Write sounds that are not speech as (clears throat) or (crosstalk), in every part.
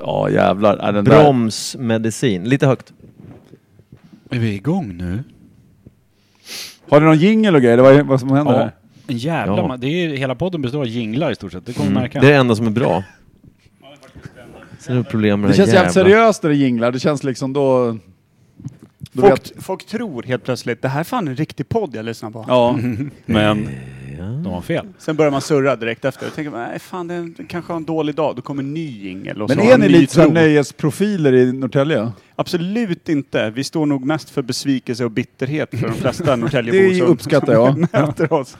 Ja jävlar. Ja, den där. Bromsmedicin. Lite högt. Är vi igång nu? Har ni någon jingel och grejer? Eller vad, vad som händer Ja. här? En jävla Ja. ma- det är, Hela podden består av jinglar i stort sett. Det kommer Mm. märka. Det är det enda som är bra. Sen är det problem med Det känns jävligt seriöst när det jinglar. Det känns liksom då... då Folk, vet, folk tror helt plötsligt, det här är fan en riktig podd jag lyssnar på. ja. (laughs) Men de har fel. Sen börjar man surra direkt efter och tänker, nej fan det är- det kanske har en dålig dag, då kommer en ny jingel. och Men så har är en ni ny lite så här tro. nöjesprofiler i Norrtälje? Absolut inte. Vi står nog mest för besvikelse och bitterhet för de flesta (laughs) Norrtäljebor Det som uppskattar jag. (laughs) möter oss.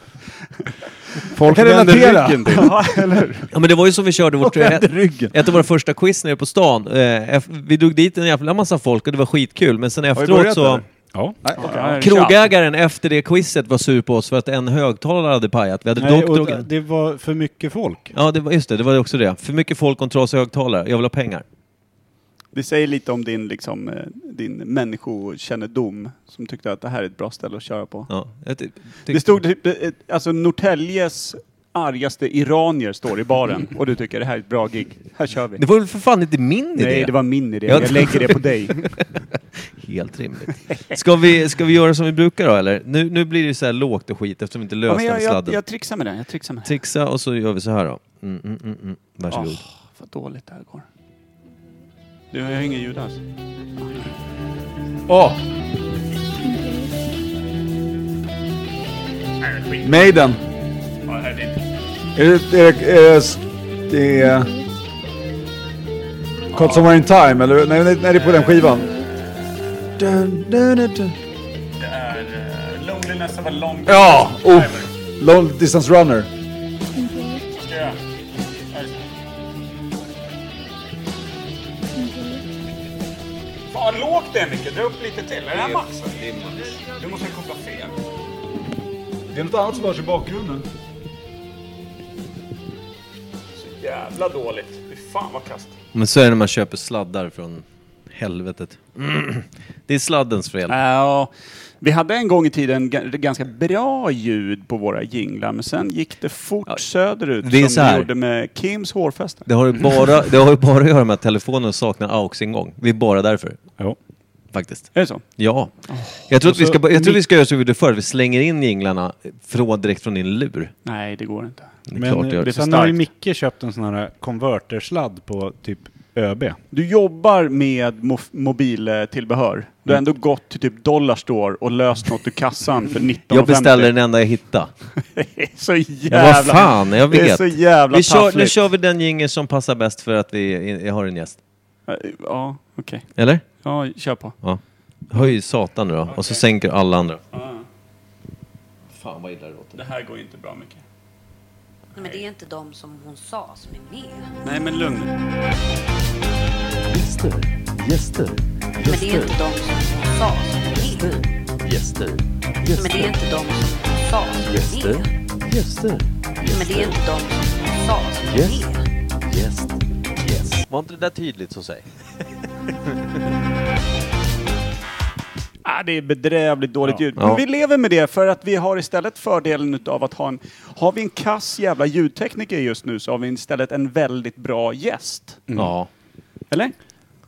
Folk kan vänder relatera. ryggen till. (laughs) Ja, eller hur? Ja men det var ju som vi körde vårt... Vänder ryggen. Ett av våra första quiz nere på stan. Eh, eff- vi drog dit en jävla massa folk och det var skitkul. Men sen vi efteråt börjat, så... eller? Ja. Nej, kör. Krogägaren efter det quizet var sur på oss för att en högtalare hade pajat. Vi hade Nej, dock dragit... det var för mycket folk. Ja, det var, just det. Det var också det. För mycket folk och en trasig högtalare. Jag vill ha pengar. Det säger lite om din, liksom, eh, din människokännedom som tyckte att det här är ett bra ställe att köra på. Ja, Det stod typ, eh, alltså Norrtäljes argaste iranier står i baren och du tycker det här är ett bra gig. Här kör vi. Det var väl för fan inte min idé? Nej, det var min idé. Ja. Jag lägger det på dig. (laughs) Helt rimligt. Ska vi, ska vi göra som vi brukar då eller? Nu, nu blir det så här lågt och skit eftersom vi inte Ja, löst men den jag, jag, sladden. jag trixar med det. Jag trixar med. Trixa och så gör vi så här då. Mm, mm, mm, mm. Varsågod. Åh, vad dåligt det här går. Du, jag har ingen ljud alls. Åh! Maiden. Är det... Är det, är det, det är... Caught Somewhere In Time, eller? Nej, det är på den skivan. Dun, dun, dun, dun. Det är uh, Loneliness of a long Ja! Oh. Long Distance Runner. Fan vad lågt det är Micke. Dra upp lite till. Är det här max? Du måste koppla fel. Det är något annat som hörs i bakgrunden. Jävla dåligt. Fy fan vad kast. Men så är det när man köper sladdar från helvetet. Mm. (clears throat) Det är sladdens fel. Ja, vi hade en gång i tiden ga- ganska bra ljud på våra jinglar, men sen gick det fort söderut det är som här. det gjorde med Kims hårfäste. Det har ju bara, det har ju bara att göra med att telefonen saknar AUX-ingång. Det är bara därför. Ja. Faktiskt. Är det så? Ja. Jag tror, att vi så ska, jag tror vi ska göra så vi gjorde förr. Vi slänger in jinglarna från, direkt från din lur. Nej, det går inte. Det är Men klart för sen har ju. Micke köpt en sån här konvertersladd på typ ÖB. Du jobbar med mo- mobiltillbehör. Du har ändå gått till typ Dollarstore och löst något ur kassan för 19,50. Jag beställde den enda jag hittade. (laughs) Det är så jävla... Ja, vad fan, jag Det är vet. så jävla Vi kör, nu kör vi den jingeln som passar bäst för att vi jag har en gäst. Ja, okej. Eller? Ja, kör på. Ja. Höj satan nu då. Och så sänker alla andra. Fan vad illa det låter. Det här går ju inte bra mycket. Nej, men det är inte de som hon sa som är med. Nej, men lugn. Gäster, gäster, Men det är inte de som hon sa som är med. gäster, Men det är gäster, inte de som hon sa som är gäster, med. gäster, Men det är inte de som hon sa som är Yes. med. gäst, gäst. Var inte det där tydligt så säg? (laughs) Ah, det är bedrävligt dåligt Ja. ljud. Men vi lever med det för att vi har istället fördelen av att ha en... Har vi en kass jävla ljudtekniker just nu så har vi istället en väldigt bra gäst. Ja. Eller?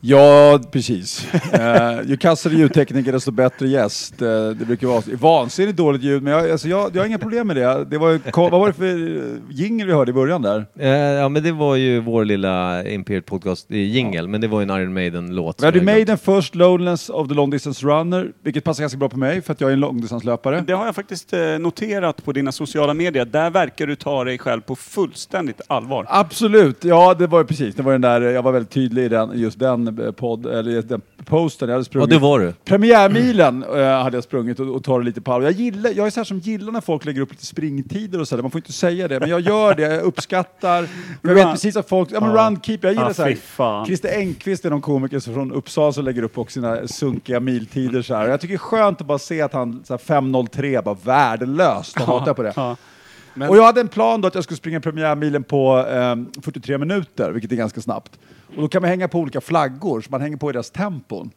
Ja, precis. Uh, ju kassare ljudtekniker desto bättre gäst. Eh, det brukar vara vansinnigt dåligt ljud, men jag, alltså, jag, jag har inga problem med det. det var, ju- vad var det för eh, jingel vi hörde i början där? Eh, ja men det var ju vår lilla Imperial Podcast jingel, men det var ju en Iron Maiden-låt. Vi hade Maiden först, Loneliness of the Long Distance Runner, vilket passar ganska bra på mig för att jag är en långdistanslöpare. Det har jag faktiskt noterat på dina sociala medier. Där verkar du ta dig själv på fullständigt allvar. Absolut, ja det var ju precis, det var den där, jag var väldigt tydlig i den, just den eh, podd, eller den posten, jag hade Ja, sprungit. det var du. Premiärmilen eh, hade jag sprungit och, och tar det lite på allvar. Jag, gillar, jag är så här som gillar när folk lägger upp lite springtider och sådär. Man får inte säga det, men jag gör det. Jag uppskattar. Jag vet precis att folk... Ja, men Ja. run, keep. Jag gillar Ja, så här. fy fan. Christer Engqvist är någon komiker som från Uppsala som lägger upp också sina sunkiga miltider så här. Jag tycker det är skönt att bara se att han så här, 5.03 bara värdelöst. Jag hatar på det. Ja. Och jag hade en plan då att jag skulle springa premiärmilen på ehm, 43 minuter, vilket är ganska snabbt. Och då kan man hänga på olika flaggor, så man hänger på i deras tempon.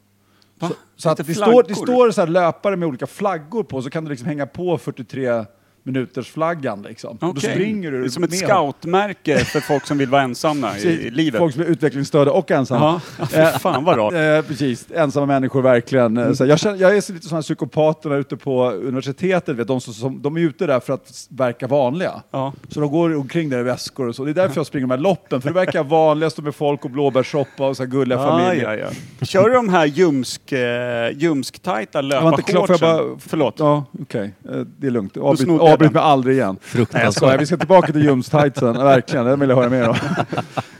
Så, så att det står, det står så här löpare med olika flaggor på, så kan du liksom hänga på 43 minutersflaggan liksom. Och Då springer du Det är som ett med scoutmärke för folk som vill vara ensamma i, (laughs) i livet. Folk som är utvecklingsstörda och ensamma. Ja, fy fan vad rart. (laughs) Eh, precis, ensamma människor verkligen. Mm. Eh, jag, känner, jag är lite sådana psykopaterna ute på universitetet, vet, de, som, som, de är ute där för att verka vanliga. Ja. Så de går omkring där i väskor och så. Det är därför jag springer här loppen, för det verkar (laughs) vanligast med folk och blåbärssoppa och så här gulliga Ah, familjer. ja, ja. Kör du de här ljumsk, eh, ljumsktajta var inte klar, får jag löparshortsen? bara- Förlåt. Ja, okej. Eh, Det är lugnt. Avbryt, avbryt mig aldrig igen. Nej, jag skojar. Vi ska tillbaka till ljumstightsen. (laughs) Verkligen, den vill jag höra mer om.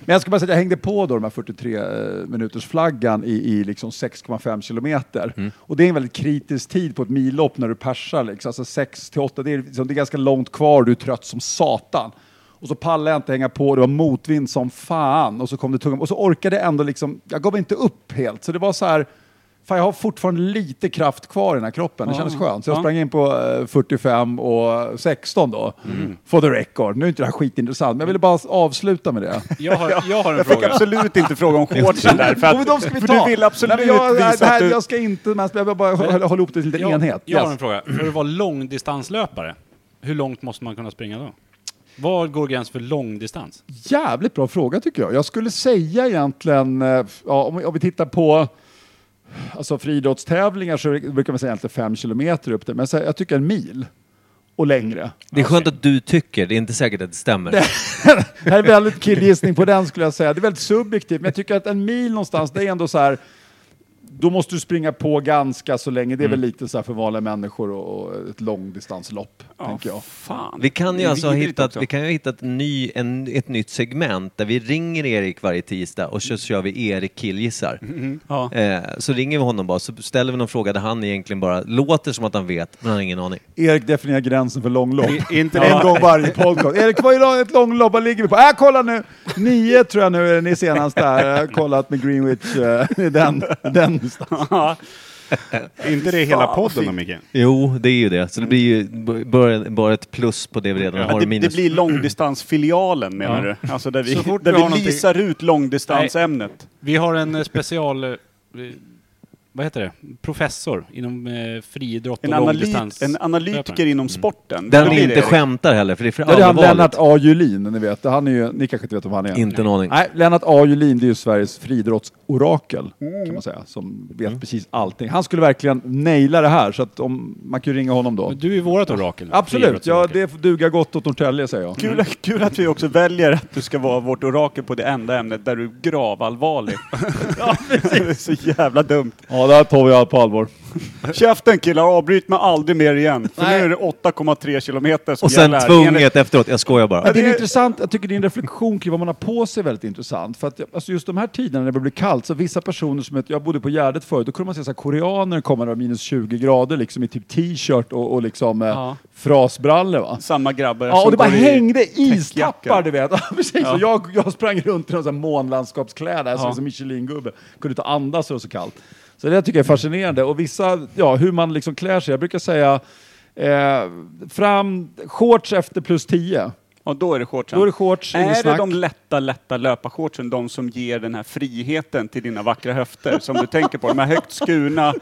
Men jag ska bara säga att jag hängde på då de här 43 eh, minuters flaggan i, i liksom 6,5 kilometer. Mm. Och det är en väldigt kritisk tid på ett millopp när du persar. Liksom. Alltså 6 till 8, det är, liksom, det är ganska långt kvar du är trött som satan. Och så pallade jag inte hänga på, det var motvind som fan. Och så kom det tunga, och så orkade jag ändå liksom, jag gav inte upp helt. Så det var så här, fan jag har fortfarande lite kraft kvar i den här kroppen. Det kändes skönt. Så jag Ja. sprang in på eh, 45 och 16 då. For the record. Nu är inte det här skitintressant, men jag ville bara avsluta med det. Jag har, jag har en (laughs) Jag fick fråga. absolut inte fråga om (laughs) shortsen där. För, Jo, men att, de ska vi för ta. du vill absolut Nej, men jag, visa det här, att du... Jag ska inte, men jag vill bara hålla, hålla ihop det till en liten Jag, enhet. jag har Yes. en fråga. För att vara långdistanslöpare, hur långt måste man kunna springa då? Var går gränsen för långdistans? Jävligt bra fråga tycker jag. Jag skulle säga egentligen, eh, ja, om, vi, om vi tittar på alltså friidrottstävlingar så brukar man säga egentligen fem kilometer upp det, men så, jag tycker en mil och längre. Det är skönt att du tycker, det är inte säkert att det stämmer. Det här är väldigt killgissning på den skulle jag säga. Det är väldigt subjektivt, men jag tycker att en mil någonstans, det är ändå så här, då måste du springa på ganska så länge. Det är väl lite så här för vanliga människor och, ett långdistanslopp, Ja, tänker jag. Fan. Vi kan ju alltså ha hittat, också. vi kan ju ha hittat ny, en, ett nytt segment där vi ringer Erik varje tisdag och så kör vi Erik killgissar. Ja. Eh, så ringer vi honom bara, så ställer vi någon fråga där han egentligen bara låter som att han vet, men han har ingen aning. Erik definierar gränsen för långlopp. I- inte (laughs) en gång varje podcast. Erik, vad är lång- ett långlopp? Vad ligger vi på? Äh, kolla nu! Nio tror jag nu är ni senast där. Jag har kollat med Greenwich. eh, (laughs) den, (laughs) Ja. Är (laughs) inte det hela Fan, vad podden då, fint. Micke? Jo, det är ju det. Så det blir ju b- bara, bara ett plus på det vi redan Ja, har. det, det minus. blir långdistansfilialen menar Ja. du? Alltså där vi, Så fort där vi vi har någonting- lisar ut långdistansämnet. Vi har en eh, special... eh, Vad heter det? Professor inom eh, friidrott och En, analyt, långdistans. en analytiker inom sporten. Där Vad vi inte det? skämtar heller, för det är för Det är han allvarligt. Lennart A. Julin, ni vet. Han är ju, ni kanske inte vet vem han är? Inte en aning. Nej, Lennart A. Julin, det är ju Sveriges friidrottsorakel, kan man säga, som vet precis allting. Han skulle verkligen naila det här, så att om, man kan ju ringa honom då. Men du är vårt orakel. Absolut, ja, det får duga gott åt Norrtälje säger jag. Kul, kul att vi också väljer att du ska vara vårt orakel på det enda ämnet där du är gravallvarlig. (laughs) ja, (laughs) det är så jävla dumt. Ja, det här tar vi på allvar. (laughs) Käften killar, avbryt mig aldrig mer igen. För Nej. nu är det 8,3 kilometer som Och sen gäller. tvunget efteråt, jag skojar bara. Ja, det är intressant, jag tycker din reflektion kring vad man har på sig är väldigt intressant. För att alltså just de här tiderna när det blir kallt, så vissa personer som, jag bodde på Gärdet förut, då kunde man se så här, koreaner komma där minus 20 grader liksom i typ t-shirt och, och liksom eh, Ja. frasbrallor va. Samma grabbar Ja, som och det bara går i hängde istappar täckjacka. du vet. (laughs) Ja, precis. Ja. Och jag, jag sprang runt i här månlandskapskläder, jag såg Ja. ut som Michelin-gubbe. Kunde inte andas det var så kallt. Så det tycker jag är fascinerande. Och vissa, ja, hur man liksom klär sig. Jag brukar säga eh, fram shorts efter plus 10. Och då är det shortsen. Då är det shorts, Är det snack. de lätta, lätta löparshortsen de som ger den här friheten till dina vackra höfter som du tänker på? De här högt skurna,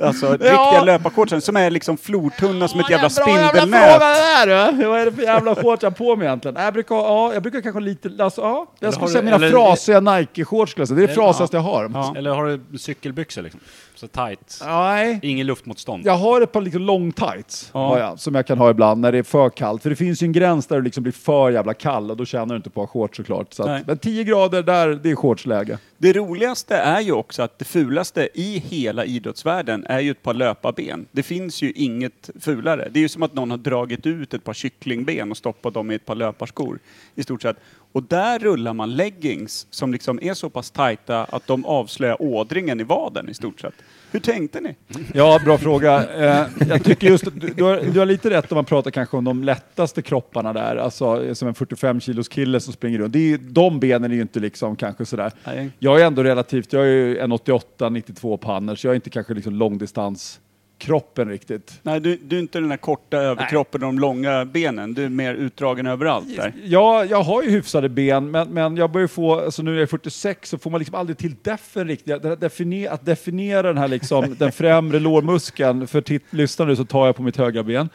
alltså riktiga löparshortsen som är liksom flortunna som ett jävla spindelnät. fråga det där du! Vad är det för jävla (laughs) shorts jag har på mig egentligen? Jag brukar, ja, jag brukar kanske lite, alltså, ja, jag skulle säga du- mina eller- frasiga Nike-shorts. Det är det frasigaste jag har. Ja. Eller har du cykelbyxor liksom? Så tight. Nej. Ingen luftmotstånd. Jag har ett par liksom long tights Ja. har jag, som jag kan ha ibland när det är för kallt. För det finns ju en gräns där det liksom blir för jävla kall och då tjänar du inte på att ha shorts såklart. Så att, men 10 grader där, det är shortsläge. Det roligaste är ju också att det fulaste i hela idrottsvärlden är ju ett par löparben. Det finns ju inget fulare. Det är ju som att någon har dragit ut ett par kycklingben och stoppat dem i ett par löparskor. I stort sett. Och där rullar man leggings som liksom är så pass tajta att de avslöjar ådringen i vaden i stort sett. Hur tänkte ni? Ja, bra fråga. Eh, jag tycker just, du, du, har, du har lite rätt om man pratar kanske om de lättaste kropparna där, alltså som en 45 kilos kille som springer runt. Det är, ju- de benen är ju inte liksom kanske sådär. Nej. Jag är ändå relativt, jag är ju 1,88, 92 pannor, så jag är inte kanske liksom långdistans kroppen riktigt. Nej, du, du är inte den där korta överkroppen och de långa benen. Du är mer utdragen överallt där. Ja, jag har ju hyfsade ben, men, men jag börjar få, alltså nu är jag 46, så får man liksom aldrig till defen riktigt. Att definiera, att definiera den här liksom, (laughs) den främre lårmuskeln, för titt, lyssna nu så tar jag på mitt högra ben.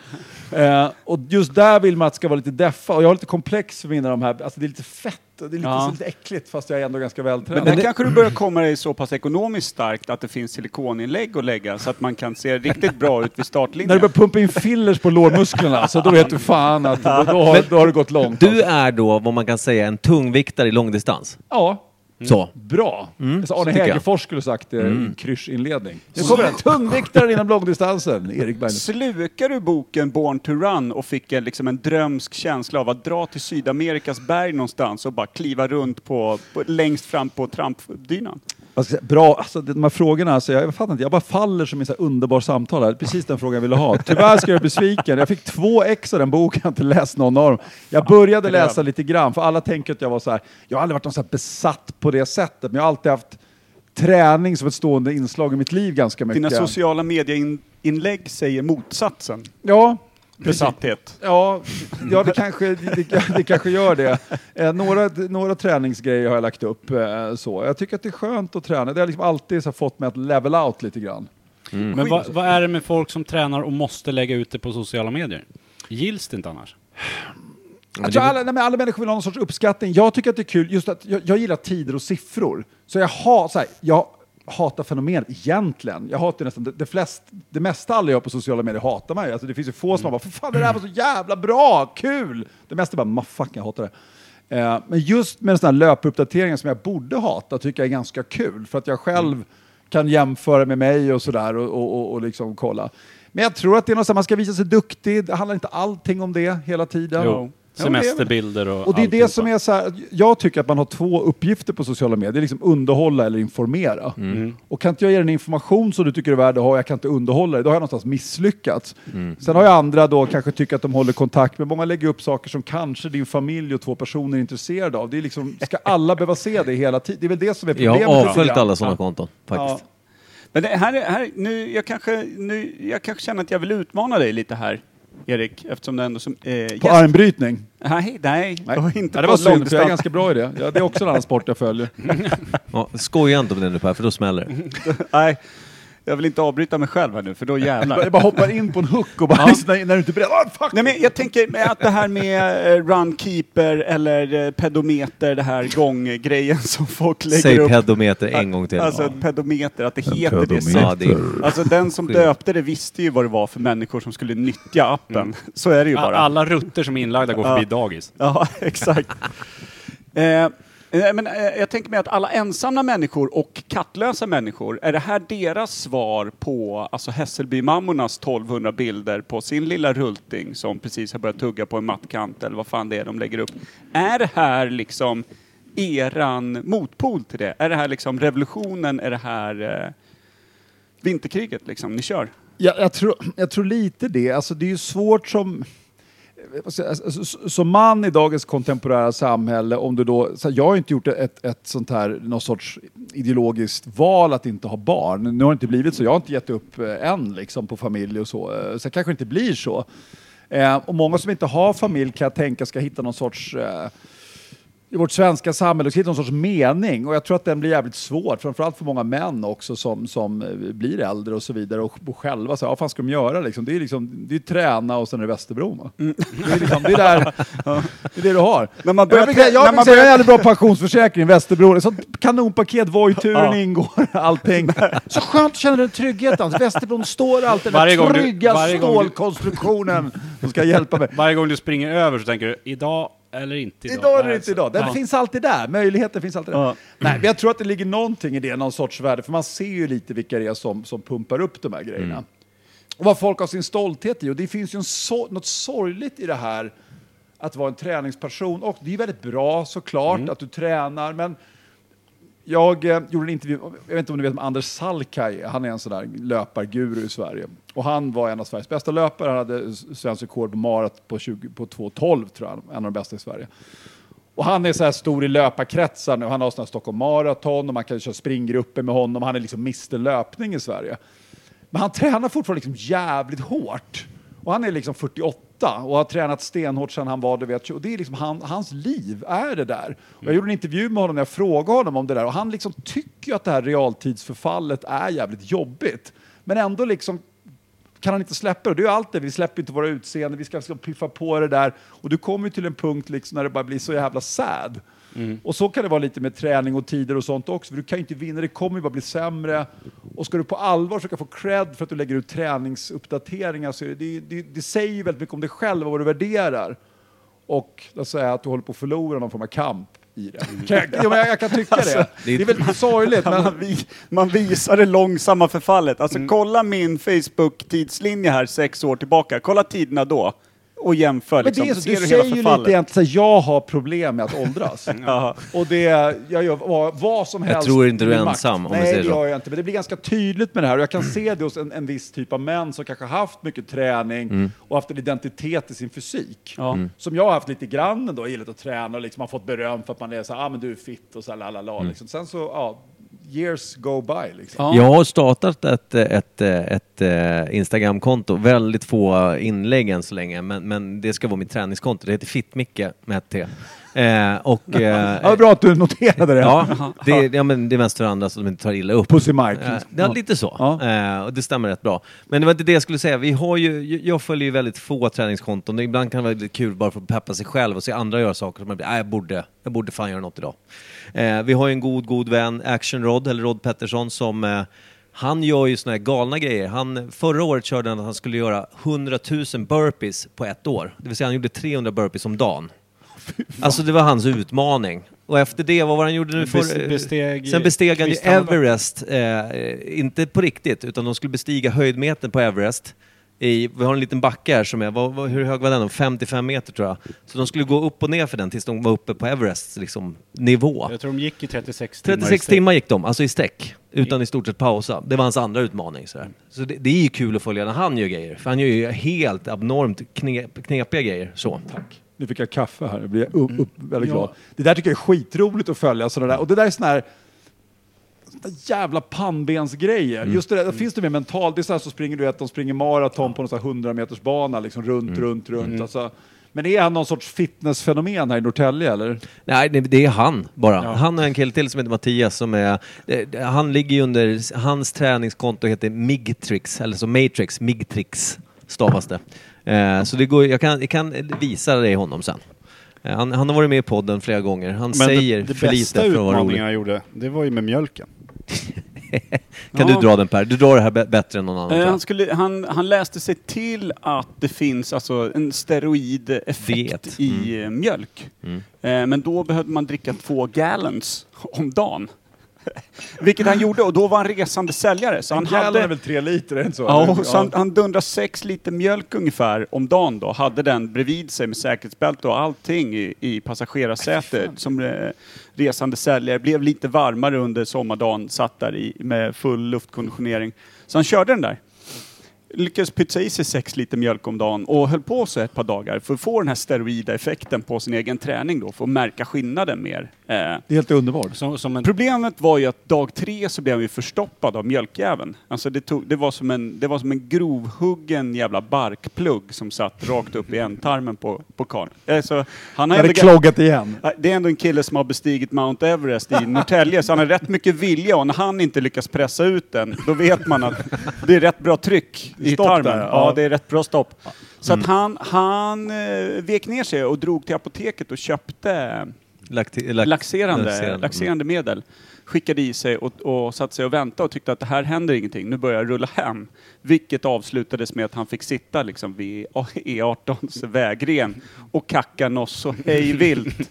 Eh, och just där vill man att det ska vara lite deffa, och jag har lite komplex för mina de här, alltså det är lite fett, det är lite, Ja. så lite äckligt fast jag är ändå ganska Men vältränad. där kanske du börjar komma dig så pass ekonomiskt starkt att det finns silikoninlägg att lägga så att man kan se riktigt bra ut vid När du startlinjen. börjar pumpa in fillers på lårmusklerna, så då vet du fan att då, då, har, då har det gått långt. Du är då vad man kan säga en tungviktare i långdistans. Ja, Så. Bra! Mm, så så Arne. Hägerfors skulle sagt det i en kryschinledning. Nu kommer den, tungviktaren inom långdistansen, Erik Berglund. Slukar du boken Born to Run och fick en, liksom en drömsk känsla av att dra till Sydamerikas berg någonstans och bara kliva runt på, på, längst fram på trampdynan? Säga, Bra, alltså de här frågorna, alltså, jag, fattar inte, jag bara faller som i så underbar samtal här. Precis den frågan jag ville ha. Tyvärr ska jag besviken, jag fick två ex av den boken, jag har inte läst någon av dem. Jag började läsa lite grann, för alla tänker att jag var så här. jag har aldrig varit någon så här besatt på det sättet, men jag har alltid haft träning som ett stående inslag i mitt liv ganska mycket. Dina sociala medieinlägg säger motsatsen. Ja, Besatthet. Ja, ja det, kanske, det, det kanske gör det. Eh, några, några träningsgrejer har jag lagt upp. Eh, så. Jag tycker att det är skönt att träna. Det har liksom alltid så fått mig att level out lite grann. Men vad, vad är det med folk som tränar och måste lägga ut det på sociala medier? Gills det inte annars? Jag tror alla, nej, men alla människor vill ha någon sorts uppskattning. Jag tycker att det är kul, just att jag, jag gillar tider och siffror. Så jag, har, så här, jag hatar fenomenet egentligen. Jag hatar nästan det, det, flest, det mesta alla gör på sociala medier hatar man ju. Alltså, det finns ju få som bara för fan det där var så jävla bra, kul! Det mesta bara, "Ma, fuck jag hatar det. Eh, men just med sådana här löpuppdateringar som jag borde hata tycker jag är ganska kul. För att jag själv kan jämföra med mig och sådär och, och, och, och liksom kolla. Men jag tror att det är något man ska visa sig duktig. Det handlar inte allting om det hela tiden. Jo. Ja, men Semesterbilder och och det är det som är så här, jag tycker att man har två uppgifter på sociala medier, det är liksom underhålla eller informera. Och kan inte jag ge dig en information som du tycker är värd att ha, jag kan inte underhålla dig, då har jag någonstans misslyckats. Sen har jag andra då kanske tycker att de håller kontakt, men många lägger upp saker som kanske din familj och två personer är intresserade av. Det är liksom, ska alla behöva se det hela tiden? Det är väl det som är Jag problemet. har lite avföljt alla sådana konton, faktiskt. Men det här, är- här, nu, jag, kanske, nu, jag kanske känner att jag vill utmana dig lite här, Erik, eftersom du ändå som eh, På gäst- armbrytning? Nej, nej, Nej. och inte Ja, det på var synd, för jag är ganska bra i det. Ja, det är också en annan sport jag följer. Ja, skoja inte om det nu Per, för då smäller det. (laughs) Nej, jag vill inte avbryta mig själv här nu, för då (laughs) jävlar. Jag bara hoppar in på en hook och bara, (laughs) när, när du inte är beredd, ah, fuck! Nej, men jag tänker med att det här med eh, runkeeper eller eh, pedometer, det här gånggrejen som folk lägger Säg upp. pedometer en gång till. Alltså ett pedometer, att det heter det. pedometer. ja, det. Alltså den som döpte det visste ju vad det var för människor som skulle nyttja appen. Så är det ju bara. Alla rutter som är inlagda går förbi dagis. Ja, (laughs) exakt. eh, Eh, men, eh, jag tänker mig att alla ensamma människor och kattlösa människor, är det här deras svar på alltså Hässelbymammornas 1200 bilder på sin lilla rulting som precis har börjat tugga på en mattkant eller vad fan det är de lägger upp? Är det här liksom eran motpol till det? Är det här liksom revolutionen? Är det här eh, vinterkriget liksom? Ni kör? Jag, jag, tror, jag tror lite det. Alltså, det är ju svårt som... vad ska jag säga, alltså, Som man i dagens kontemporära samhälle, om du då... Så här, jag har inte gjort ett, ett sånt här, någon sorts ideologiskt val att inte ha barn. Nu har det inte blivit så. Jag har inte gett upp eh, än liksom, på familj och så. Eh, så det kanske inte blir så. Eh, och många som inte har familj kan jag tänka ska hitta någon sorts... Eh, i vårt svenska samhälle, ska hitta någon sorts mening. Och jag tror att den blir jävligt svår, framförallt för många män också som, som eh, blir äldre och så vidare och, och själva så här, vad fan ska de göra liksom? Det är liksom, det är träna och sen är det Västerbron va? Det är liksom, det är där, det är det du har. När man börjar jag jag man säga, börjar- jag hade bra pensionsförsäkring, Västerbron, ett sånt kanonpaket, Voi-turen Ja. ingår, allting. (laughs) Så skönt att känna den tryggheten, Västerbron står alltid, Varje den gång du- trygga varje stålkonstruktionen som ska hjälpa mig. Varje gång du springer över så tänker du, idag eller inte idag. Idag Nej, inte idag. Den Ja. finns alltid där. Möjligheten finns alltid där. Ja. Nej, men jag tror att det ligger någonting i det, någon sorts värde. För man ser ju lite vilka det är som, som pumpar upp de här grejerna. Och vad folk har sin stolthet i. Och det finns ju en so något sorgligt i det här att vara en träningsperson. Och det är väldigt bra såklart att du tränar, men jag eh, gjorde en intervju, jag vet inte om ni vet om Anders Salkai, han är en sån där löparguru i Sverige. Och han var en av Sveriges bästa löpare, han hade svensk rekord på marat på, 20 på 2.12 tror jag, en av de bästa i Sverige. Och han är så här stor i löparkretsar nu, han har sån här Stockholm Marathon och man kan köra springgrupper med honom, han är liksom Mr Löpning i Sverige. Men han tränar fortfarande liksom jävligt hårt. Och han är liksom 48 och har tränat stenhårt sedan han var, du vet, och det är liksom han, hans liv är det där. Och jag gjorde en intervju med honom när jag frågade honom om det där och han liksom tycker att det här realtidsförfallet är jävligt jobbigt. Men ändå liksom kan han inte släppa det. Det är allt det, vi släpper inte våra utseenden, vi ska, ska piffa på det där. Och du kommer till en punkt liksom när det bara blir så jävla sad. Och så kan det vara lite med träning och tider och sånt också, för du kan ju inte vinna, det kommer ju bara bli sämre. Och ska du på allvar försöka få cred för att du lägger ut träningsuppdateringar så är det, det, det säger ju väldigt mycket om dig själv och vad du värderar. Och låt säga att du håller på att förlora någon form av kamp i det. Kan jag, ja, jag, jag kan tycka det. Det är väldigt sorgligt, men Man, vi, man visar det långsamma förfallet. Alltså kolla min Facebook-tidslinje här sex år tillbaka. Kolla tiderna då. Och jämför Men liksom. det är, så du säger ju lite egentligen att jag har problem med att åldras. (laughs) Och det, jag gör vad, vad som helst. tror inte du är ensam, om Nej, säger det så. gör jag inte. Men det blir ganska tydligt med det här. Och jag kan se det hos en, en viss typ av män som kanske haft mycket träning Mm. och haft en identitet i sin fysik. Ja. Som jag har haft lite grann ändå, gillat att träna och liksom har fått beröm för att man är så här, ah, men du är fit och så här, la, la, la, Mm. liksom. Sen så, ja, years go by liksom. Jag har startat ett, ett, ett, ett Instagramkonto, väldigt få inlägg än så länge, men, men det ska vara mitt träningskonto. Det heter Fittmicke med ett T. Eh, och, (laughs) eh, Ja, bra att du noterade det. ja, det, ja, men det är mest för andra de inte tar illa upp. Pussy Mike. Eh, Ja, lite så. Ja. Eh, och det stämmer rätt bra. Men det var inte det jag skulle säga. Vi har ju, jag följer ju väldigt få träningskonton. Ibland kan det vara lite kul bara för att peppa sig själv och se andra göra saker som man blir, "Nej, jag borde, jag borde fan göra något idag. Eh, vi har ju en god, god vän, Action Rod, eller Rod Pettersson, som eh, han gör ju såna här galna grejer. Han, förra året körde han att han skulle göra 100 000 burpees på ett år. Det vill säga han gjorde 300 burpees om dagen. Alltså det var hans utmaning. Och efter det, vad var han gjorde nu? För, besteg sen besteg han ju. Everest, eh, inte på riktigt, utan de skulle bestiga höjdmetern på Everest. I, vi har en liten backe här som är, vad, vad, hur hög var den? 55 meter tror jag. Så de skulle gå upp och ner för den tills de var uppe på Everests liksom, nivå. Jag tror de gick i 36 timmar. 36 i sträck. timmar gick de, alltså i sträck. Utan i stort sett pausa. Det var hans andra utmaning. Sådär. Så det, det är ju kul att följa när han gör grejer. För han gör ju helt abnormt knep, knepiga grejer. Så. Tack. Nu fick jag kaffe här, jag blir upp, upp, väldigt Ja. glad. Det där tycker jag är skitroligt att följa, sådana där. och det där är sådana här jävla pannbensgrejer. Just det där, finns det mer mentalt, det är så här så springer du vet, de springer maraton på en sån här 100 meters bana, liksom runt, runt, runt. Alltså, men är han någon sorts fitnessfenomen här i Norrtälje eller? Nej, det, är han bara. Han och en kille till som heter Mattias som är... Han ligger ju under... Hans träningskonto heter Migtrix, eller så Matrix, Migtrix stavas det. Eh, så det går, jag, kan, jag kan visa dig honom sen. Eh, han, han har varit med i podden flera gånger. Han Men säger det, det för lite bästa för att vara rolig. utmaningen jag gjorde, det var ju med mjölken. (laughs) Kan Ja. du dra den Per? Du drar det här bä- bättre än någon annan. tror Eh, jag. han, skulle, han, han läste sig till att det finns alltså en steroideffekt Diet. i eh, mjölk. Mm. Eh, men då behövde man dricka två gallons om dagen. (laughs) Vilket han gjorde och då var han resande säljare. Så han hade, är väl tre liter, är det inte så? Ja, så han, han dundrade sex liter mjölk ungefär om dagen då. Hade den bredvid sig med säkerhetsbälte och allting i, i passagerarsätet som eh, resande säljare. Blev lite varmare under sommardagen, satt där i, med full luftkonditionering. Så han körde den där. Lyckades pytsa i sig sex liter mjölk om dagen och höll på så ett par dagar för att få den här steroida effekten på sin egen träning då, för att märka skillnaden mer. Eh, Det är helt underbart. Som, som en, Problemet var ju att dag tre så blev han ju förstoppad av mjölkjäveln. Alltså det, tog, det, var som en, det var som en grovhuggen jävla barkplugg som satt rakt upp i ändtarmen på, på karln. Alltså, han har Är det kloggat igen? Det är ändå en kille som har bestigit Mount Everest i Norrtälje, så han har rätt mycket vilja och när han inte lyckas pressa ut den, då vet man att det är rätt bra tryck i Stopp tarmen. där, ja. det är rätt bra stopp. Så att han, han eh, vek ner sig och drog till apoteket och köpte Lakti- lax- laxerande, laxerande. laxerande medel. Skickade i sig och, och satte sig och väntade och tyckte att det här händer ingenting. Nu börjar jag rulla hem. Vilket avslutades med att han fick sitta liksom vid E18s vägren och kacka något så hej vilt.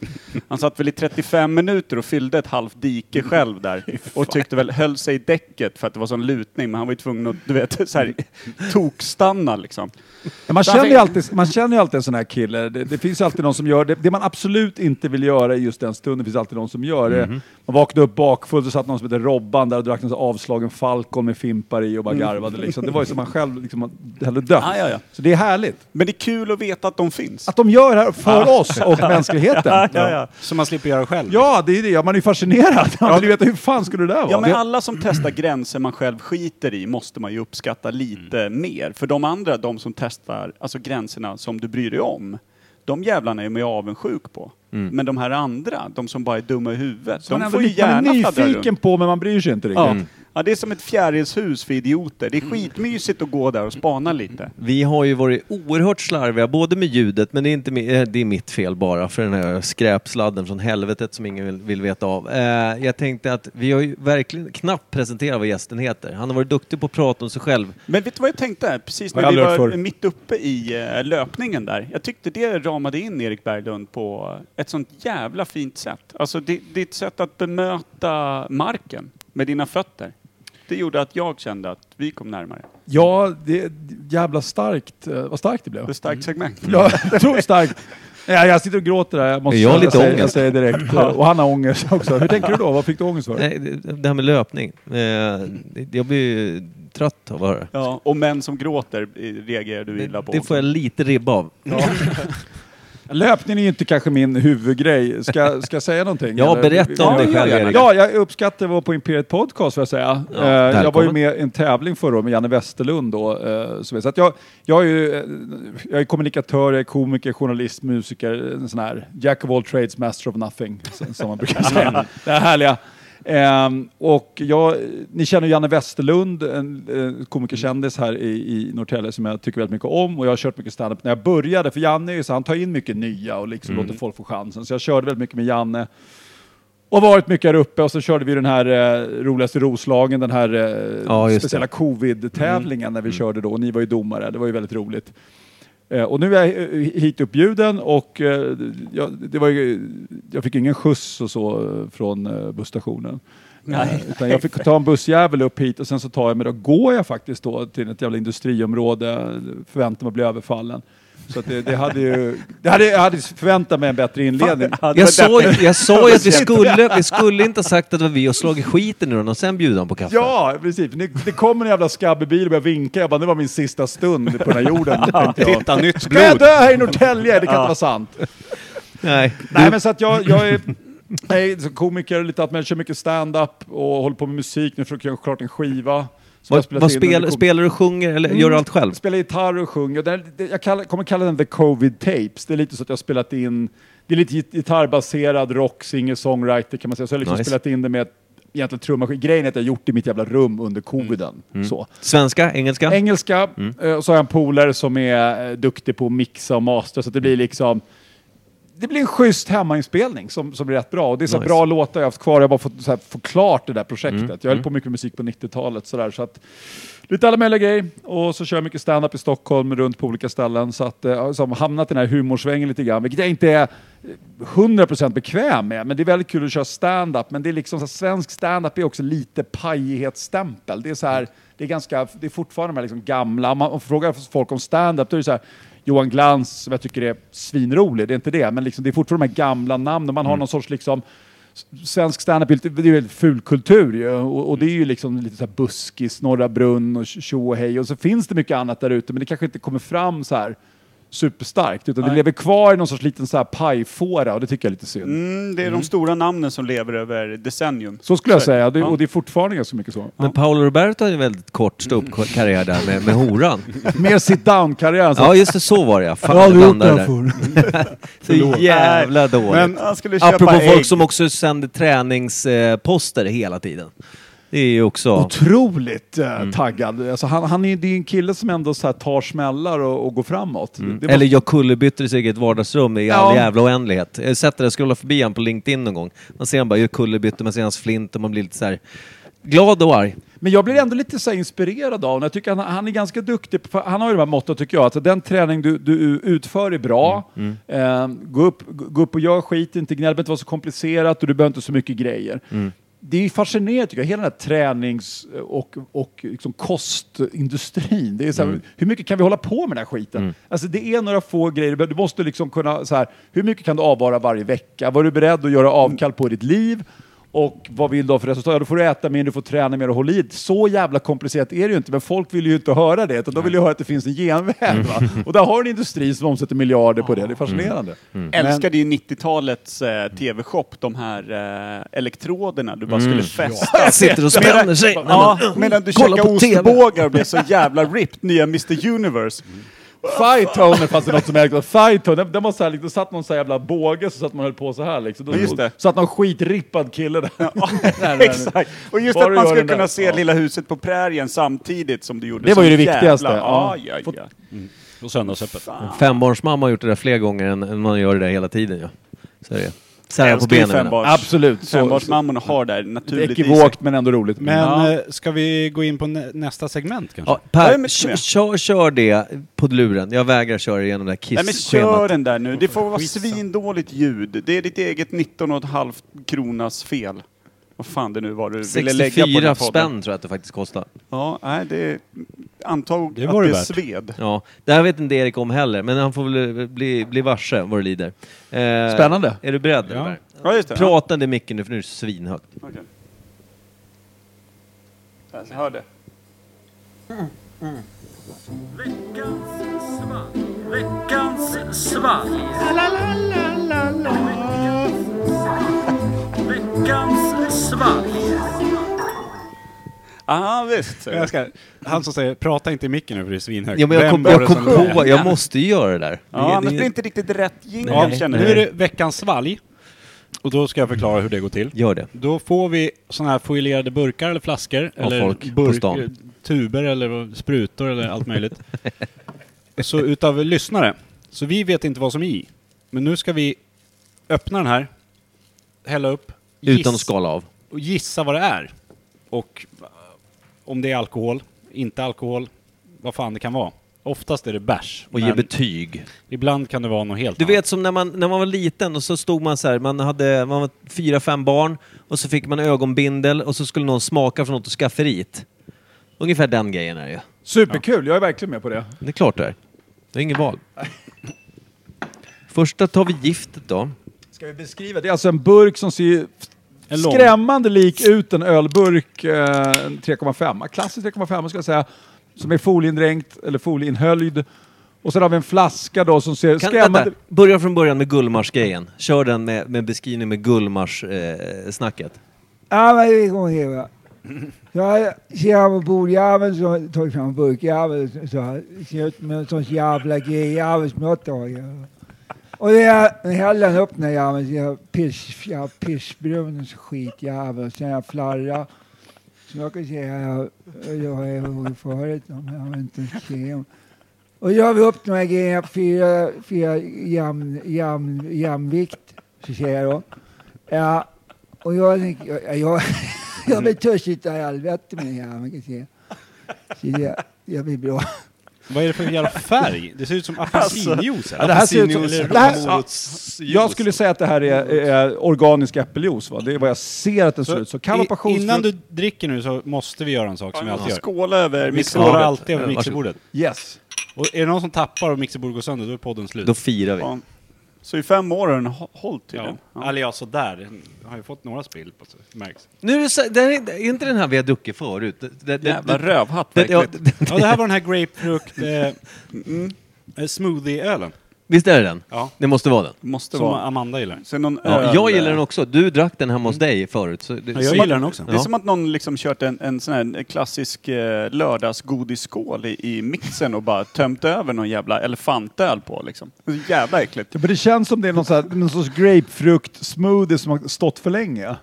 Han satt väl i 35 minuter och fyllde ett halvt dike själv där. (laughs) Och tyckte väl, höll sig i däcket för att det var sån lutning, men han var ju tvungen att, du vet, så här, tokstanna liksom. Ja, man, känner ju alltid, man känner ju alltid en sån här kille. Det, det finns alltid någon som gör det. Det man absolut inte vill göra i just den stunden finns alltid någon som gör det. Man vaknar upp bak, bakfull så satt någon som hette Robban där och drack en avslagen Falcon med fimpar i och bara garvade liksom. Det var ju som man själv liksom hade dött. Ja, ja, ja. Så det är härligt. Men det är kul att veta att de finns. Att de gör det här för oss och (laughs) mänskligheten. ja, ja, ja. Som man slipper göra själv. Ja, det är det. Man är ju fascinerad. Man vill veta hur fan skulle det där vara? Ja, men alla som testar gränser man själv skiter i måste man ju uppskatta lite Mm. mer. För de andra, de som testar alltså gränserna som du bryr dig om, de jävlarna är man ju avundsjuk på. Men de här andra, de som bara är dumma i huvudet, Så man de är får ju ändå- man gärna är fladdra nyfiken runt. på men man bryr sig inte riktigt. Ja. Ja, det är som ett fjärilshus för idioter. Det är skitmysigt att gå där och spana lite. Vi har ju varit oerhört slarviga, både med ljudet, men det är, inte, eh, det är mitt fel bara, för den här skräpsladden från helvetet som ingen vill, vill veta av. Eh, jag tänkte att vi har ju verkligen knappt presenterat vad gästen heter. Han har varit duktig på att prata om sig själv. Men vet du vad jag tänkte? Precis när vi var förr. mitt uppe i eh, löpningen där. Jag tyckte det ramade in Erik Berglund på ett sånt jävla fint sätt. Alltså det, ditt sätt att bemöta marken med dina fötter. Det gjorde att jag kände att vi kom närmare. Ja, det är jävla starkt. Eh, Vad starkt det blev. Det är ett starkt segment. Ja, (laughs) jag tror starkt. Ja, jag sitter och gråter där. Jag, måste, Jag har lite säger, jag ångest. säger direkt. Och han har ångest också. Hur tänker du då? Vad fick du ångest för? Nej, det, det här med löpning. Eh, jag blir ju trött av att höra. Ja, och män som gråter eh, reagerar du illa på. Det får jag lite ribba av. (laughs) Löpning är ju inte kanske min huvudgrej. Ska, ska jag säga någonting? Ja, Eller? berätta om Ja, dig själv, Erik. Ja, jag uppskattar att vara på Imperiet Podcast får jag säga. Ja, Eh, jag var ju med i en tävling förra året med Janne Westerlund då. eh, Så, att jag, jag, är ju, eh, jag är kommunikatör, jag är komiker, journalist, musiker, en sån här Jack of all trades, master of nothing, som- man brukar (laughs) säga. Det här härliga. Ehm, och jag, ni känner Janne Westerlund, en eh, komikerkändis här i, i Norrtälje som jag tycker väldigt mycket om och jag har kört mycket standup när jag började, för Janne är ju så, han tar in mycket nya och liksom låter folk få chansen. Så jag körde väldigt mycket med Janne. Och varit mycket här uppe och så körde vi den här eh, roligaste Roslagen, den här eh, Ja, speciella covid-tävlingen när vi körde då. Och ni var ju domare, det var ju väldigt roligt. Eh, och nu är jag eh, hit uppbjuden och eh, jag, det var ju, jag fick ingen skjuts och så från busstationen. Eh, utan jag fick ta en bussjävel upp hit och sen så tar jag mig då, går jag faktiskt då till ett jävla industriområde, förväntar mig att bli överfallen. Så att det, det hade ju, det hade, jag hade förväntat mig en bättre inledning. Jag ju- jag sa ju att vi skulle, vi skulle inte ha sagt att det var vi och slagit skiten ur honom och sen bjuda honom på kaffe. Ja, precis. Det, det kom en jävla skabbig bil och började vinka. Jag bara, det var min sista stund på den här jorden. (laughs) Titta, nytt Ska jag blod! dö här i Norrtälje? Det kan inte vara sant. Nej. Nej, men så att jag, jag är, som komiker, lite men jag kör mycket stand-up och håller på med musik. Nu försöker jag göra klart en skiva. Jag Vad, vad spel, spelar du sjunger eller gör du allt själv? Spelar gitarr och sjunger. Det, det, jag kallar, kommer kalla den The Covid Tapes. Det är lite så att jag har spelat in, det är lite git- gitarrbaserad rock, singer-songwriter kan man säga. Så jag har liksom Nice. spelat in det med egentligen trummaskin. Grejen är att jag har gjort det i mitt jävla rum under coviden. Mm. Så. Svenska? Engelska? Engelska, Mm. eh, och så har jag en polare som är eh, duktig på att mixa och mastra så att det blir liksom det blir en schysst hemmainspelning som, som blir rätt bra. Och det är så Nice. bra låtar jag har haft kvar. Jag har bara fått så här, få klart det där projektet. Mm. Jag höll på mycket musik på 90-talet. Så, där, så att, lite alla möjliga grejer. Och så kör jag mycket stand-up i Stockholm, runt på olika ställen. Så att eh, jag har hamnat i den här humorsvängen lite grann. Vilket jag inte är eh, 100% bekväm med. Men det är väldigt kul att köra stand-up. Men det är liksom så här, svensk stand-up är också lite pajighetsstämpel. Det är så här, det är ganska, det är fortfarande de här liksom gamla, om man frågar folk om stand-up då är det så här Johan Glans som jag tycker är svinrolig, det är inte det, men liksom, det är fortfarande de här gamla namnen. Man har någon sorts liksom Svensk standup det är ju fulkultur ju. Och, och det är ju liksom lite så här buskis, Norra Brunn och tjo och hej. Och så finns det mycket annat där ute, men det kanske inte kommer fram så här superstarkt. Utan det Nej. lever kvar i någon sorts liten så här pajfåra och det tycker jag är lite synd. Mm, det är de stora namnen som lever över decennium. Så skulle jag det. säga, det, Ja. och det är fortfarande ganska mycket så. Men Paolo Roberto hade en väldigt kort ståuppkarriär där med, med horan. (laughs) Mer sit down-karriär. Ja just det, så var det ja. Fan, jag har aldrig jag gjort det där. (laughs) förr. Så jävla dåligt. Men han skulle köpa Apropå ägg. folk som också sänder träningsposter hela tiden. Det är ju också... Otroligt eh, Mm. taggad. Alltså, han, han är, det är en kille som ändå så här tar smällar och, och går framåt. Det måste- Eller jag kullerbytter i sitt eget vardagsrum i all Ja. jävla oändlighet. Jag sätter det, scrollar förbi han på LinkedIn någon gång. Man ser han bara gör kullerbyttor, man ser hans flint och man blir lite så här glad och arg. Men jag blir ändå lite så inspirerad av honom. Jag tycker han, han är ganska duktig. På, han har ju de här mottot tycker jag. Att den träning du, du utför är bra. Mm, Eh, gå, upp, gå upp och gör skit, inte gnäll, det behöver inte vara så komplicerat och du behöver inte så mycket grejer. Mm. Det är fascinerande tycker jag, hela den här tränings och, och liksom kostindustrin. Det är så här, Mm. Hur mycket kan vi hålla på med den här skiten? Alltså det är några få grejer, du måste liksom kunna, så här, hur mycket kan du avvara varje vecka? Vad är du beredd att göra avkall på ditt liv? Och vad vill du ha för resultat? Ja, då får du äta mer, du får träna mer och hålla i. Så jävla komplicerat är det ju inte, men folk vill ju inte höra det, utan de vill ju höra att det finns en genväg. Va? Och där har du en industri som omsätter miljarder på det, det är fascinerande. Älskade ju 90-talets eh, TV-shop, de här eh, elektroderna du bara skulle fästa. Sitter och spänner sig. Ja, medan du TV. ostbågar och blev så jävla ripped, nya Mr Universe. Fightoner fanns det något som ägde. Fightoner, det var så här, liksom, satt någon så här jävla båge så satt man höll på så här liksom. Då, Ja, just det. Satt någon skitrippad kille där. (laughs) Nej, nej, nej. (laughs) Exakt. Och just Bara att man skulle den där. kunna se Ja. Lilla huset på prärien samtidigt som du gjorde. Det var ju det viktigaste, jävla- ja. Ja, ja, ja. Och söndagsöppet. Fembarnsmamma har gjort det där fler gånger än, än man gör det där hela tiden. Ja. Så är det. Sära på benen. fembarns- Absolut. Så, Fembarnsmammorna har det här naturligt i sig. ekivokt men ändå roligt. Men Ja. eh, ska vi gå in på nä nästa segment kanske? Ja, per, kör, kör, kör det på luren. Jag vägrar köra igenom det här Nej men kör den där nu. Det får vara svindåligt ljud. Det är ditt eget 19,5 kronas fel. Vad fan det nu var du ville lägga på 64 den podden. spänn tror jag att det faktiskt kostar. Ja, nej det antog Det att var det det värt. sved. Ja, det här vet inte Erik om heller, men han får väl bli, bli varse vad det lider. Eh, Spännande. Är du beredd? Ja. Ja, just det. Prata inte i micken nu för nu är det svinhögt. Ja. Okej. Där, så hör det. Ah, visst. Jag ska, han som säger prata inte i micken nu för det är svinhögt. Ja, men jag Vem kom, var jag det kom som på, jag måste ju göra det där. Ja, det, annars det, blir det inte riktigt rätt jingel Ja, känner nu jag. är det veckans svalg. Och då ska jag förklara hur det går till. Gör det. Då får vi såna här foilerade burkar eller flaskor. Av eller folk på stan. tuber eller sprutor eller allt möjligt. (laughs) Så utav lyssnare. Så vi vet inte vad som är i. Men nu ska vi öppna den här, hälla upp, Utan att skala av. och gissa vad det är. Och eh, om det är alkohol, inte alkohol, vad fan det kan vara. Oftast är det bärs. Och ge men betyg. ibland kan det vara något helt Du annat. vet som när man, när man var liten och så stod man så här, man hade man var fyra, fem barn och så fick man ögonbindel och så skulle någon smaka från något ur skafferiet. Ungefär den grejen är det ju. Superkul, jag är verkligen med på det. Det är klart det är. Det är inget val. Första tar vi giftet då. Ska vi beskriva? Det är alltså en burk som ser lång. skrämmande lik ut en ölburk, eh, en 3,5. Klassisk 3,5 ska jag säga. Som är foliendränkt, eller folieinhöljd. Och sen har vi en flaska då som ser Kan, skrämmande... vänta, börja från början med Gullmars-grejen. Kör den med, med beskrivning med Gullmars-snacket. Ja, men det kommer ihåg. va. Jag ser på bordjäveln så tar jag fram burkjäveln så- här. Ser ut med en sån jävla grejjävel som jag tar. Och det är hällen upp när här jag piss, jag pissbrun och så skitjävel. Och sen jag flarra. Så jag kan säga jag, jag har ihåg förut om jag vill inte se om. Och då gör vi upp de här grejerna fyra, fyra jämn, jämn, jämvikt, Så säger jag då. Ja, och jag tänker, jag, jag, jag blir törstig utav helvete med den jäveln kan jag säga. Så det, jag blir bra. Vad är det för jävla färg? Det ser ut som apelsinjuice. Ja, det här ser ut som, Apelsinjuice, det här, ja, jag skulle säga att det här är, är organisk äppeljuice. Va? Det är vad jag ser att den ser ut. Så kan vara passionsfrukt. innan du dricker nu så måste vi göra en sak som vi alltid gör. Skåla över Vi mixerbordet. skålar alltid över mixerbordet. Yes. Och är det någon som tappar och mixerbordet går sönder, då är podden slut. Då firar vi. Så i fem år har den hå- hållit tydligen. Ja. Eller ja, sådär. Den har ju fått några spill på sig. Märks. Nu är det, så, det här är, är inte den här vi har druckit förut? Det, det, det, Jävla rövhatt, det, ja, verkligen. det, Ja, det här var den här grapefrukt eh, smoothie-ölen. Visst är det den? Ja. Det måste vara den. Måste Som vara. Amanda gillar. Sen någon Ja, öl, jag gillar eh, den också. Du drack den hemma hos dig förut. Så det, Ja, jag så- gillar den också. Det är som att någon liksom kört en, en sån här klassisk eh, lördagsgodisskål i, i mixen och bara tömt över någon jävla elefantöl på liksom. Det är så jävla äckligt. Ja, men det känns som det är någon, sån här, någon sorts grapefrukt-smoothie som har stått för länge.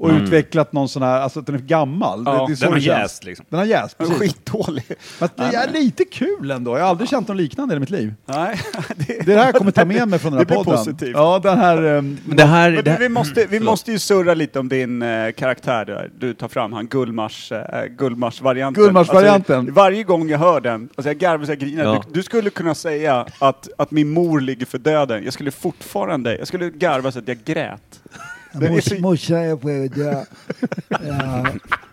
Och utvecklat någon sån här, alltså att den är gammal. Ja, det, det är så Den har det jäst liksom. Den har jäst, precis. skitdålig. Men det är lite kul ändå. Jag har aldrig känt något liknande i mitt liv. Nej, (laughs) det, Det här kommer jag ta med mig från den här (laughs) Det blir podden. positivt. Ja, den här... Men det här... Men Det du, vi här måste, vi måste ju surra lite om din eh, karaktär där. Du tar fram han Gullmars, Gullmars-varianten. Gullmars-varianten. Alltså, varje gång jag hör den, alltså jag garvar så jag grinar. Ja. Du, du skulle kunna säga att, att min mor ligger för döden. Jag skulle fortfarande, jag skulle garva så att jag grät. Mors, morsan är på att dö. Ja.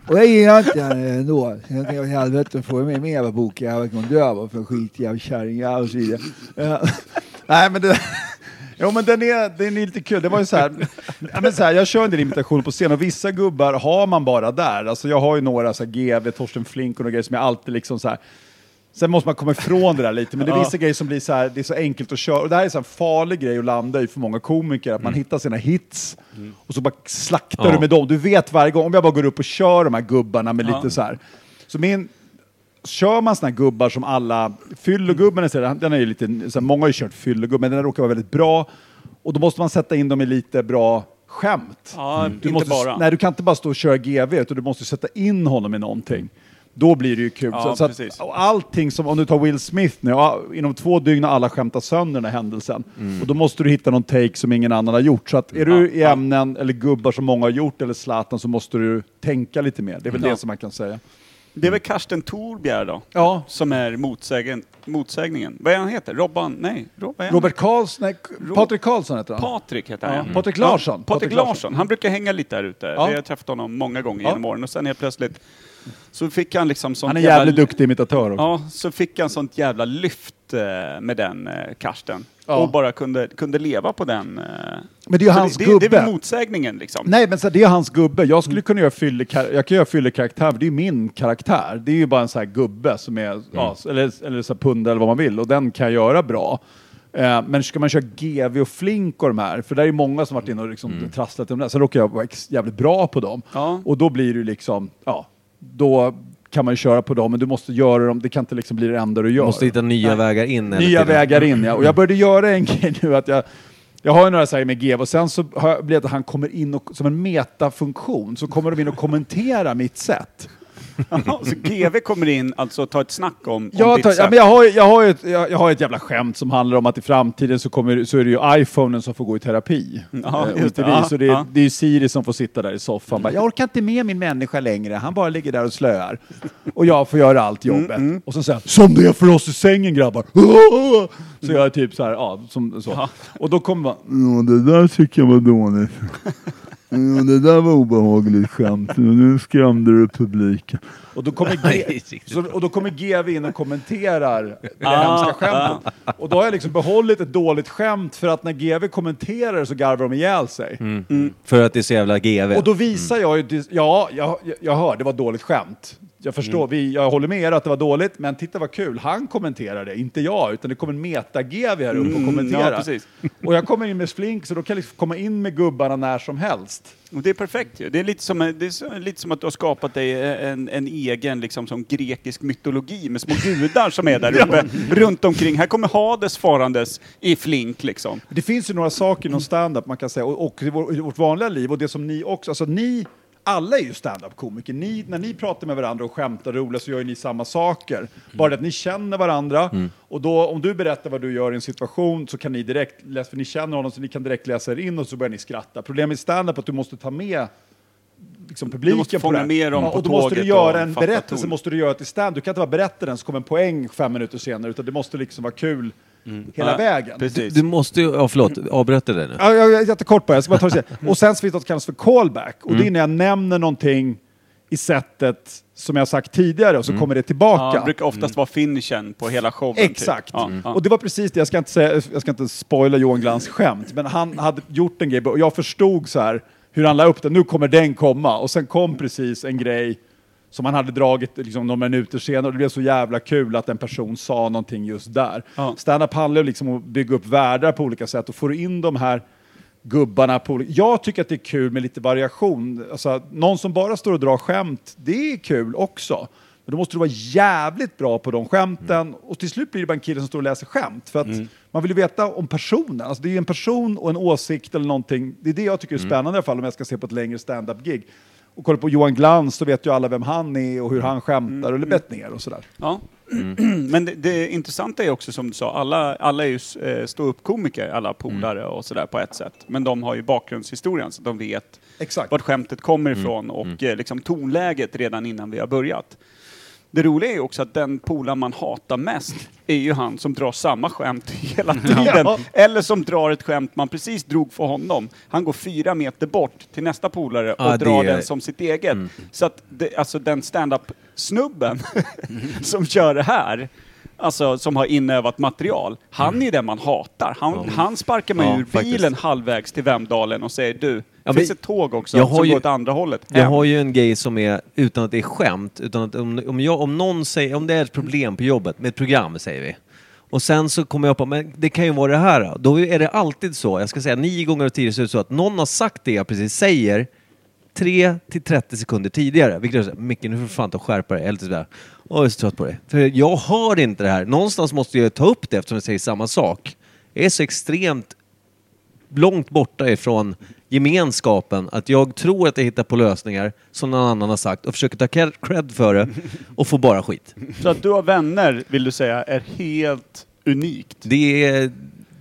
Och jag gillar inte henne ändå. Så jag tänkte helvete, får jag med min jävla bokjävel kan hon dö va, för skitjävel kärringjävel och så vidare. Ja. Nej, men det... (laughs) Jo men den är, den är lite kul. Det var ju så här, ja, men så här, jag kör en del imitationer på scen och vissa gubbar har man bara där. Alltså jag har ju några så här, GV, Torsten Flink och några grejer som jag alltid liksom så här. Sen måste man komma ifrån det där lite, men det är vissa grejer som blir så här, det är så enkelt att köra. Och det här är så en farlig grej att landa i för många komiker, att man hittar sina hits och så bara slaktar du med dem. Du vet varje gång, om jag bara går upp och kör de här gubbarna med lite så här. Så min, kör man såna här gubbar som alla, fyllogubben den är ju lite, så här, många har ju kört fyllogubben, den råkar vara väldigt bra. Och då måste man sätta in dem i lite bra skämt. Ja, Du måste, bara. Nej, du kan inte bara stå och köra GV, utan du måste sätta in honom i någonting. Då blir det ju kul. Ja, så, så att, och allting som, om du tar Will Smith nu, inom två dygn har alla skämtat sönder den här händelsen. Och då måste du hitta någon take som ingen annan har gjort. Så att är du i ämnen, eller gubbar som många har gjort, eller Zlatan, så måste du tänka lite mer. Det är väl Ja. det som man kan säga. Det är väl Karsten Torbjer då? Ja. Som är motsägen, motsägningen. Vad är han heter? Robban? Nej, Rob, vad är han? Robert Karlsson, nej, Ro- Patrik Karlsson heter han. Patrik heter han. Ja, Patrik Larsson. Ja, Patrik Patrik Larsson. Larsson. Han brukar hänga lite där ute. Ja. Vi har träffat honom många gånger Ja. genom åren och sen helt plötsligt så fick han liksom sånt Han är jävla- jävligt duktig imitatör också. Ja, så fick han sånt jävla lyft eh, med den eh, Karsten. Ja. Och bara kunde, kunde leva på den. Eh. Men det är ju Så hans det, det, det är väl motsägningen liksom. Nej, men så det är hans gubbe. Jag skulle kunna göra fyllekar- jag kan göra fyllekaraktär, för det är ju min karaktär. Det är ju bara en sån här gubbe som är, ja, eller, eller så här pundare eller vad man vill, och den kan jag göra bra. Eh, men ska man köra GV och Flink och de här, för det är ju många som varit inne och liksom trasslat i de där, så råkar jag vara ex- jävligt bra på dem. Ja. Och då blir det ju liksom, ja, då kan man ju köra på dem, men du måste göra dem, det kan inte liksom bli det enda du gör. Du måste hitta nya vägar in. Nya vägar in, ja. Och jag började göra en (laughs) grej nu att jag jag har ju några så här med GV och sen så har jag blivit att han kommer in och, som en metafunktion så kommer de in och kommenterar mitt sätt. Så GV kommer in, alltså ta ett snack om, om Jag, ditt tar, ja, men jag, har, jag, har ett, jag, jag har ett jävla skämt som handlar om att i framtiden så, kommer, så är det ju iPhonen som får gå i terapi. Ja, Eh, inte det. vi. Ja, Så det, ja. det är ju Siri som får sitta där i soffan. Bara, jag orkar inte med min människa längre, han bara ligger där och slöar. Och jag får göra allt Mm, jobbet. Och så säger som det är för oss i sängen grabbar. (laughs) Så jag är typ så här, ja, som, så. Och då kommer man, ja det där tycker jag var dåligt. (laughs) Ja, det där var obehagligt skämt. Nu skrämde du publiken. Och då kommer, G- (laughs) så, och då kommer GV in och kommenterar det (laughs) hemska skämtet. Och då har jag liksom behållit ett dåligt skämt för att när GV kommenterar så garvar de ihjäl sig. För att det är så jävla GV. Och då visar jag ju, ja, jag, jag- jag hör, det var ett dåligt skämt. Jag förstår, vi, jag håller med er att det var dåligt, men titta vad kul, han kommenterar det, inte jag, utan det kommer en meta-GV här upp och Mm, kommenterar. ja. Och jag kommer in med Flink, så då kan jag liksom komma in med gubbarna när som helst. Och det är perfekt ju. Det är lite som, det är lite som att du har skapat dig en, en egen liksom, som grekisk mytologi med små gudar som är där (laughs) uppe runt omkring. Här kommer Hades farandes i flink liksom. Det finns ju några saker inom stand-up man kan säga, och, och i, vår, i vårt vanliga liv, och det som ni också, alltså ni, alla är ju stand-up-komiker. Ni, när ni pratar med varandra och skämtar roliga så gör ju ni samma saker. Bara det att ni känner varandra, och då om du berättar vad du gör i en situation så kan ni direkt, läsa, för ni känner honom, så ni kan direkt läsa er in och så börjar ni skratta. Problemet med stand-up är att du måste ta med liksom publiken måste på fånga det med dem på och då måste du göra en berättelse, ton. måste du göra till stand. Du kan inte bara berätta den så kommer en poäng fem minuter senare, utan det måste liksom vara kul hela Ja, vägen. Precis. Du måste ju, ja förlåt, avbröt dig nu? Ja, jag, jag, jättekort bara, jag ska bara ta det. Och sen så finns det något som kallas för callback. Och det är när jag nämner någonting i sättet som jag sagt tidigare och så kommer det Ja, tillbaka. det brukar oftast vara finishen på hela showen. Exakt. Typ. Ja, ja. Och det var precis det, jag ska inte, säga, jag ska inte spoila Johan Glans skämt, men han hade gjort en grej och jag förstod så här hur han la upp det, nu kommer den komma. Och sen kom precis en grej som han hade dragit liksom, några minuter senare och det blev så jävla kul att en person sa någonting just där. Ja. Stand-up handlar liksom om att bygga upp världar på olika sätt och får in de här gubbarna på olika... Jag tycker att det är kul med lite variation. Alltså, någon som bara står och drar skämt, det är kul också. Men då måste du vara jävligt bra på de skämten och till slut blir det bara en kille som står och läser skämt. För att man vill ju veta om personen. Alltså det är ju en person och en åsikt eller någonting. Det är det jag tycker är spännande i alla fall om jag ska se på ett längre stand-up-gig. Och kolla på Johan Glans så vet ju alla vem han är och hur han skämtar eller bett ner och sådär. Ja. (clears throat) Men det, det intressanta är också som du sa, alla, alla är ju eh, ståuppkomiker, alla polare och sådär på ett sätt. Men de har ju bakgrundshistorien så de vet Exakt. vart skämtet kommer ifrån och eh, liksom tonläget redan innan vi har börjat. Det roliga är ju också att den polaren man hatar mest är ju han som drar samma skämt hela tiden. Ja. Eller som drar ett skämt man precis drog för honom. Han går fyra meter bort till nästa polare och Ja, drar det den som sitt eget. Så att det, alltså den stand-up snubben (laughs) som kör det här, alltså, som har inövat material, han är den man hatar. Han, han sparkar man Ja, ur faktiskt. bilen halvvägs till Vemdalen och säger du, det Ja, finns men- ett tåg också Jag som ju- går åt andra hållet. Jag Hem. har ju en grej som är, utan att det är skämt, utan att om, om, jag, om någon säger, om det är ett problem på jobbet med ett program säger vi. Och sen så kommer jag på, men det kan ju vara det här. då. Då är det alltid så, jag ska säga nio gånger av tio så är det så att någon har sagt det jag precis säger 3 till 30 sekunder tidigare. Vilket så här, Micke nu får du fan ta och skärpa dig. Eller sådär. Jag är så trött på dig. För jag hör inte det här. Någonstans måste jag ta upp det eftersom jag säger samma sak. Jag är så extremt långt borta ifrån gemenskapen att jag tror att jag hittar på lösningar som någon annan har sagt och försöker ta cred- för det och får bara skit. Så att du har vänner, vill du säga, är helt unikt. Det är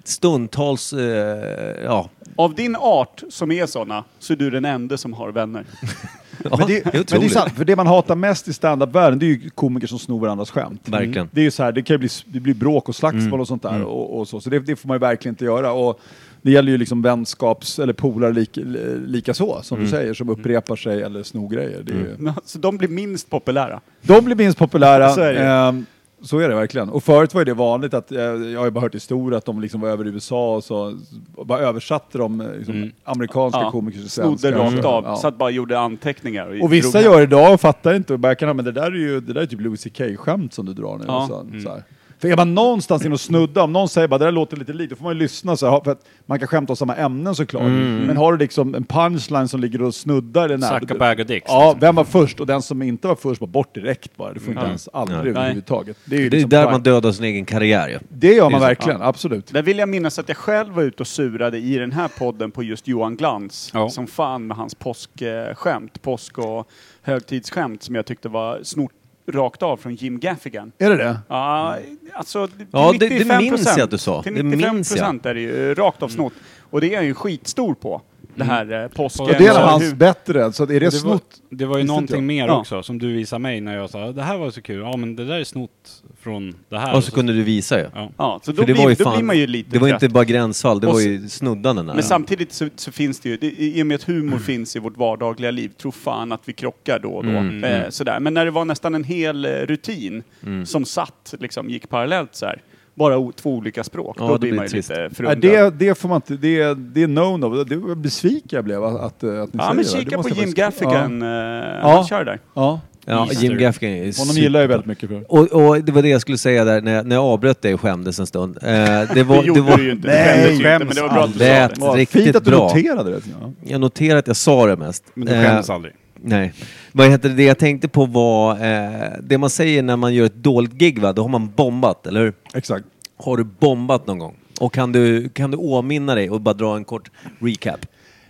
stundtals, eh, ja. Av din art som är såna, så är du den enda som har vänner. (laughs) ja Men det, men det är sant, för det man hatar mest i standup-världen det är ju komiker som snor varandras skämt. Verkligen. Det är ju så här, det kan ju bli, det blir bråk och slagsmål Mm. och sånt där. Och, och så så det, det får man ju verkligen inte göra. Och det gäller ju liksom vänskaps eller polare lika, lika så, som Mm. du säger, som upprepar sig eller snor grejer. Men, Så de blir minst populära. De blir minst populära. Så är det. Ehm, så är det verkligen. Och förut var det vanligt att, eh, jag har ju bara hört historier att de liksom var över i USA och så och bara översatte de eh, liksom, amerikanska Ja, komiker till svenska. Snodde rakt av, Ja. så att bara gjorde anteckningar. Och vissa drog hem. gör det idag och fattar inte och kan men det där är ju det där är typ Louis CK-skämt som du drar nu. Ja. Och så, så här. För är man någonstans in och snudda, om någon säger bara det där låter lite likt, då får man ju lyssna så här, för att man kan skämta om samma ämnen såklart. Men har du liksom en punchline som ligger och snuddar eller nära. Suck a bag of dicks. Ja, liksom. vem var först? Och den som inte var först var bort direkt bara. Det får inte Ja. ens aldrig Nej. överhuvudtaget. Det är ju Det är liksom där man dödar sin egen karriär ju. Det gör man Det verkligen, absolut. Där vill jag minnas att jag själv var ute och surade i den här podden på just Johan Glans. Ja. Som fan med hans påskskämt, påsk och högtidsskämt som jag tyckte var snort rakt av från Jim Gaffigan. Är det det? Ja, alltså Ja, det- det 95 minns jag att du sa. Till Det 95 minns jag. procent är det ju rakt av snott. Och det är jag ju skitstor på. Det här eh, påsken. Och det är hans bättre, så är det, det, var, snott? det var ju Visste någonting mer Ja. också som du visade mig när jag sa det här var så kul. Ja men det där är snott från det här. Och så kunde du visa ju. Ja. Ja, så då, För det blir, var ju då fan, blir man ju lite det var trött. inte bara gränsfall, det Och var ju snuddanden där. Men samtidigt så, så finns det ju, det, i och med att humor finns i vårt vardagliga liv, tror fan att vi krockar då och då. Mm. Eh, sådär. Men när det var nästan en hel eh, rutin Mm. som satt, liksom gick parallellt så här, bara två olika språk, Ja, då det blir man ju trist. lite Nej, förundrad. det, det får man inte, det, det är no-no. Det var besviken jag blev att, att, att ni ja, säger men det. kika Det på Jim Gaffigan, eh, Ja. han kör där. Ja. Ja. Jim Gaffigan är Honom super- gillar jag väldigt mycket för. Och, och det var det jag skulle säga där när jag, när jag avbröt dig och skämdes en stund. Eh, det, (laughs) Det var, gjorde det var, du ju inte, Nej, det skämdes inte, men det var bra att du sa det. Fint att du bra. noterade det. Ja. Jag noterar att jag sa det mest. Men du Eh, skämdes aldrig. Nej. Vad heter det? det jag tänkte på var eh, det man säger när man gör ett dåligt gig va? Då har man bombat, eller hur? Exakt. Har du bombat någon gång? Och kan du, kan du åminna dig och bara dra en kort recap?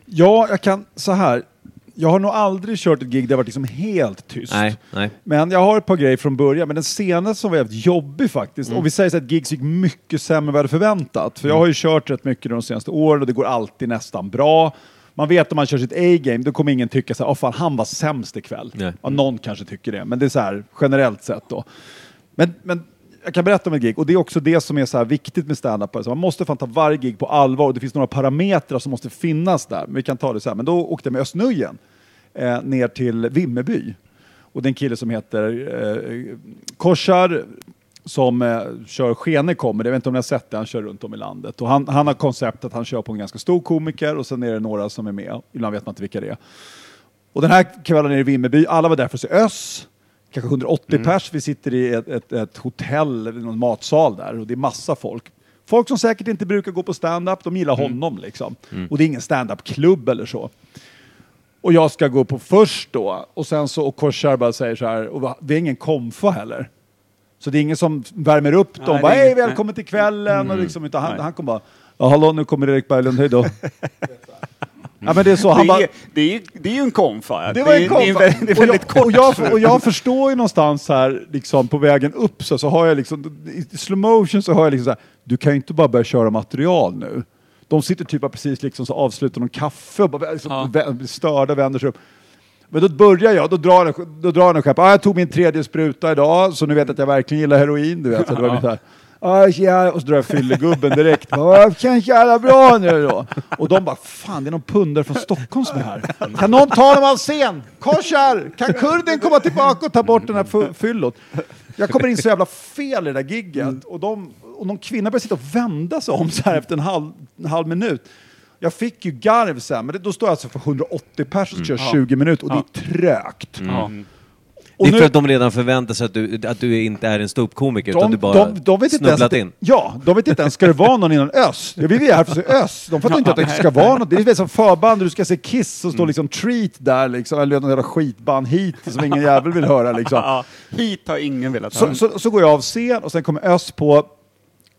Ja, jag kan så här. Jag har nog aldrig kört ett gig där det varit liksom helt tyst. Nej, nej. Men jag har ett par grejer från början, men den senaste som var jävligt jobbig faktiskt. Mm. Och vi säger så att gigs gick mycket sämre än vad jag hade förväntat. För jag har ju kört rätt mycket de senaste åren och det går alltid nästan bra. Man vet om man kör sitt A-game, då kommer ingen tycka så här, åh fan han var sämst ikväll. Nej. Ja, någon kanske tycker det, men det är så här generellt sett då. Men, men jag kan berätta om ett gig och det är också det som är så här viktigt med stand-up. Alltså man måste fan ta varje gig på allvar och det finns några parametrar som måste finnas där. Men vi kan ta det så här. Men då åkte jag med Östnöjen eh, ner till Vimmerby. Och det är en kille som heter eh, Korsar som eh, kör Skene kommer, jag vet inte om ni har sett det, han kör runt om i landet. Och han, han har koncept att han kör på en ganska stor komiker och sen är det några som är med, ibland vet man inte vilka det är. Och den här kvällen nere i Vimmerby, alla var där för att se Öss, kanske 180 pers, vi sitter i ett, ett, ett hotell, eller någon matsal där och det är massa folk. Folk som säkert inte brukar gå på stand-up, de gillar honom liksom. Och det är ingen stand-up-klubb eller så. Och jag ska gå på först då, och sen så, och Korsar bara säger så här, och det är ingen komfa heller. Så det är ingen som värmer upp dem, Nej, bara det är hej ingen- välkommen till kvällen, och liksom, utan han, Nej. han kommer bara, ja hallå nu kommer Erik Berglund, hej då. (laughs) ja men det är så, han det, är, det, är, ju- det är ju en konfa. det var är, en kompa. Det är, väldigt- det är och, väldigt jag, och, kort. jag, och jag förstår ju någonstans här, liksom på vägen upp så, så har jag liksom, i slow motion så har jag liksom så här, du kan ju inte bara börja köra material nu. De sitter typ bara precis liksom så avslutar de kaffe och bara liksom, Ja. vä- störda vänder sig upp. Men då börjar jag, då drar jag, då drar jag en skepp. Ah, jag tog min tredje spruta idag, så nu vet jag att jag verkligen gillar heroin. Du vet, så det var lite här. Ja. Och så drar jag fyllegubben direkt. Ja, känns jävla bra nu då. Och de bara, fan det är någon pundare från Stockholm som är här. Kan någon ta dem av scen? Korsar! Kan kurden komma tillbaka och ta bort den här fyllot? Jag kommer in så jävla fel i det där gigget och, de, och någon kvinna börjar sitta och vända sig om så här efter en halv, en halv minut. Jag fick ju garv sen, men det, då står jag alltså för 180 pers och kör 20 minuter och det är trögt. Ja. Det Och är nu- för att de redan förväntar sig att du, att du inte är en ståuppkomiker utan du de, bara de, de vet inte ens in. Ja, de vet inte ens, ska det vara någon innan Öss? Ja, vi är här för att se Öss. De fattar inte att det ska vara något. Det är väl som förband, du ska se Kiss och står liksom Treat där liksom, eller någon jävla skitband hit som ingen jävel vill höra liksom. Ja, hit har ingen velat höra. Så, så, så går jag av scen och sen kommer Öss på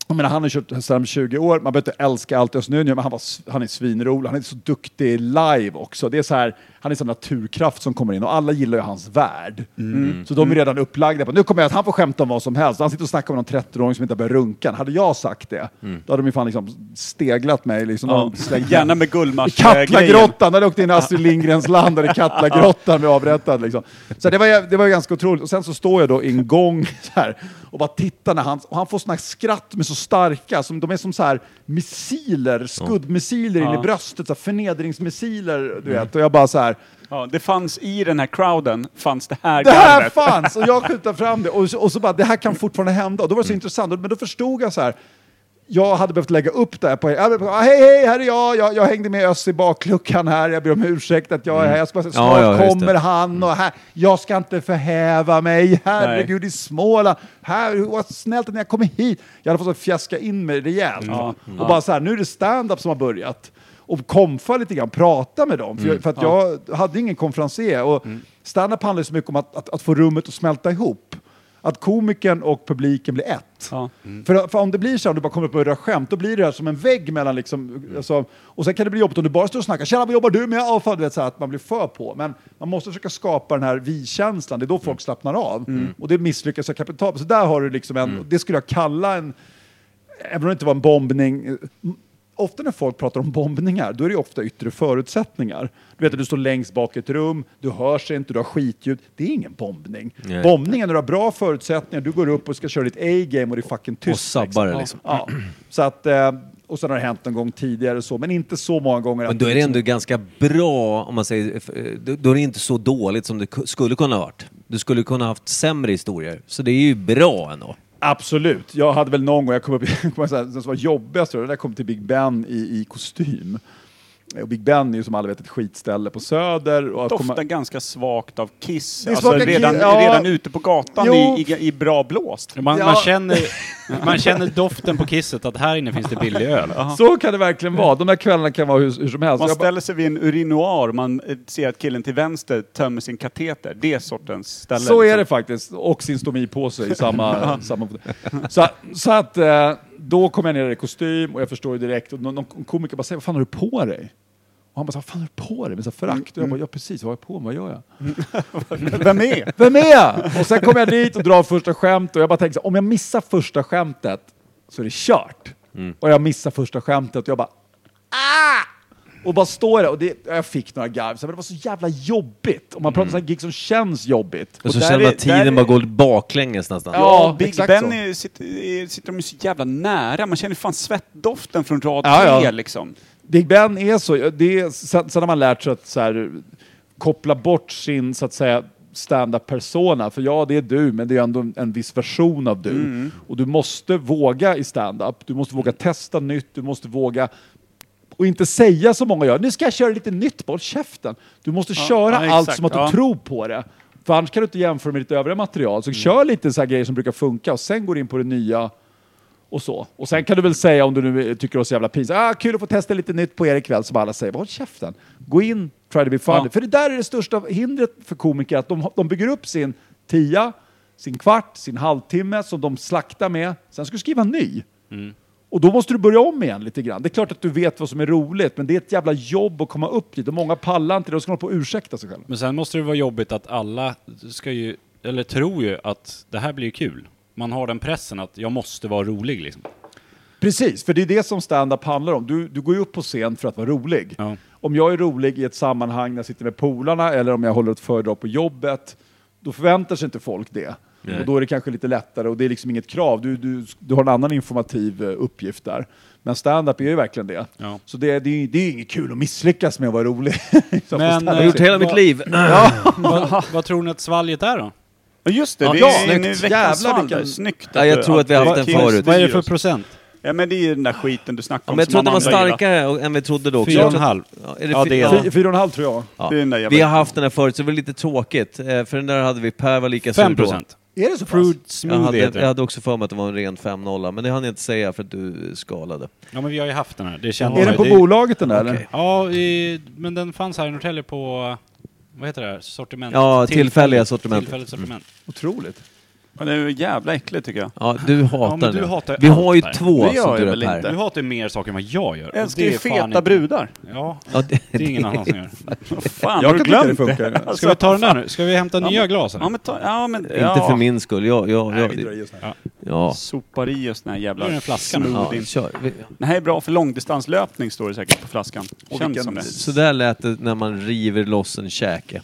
jag menar, han har kört Slam 20 år, man behöver inte älska allt Nuno, men han, var, han är svinrolig, han är så duktig live också. Det är så här, han är sån naturkraft som kommer in och alla gillar ju hans värld. Så de är redan upplagda på, nu kommer jag att han får skämta om vad som helst. Han sitter och snackar med någon 30-åring som inte har börjat runka. Hade jag sagt det, då hade de ju fan liksom steglat mig. Liksom, Ja, slängt- (laughs) gärna med i Gullmars-grejen. Katlagrottan, där åkte in i Astrid Lindgrens land, där i Katlagrottan blev avrättad. Liksom. Så det var, det var ganska otroligt. Och sen så står jag då i en gång så här, och bara tittar när han, och han får såna skratt med så starka, som, de är som så här missiler, skuddmissiler in i Ja. bröstet, så här förnedringsmissiler, du vet. Och jag bara så här, Ja, det fanns i den här crowden, fanns det här det här garvet. fanns! Och jag (laughs) skjuter fram det. Och så, och så bara, det här kan fortfarande hända. Och då var det så intressant. Men då förstod jag så här, jag hade behövt lägga upp det här på... Ja, men, Hej, hej, här är jag. jag. Jag hängde med Öss i bakluckan här. Jag ber om ursäkt att jag är här. Jag ska Ja, snart ja, det. kommer han och här. Jag ska inte förhäva mig. Herregud, i Småland. Här, vad snällt att ni har kommit hit. Jag hade fått fjäska in mig rejält. Ja, Och bara så här, nu är det stand-up som har börjat. Och komfa lite grann, prata med dem. För, jag, för att jag hade ingen konferencier. Och stand-up handlar så mycket om att, att, att få rummet att smälta ihop. Att komikern och publiken blir ett. Ja. För, för om det blir så, om du bara kommer upp och rör skämt, då blir det här som en vägg mellan liksom, alltså, och sen kan det bli jobbigt om du bara står och snackar, tjena vad jobbar du med? Ja, fan, du vet, så här, att man blir för på. Men man måste försöka skapa den här vi-känslan, det är då folk slappnar av. Och det misslyckas kapitalt. Så där har du liksom en, det skulle jag kalla en, även om det inte var en bombning, ofta när folk pratar om bombningar, då är det ofta yttre förutsättningar. Du vet att du står längst bak i ett rum, du hörs inte, du har skitljud. Det är ingen bombning. Nej. Bombning är när du har bra förutsättningar, du går upp och ska köra ditt A-game och det är fucking tyst. Och sabbar det, liksom. Ja. Så att, eh, och sen har det hänt någon gång tidigare så, men inte så många gånger. Men då är det liksom- ändå ganska bra, om man säger, eh, då- är det inte så dåligt som det ku- skulle kunna ha varit. Du skulle kunna ha haft sämre historier. Så det är ju bra ändå. Absolut. Jag hade väl någon gång, jag kom upp, det (laughs) som var jobbigast, det där jag kom till Big Ben i, i kostym. Och Big Ben är ju som alla vet ett skitställe på Söder. Och att Doftar komma- ganska svagt av Kiss. Det är Alltså redan, Kiss, ja. redan ute på gatan i, i, i bra blåst. Man, Ja. man, känner, (laughs) man känner doften på kisset att här inne finns det billig öl. Så kan det verkligen vara. De där kvällarna kan vara hur, hur som helst. Man Jag bara- ställer sig vid en urinoar, man eh, ser att killen till vänster tömmer sin kateter. Det är sortens ställe. Så är liksom. det faktiskt. Och sin stomipåse i samma... (laughs) samma så, så att eh, då kom jag ner i kostym och jag förstår ju direkt. Och någon, någon komiker bara säger, vad fan har du på dig? Och han bara, vad fan har du på dig? Med så förakt. Och jag bara, ja precis, vad har jag på mig? Vad gör jag? (laughs) Vem är? Vem är jag? Och sen kommer jag dit och drar första skämt och jag bara tänker så här, om jag missar första skämtet så är det kört. Och jag missar första skämtet och jag bara ah! Och bara står där och det, jag fick några garv, men det var så jävla jobbigt. Om man pratar om sådana gig som känns jobbigt. Och så känner man att tiden bara går baklänges nästan. Ja, Ja, Big exakt Ben är, sitter, sitter de ju så jävla nära. Man känner fan svettdoften från rad Ja, tre ja. liksom. Big Ben är så, det är, sen, sen har man lärt sig att så här, koppla bort sin, så att säga, stand-up persona. För ja, det är du, men det är ändå en, en viss version av du. Och du måste våga i stand-up. Du måste våga testa nytt, du måste våga och inte säga som många gör, nu ska jag köra lite nytt, håll käften. Du måste köra ja, allt som att du ja. tror på det. För annars kan du inte jämföra med ditt övriga material. Så kör lite så här grejer som brukar funka och sen går in på det nya och så. Och sen kan du väl säga om du nu tycker det är så jävla pinsamt, ah, kul att få testa lite nytt på er ikväll, som alla säger, håll käften. Gå in, try to be funny. Ja. För det där är det största hindret för komiker, att de, de bygger upp sin tia, sin kvart, sin halvtimme som de slaktar med, sen ska du skriva ny. Och då måste du börja om igen lite grann. Det är klart att du vet vad som är roligt, men det är ett jävla jobb att komma upp dit och många pallar inte det, då ska de på att ursäkta sig själv. Men sen måste det vara jobbigt att alla ska ju, eller tror ju att det här blir kul. Man har den pressen att jag måste vara rolig liksom. Precis, för det är det som stand-up handlar om. Du, du går ju upp på scen för att vara rolig. Ja. Om jag är rolig i ett sammanhang när jag sitter med polarna eller om jag håller ett föredrag på jobbet, då förväntar sig inte folk det. Och då är det kanske lite lättare och det är liksom inget krav. Du, du, du har en annan informativ eh, uppgift där. Men stand-up är ju verkligen det. Ja. Så det, det, är det är ju inget kul att misslyckas med att vara rolig. (laughs) Men, Jag har eh, gjort hela mitt liv. (laughs) vad, vad tror ni att svalget är då? Ja, just det, Ja, det ja, är snyggt. veckans Jävlar vilken-. Snyggt. Ja, jag tror att vi har haft det den förut. Vad är det för procent? Ja men det är ju den där skiten du snackade Ja, om men jag att den var starkare än vi trodde då också. Fyra och en halv. Ja, det Ja, är ja. det. Fy- Fyra och en halv tror jag. Ja. Det är den där Vi har haft den här förut, så det var lite tråkigt. Eh, För den där hade vi, Per var lika sur Fem då. procent. Är det så pass? Fruit Jag smoothie hade, heter jag det. hade också för mig att det var en ren 5-0, men det hann jag inte säga för att du skalade. Ja men vi har ju haft den här. Det känner Är man den ju. på Det- bolaget den där eller? Okej. Ja, i, men den fanns här i Norrtälje på, vad heter det här, sortiment? Ja, tillfälliga sortimentet. Tillfälligt sortiment. Otroligt. Ja, det är ju jävla äckligt tycker jag. Ja, du hatar men du den. hatar Vi allt har ju där. två Det gör som jag du väl inte. Du hatar ju mer saker än vad jag gör. Jag älskar Det ju feta inte- brudar. Ja, Ja, det, det är ingen annan som gör. (laughs) Fan, Jag har du kan tycka det glömt funkar. det? Ska vi ta den där nu? Ska vi hämta Ja, nya men- glas? eller? Ja men, ta, ja, men Inte ja. för min skull. Jag, jag, Nej, vi drar jag, i oss här. ja. Sopar i oss den här är jävla det en flaska nu. ja, smoothien. kör. Vi- Det här är bra för långdistanslöpning står det säkert på flaskan. Känns vilken- som det. Så där lät det när man river loss en käke.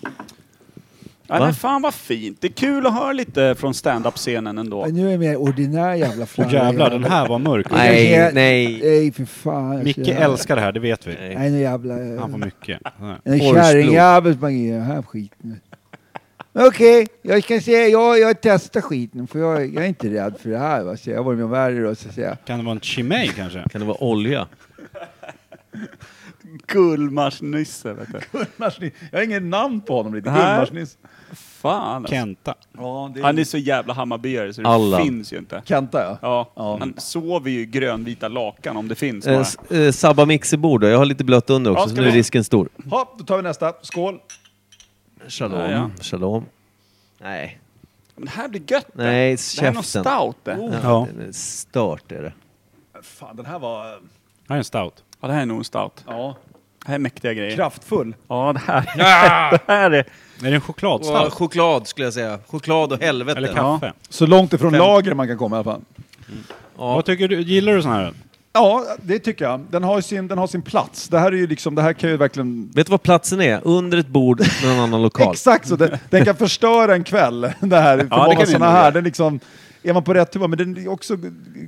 Ja, men fan vad fint. Det är kul att höra lite från stand-up-scenen ändå. Men nu är det mer ordinär jävla Åh flarra. jävlar, den här var mörk. Nej, nej. Nej, för fan. Micke älskar det här, det vet vi. nej. Nu jävla... Han får mycket. En kärringjävel som ger den här skiten. Men Okej, jag kan säga, jag, jag testar skiten för jag, jag är inte rädd för det här. Va? Så jag har varit med om värre då, så att säga. Kan det vara en chimay kanske? Kan det vara olja? Gullmarsnisse vet du. Gullmarsnisse. Jag har ingen namn på honom riktigt. Nej. Gullmarsnisse. Fan alltså. Kenta. Ja, det Han är så jävla Hammarbyare så det Allan. finns ju inte. Kenta ja. Ja, Ja. han sover ju i grönvita lakan om det finns Eh, s- eh, Sabba mixerbord då. Jag har lite blött under också, Ja, så nu är vi- risken stor. Ha, då tar vi nästa. Skål! Shalom. Ja, ja. Shalom. Nej. Men det här blir gött det. Nej, Det här är något käften. stout det. Ja, Ja. det är Stört är det. Fan, den här var... Här är en stout. Ja, det här är nog en stout. Ja. Det här är mäktiga grejer. Kraftfull. Ja, det här, (laughs) det här är... Är det en chokladstout? choklad skulle jag säga. Choklad och helvete. Eller kaffe? Så långt ifrån Fem. lager man kan komma i alla fall. Ja. Vad tycker du? Gillar du sån här? Ja, det tycker jag. Den har, ju sin, den har sin plats. Det här är ju liksom, det här kan ju verkligen... Vet du vad platsen är? Under ett bord med en annan lokal. (laughs) Exakt så, den, den kan förstöra en kväll. (laughs) Det här, för det många kan den sådana nog här. göra. Den liksom, är man på rätt humör, men den är också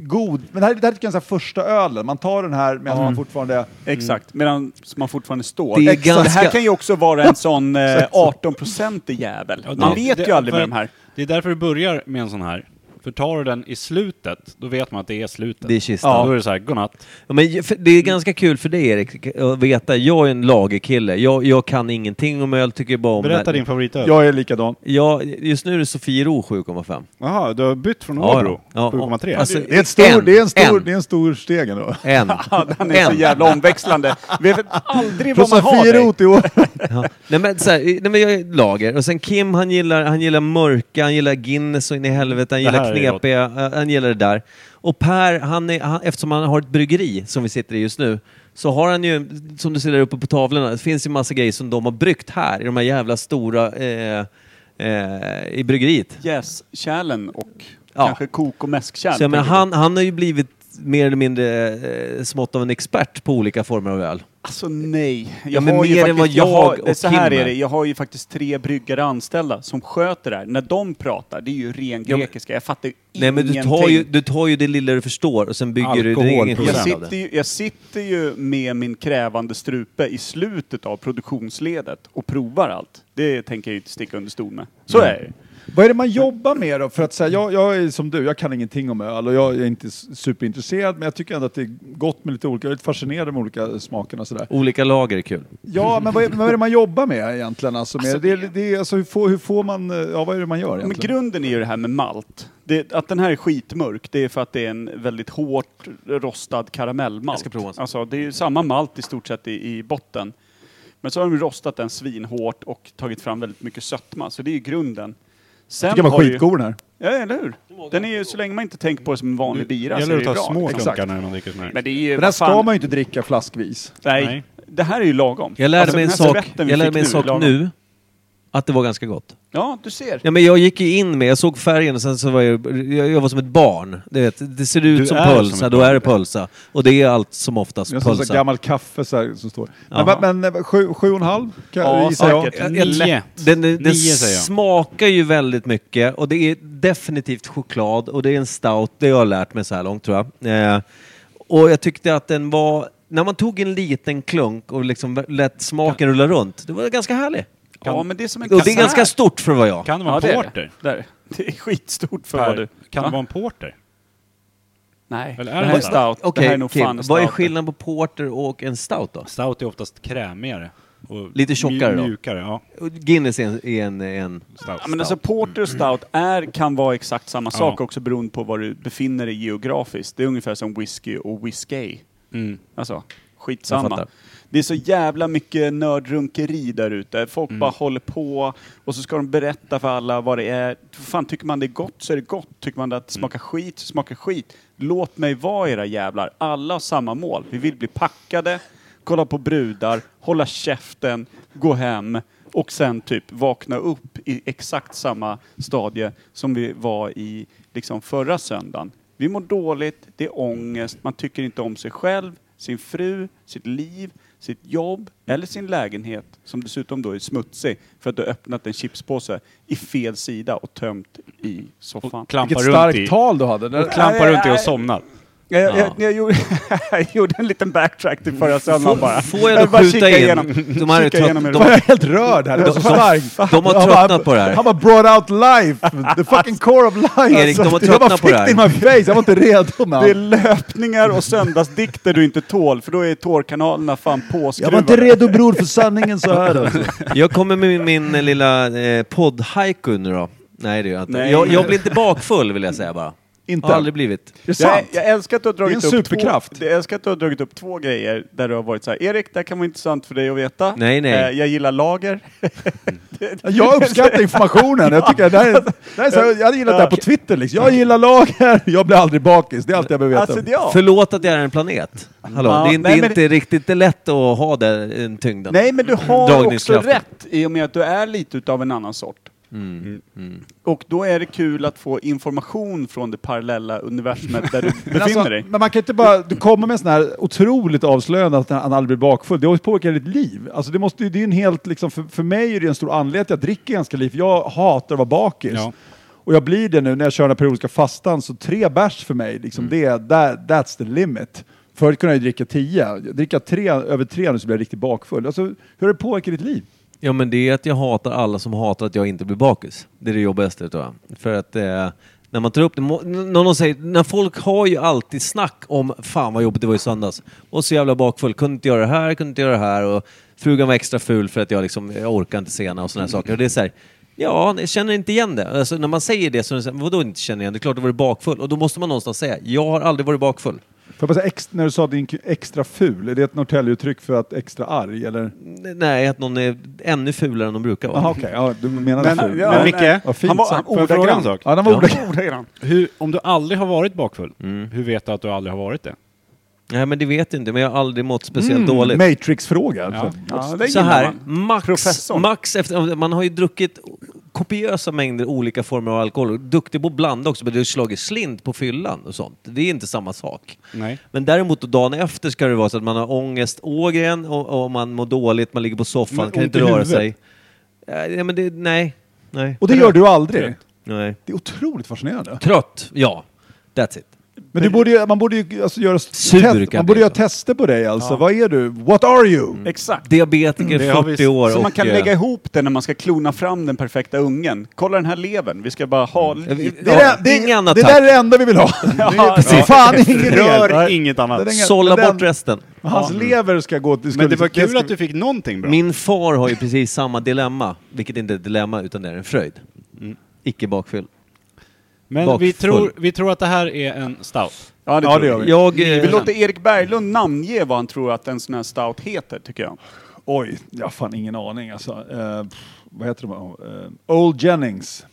god. Men det här, det här är den första ölen. Man tar den här medan man fortfarande... Exakt, medan man fortfarande står. Det är Exakt. det här ganska- kan ju också vara en sån eh, (laughs) 18-procentig jävel. Ja, Man det- vet det- ju aldrig för- med de här. Det är därför du börjar med en sån här. För tar du den i slutet, då vet man att det är slutet. Det är kistan. Ja. Då är det så här, godnatt. Ja, men för- det är ganska kul för dig Erik att veta. Jag är en lagerkille. Jag, jag kan ingenting om öl, tycker bara om Berätta din favoritöl. Jag är likadan. Ja, just nu är det Sofiero 7,5. Jaha, du har bytt från Ja, Åbro? ja. 7,3? Alltså, Det är, ett stor, en, det är en stor, en, det är en stor steg ändå. en. (laughs) Han är så En. jävla omväxlande. Vet aldrig Från vad man har dig. Sofiero till år. (laughs) Ja. Nej men så här, nej men jag är lager. Och sen Kim han gillar, han gillar mörka, han gillar Guinness och in i helvete, han Det här gillar är gott. Knepiga, eh, han gillar det där. Och Per, han är, han, eftersom han har ett bryggeri som vi sitter i just nu, så har han ju, som du ser där uppe på tavlorna, det finns ju massa grejer som de har bryggt här i de här jävla stora eh, eh, i bryggeriet. Yes, kärlen och Ja. kanske kok och mäskkärl. Så jag menar, tänker han, han har ju blivit mer eller mindre eh, smått av en expert på olika former av öl. Alltså nej. Jag Ja, men har ju mer än vad faktiskt- jag jag har, och Så här Kim är det, jag har ju faktiskt tre bryggare anställda som sköter det här. När de pratar, det är ju ren Ja, grekiska. Jag fattar ju Nej men du ingenting. tar, ju, du tar ju det lilla du förstår och sen bygger du din egen. Jag sitter, ju, jag sitter ju med min krävande strupe i slutet av produktionsledet och provar allt. Det tänker jag ju inte sticka under stol med. Så är det. Vad är det man jobbar med då? För att säga, jag, jag är som du, jag kan ingenting om öl och jag är inte superintresserad men jag tycker ändå att det är gott med lite olika, jag är lite fascinerad med olika smakerna och sådär. Olika lager är kul. Ja, men vad är, vad är det man jobbar med egentligen? Alltså, med, Alltså, det, det- det, är- alltså, hur, får, hur får man, ja vad är det man gör Men egentligen? grunden är ju det här med malt. Det, att den här är skitmörk, det är för att det är en väldigt hårt rostad karamellmalt. Jag ska prova en sån. Alltså, det är ju samma malt i stort sett i, i botten. Men så har de rostat den svinhårt och tagit fram väldigt mycket sötma, så det är ju grunden. Sen Jag tycker den var har ju- skitgod den här. Ja, eller hur? Den är ju, så länge man inte tänker på det som en vanlig bira så gäller är det det att ju ta bra. små klunkar när man dricker sån här. Men det är ju, Den här vad ska fan, man ju inte dricka flaskvis. nej, Nej. det här är ju lagom. Jag lärde Alltså, mig en den här sak, servetten vi jag lärde fick mig en sak lagom. nu. Att det var ganska gott. Ja, du ser. Ja, men jag gick ju in med, jag såg färgen och sen så var jag, jag, jag var som ett barn. Du vet, det ser ut Du som pölsa, då barn. är det pölsa. Och det är allt som oftast så pölsa. gammalt kaffe så här, som står. Men, men eh, sju, sju och en halv kan Ja, jag jag. säkert. Jag- jag- Nio. Den, den, den Nio säger jag. smakar ju väldigt mycket och det är definitivt choklad och det är en stout, det har jag lärt mig så här långt tror jag. Eh, och jag tyckte att den var, när man tog en liten klunk och liksom lät smaken rulla runt, det var ganska härlig. Ja, men det är som en Och det är ganska stort för vad jag. Kan det vara Ja, det en är porter? det. Där. Det är skitstort för vad Per, du... kan Va? det vara en porter? Nej, Eller det är det här är en stout. det här är nog Kim, fan vad är skillnaden på porter och en stout då? Stout är oftast krämigare. Och Lite tjockare då? Mjukare, ja. Guinness är en, är en, en Stout. Ja, men alltså porter och stout är, kan vara exakt samma Ja. sak också beroende på var du befinner dig geografiskt. Det är ungefär som whisky och whisky. Mm. Alltså, Jag skitsamma. Det är så jävla mycket nördrunkeri där ute. Folk Mm. bara håller på och så ska de berätta för alla vad det är. Fan, tycker man det är gott så är det gott. Tycker man att det smakar skit så smakar skit. Låt mig vara era jävlar. Alla har samma mål. Vi vill bli packade, kolla på brudar, hålla käften, gå hem och sen typ vakna upp i exakt samma stadie som vi var i liksom förra söndagen. Vi mår dåligt, det är ångest, man tycker inte om sig själv, sin fru, sitt liv, sitt jobb eller sin lägenhet som dessutom då är smutsig för att du har öppnat en chipspåse i fel sida och tömt i soffan. Och klampar Vilket runt starkt i. tal du hade. Och klampar runt i och somnar. Jag, jag, Ja. jag, gjorde, (laughs) jag gjorde en liten backtrack till förra söndagen bara. Får jag då bara skjuta in? igenom- De här är trött- igenom det de- Jag är helt rörd här. Är så starkt. De har bara- tröttnat på det här. Han bara brought out life. The fucking core of life. Erik, de har jag bara tröttnat på det här. fick det in my face. Jag var inte redo man. Det är löpningar och söndagsdikter du inte tål, för då är tårkanalerna fan Jag påskruvade. var inte redo bror för sanningen så här. Alltså. Jag kommer med min, min lilla eh, podd-haiku nu då. Nej det gör jag inte. Nej. Jag, jag blir inte bakfull vill jag säga bara. Inte? Har aldrig blivit. Det är sant. Jag, jag älskar att du har dragit Det är en upp superkraft. Två, jag älskar att du har dragit upp två grejer där du har varit så här. Erik, det här kan vara intressant för dig att veta. Nej, nej. Eh, jag gillar lager. Jag uppskattar informationen. Jag, tycker det här är, det här är så, här- jag hade gillat det här på Twitter. Liksom. Jag gillar lager, jag blir aldrig bakis. Det är allt jag behöver veta. Alltså, ja. Förlåt att jag är en planet. Hallå, Ja, det är, det nej, men- inte riktigt det är lätt att ha den tyngden. Nej, men du har också Dragningskraften. rätt i och med att du är lite utav en annan sort. Mm. Och då är det kul att få information från det parallella universumet där du (laughs) Men, befinner alltså, dig. men man kan inte bara, du kommer med sån här otroligt avslöjande att han aldrig blir bakfull. Det påverkar ditt liv. Alltså det, måste, det är en helt, liksom, för, för mig är det en stor anledning att jag dricker ganska lite. Jag hatar att vara bakis. Ja. Och jag blir det nu när jag kör den här periodiska fastan, så tre bärs för mig, liksom, det är, that, that's the limit. Förut kunde jag ju dricka tio. Dricka tre, över tre nu så blir jag riktigt bakfull. Alltså, hur har det påverkat ditt liv? Ja men det är att jag hatar alla som hatar att jag inte blir bakis. Det är det jobbigaste tror jag. För att eh, när man tar upp det, må- n- när någon säger, när folk har ju alltid snack om fan vad jobbigt det var i söndags. Och så jävla bakfull, kunde inte göra det här, kunde inte göra det här och frugan var extra ful för att jag liksom, jag orkar inte sena och sådana saker. Och det är så här, ja, jag känner inte igen det. Alltså när man säger det så är det så här, vadå inte känner igen? Det är klart du var bakfull. Och då måste man någonstans säga, jag har aldrig varit bakfull. Får jag bara säga, när du sa din extra ful, är det ett Norrtäljeuttryck för att extra arg? Eller? Nej, att någon är ännu fulare än de brukar vara. Jaha, okej. Ja, du menar Men, ful. ja, Men. Micke, han var sak? Ja, den var Ja. ordagrann. Ordagrann. Hur, om du aldrig har varit bakfull, Mm. hur vet du att du aldrig har varit det? Nej men det vet jag inte, men jag har aldrig mått speciellt Mm, dåligt. Matrix-fråga. Ja. alltså. Ja, Så här, man. max, max efter, man har ju druckit kopiösa mängder olika former av alkohol. Duktig på att blanda också, men det har slagit slint på fyllan och sånt. Det är inte samma sak. Nej. Men däremot då dagen efter ska det vara så att man har ångest, ågren och, och man mår dåligt, man ligger på soffan, Men kan inte röra huvudet? sig. Ja, men det, nej. Nej. Och det gör du aldrig? nej. Det är otroligt fascinerande. Trött, ja. That's it. Men du borde ju, man borde ju alltså göra, Sur test, man borde göra tester på dig alltså. Ja. Vad är du? What are you? Exakt. Diabetiker, vi 40 år Så och... man kan eh, lägga ihop det när man ska klona fram den perfekta ungen. Kolla den här levern, vi ska bara ha... Mm. Det, är det, Inget det, annat det där är det enda vi vill ha. (laughs) är precis. fan inget Rör inget annat. Sålla bort resten. Hans lever ska gå till... Men det var kul att du fick någonting bra. Min far har ju precis samma dilemma, vilket inte är ett dilemma utan det är en fröjd. Icke bakfyll. Men bakfull. vi tror, vi tror att det här är en stout. Ja, det, Ja, tror det jag. gör vi. Jag... Vi eh, låter Erik Berglund namnge vad han tror att en sån här stout heter, tycker jag. Oj, jag har fan ingen aning alltså. Eh, vad heter de? Uh, Old Jennings.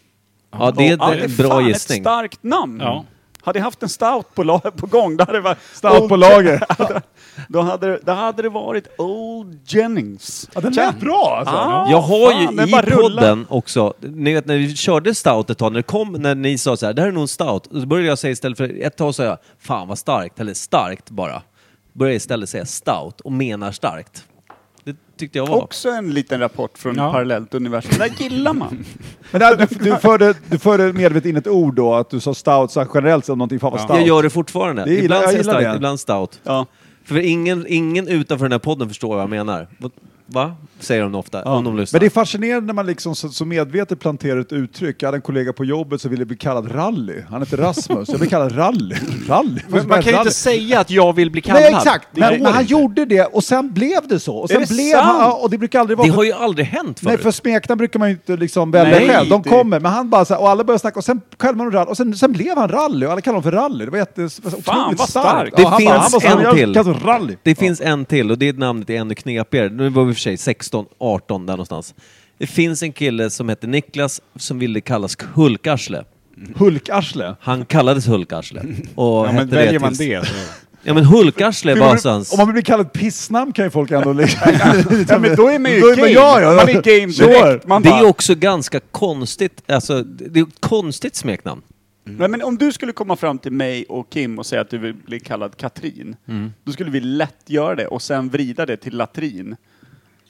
Ja, det är en det är bra fan gissning. ett starkt namn. Ja. Hade jag haft en stout på, la- på gång, då hade det varit... Stout på lager. (laughs) Då hade, det- då hade det varit Old Jennings. Ja, den lät bra alltså. Ja, Jag har ju fan, den i podden också, ni vet när vi körde stout ett tag, när, det kom, när ni sa så här, det här är nog en stout, och så började jag säga istället för, ett tag sa jag, fan vad starkt, eller starkt bara. Började istället säga stout och menar starkt. Det tyckte jag var... Också en liten rapport från Ja. parallellt universum. Det där gillar man. (laughs) Men där, du, du, förde, du förde medvetet in ett ord då, att du sa stout så generellt som någonting fan vad Ja. stout. Jag gör det fortfarande. Det gillar- ibland jag säger jag gillar starkt, det. ibland stout. Ja. För ingen, ingen utanför den här podden förstår vad jag menar. Va? Säger de ofta, om de lyssnar. Men det är fascinerande när man liksom så, så medvetet planterar ett uttryck. Jag hade en kollega på jobbet som ville bli kallad Rally. Han heter Rasmus. Jag blev kallad Rally. Rally? Men man kan ju Rally. inte säga att jag vill bli kallad. Nej exakt, men, men han gjorde det och sen blev det så. Och sen det blev han, sant? ja, och det brukar aldrig vara Det har ju aldrig hänt förut. Nej, för smeknamn brukar man ju inte liksom välja Nej, själv. De det- kommer, men han bara så här, och alla började snacka och sen själv man rally, och sen, sen blev han rally och alla kallade honom för rally. Det var jätte, otroligt vad starkt. Det han finns bara, han bara, en till. rally. Det finns en till och det namnet är ännu knepigare. Nu var vi och för sig 16, 18 där någonstans. Det finns en kille som heter Niklas som ville kallas Hulkarsle. Hulkarsle. Han kallades Hulkarsle. (laughs) Och Ja, men hette väljer man tills- det så... (laughs) Ja men Hulkarsle var hans... Om man vill bli kallad pissnamn kan ju folk ändå (laughs) liksom... Ja, men då är man ju Då är game. ja, ja. Man är game direkt. Man Det är bara, ju också ganska konstigt, alltså det är ett konstigt smeknamn. Nej, men om du skulle komma fram till mig och Kim och säga att du vill bli kallad Katrin, då skulle vi lätt göra det och sen vrida det till latrin.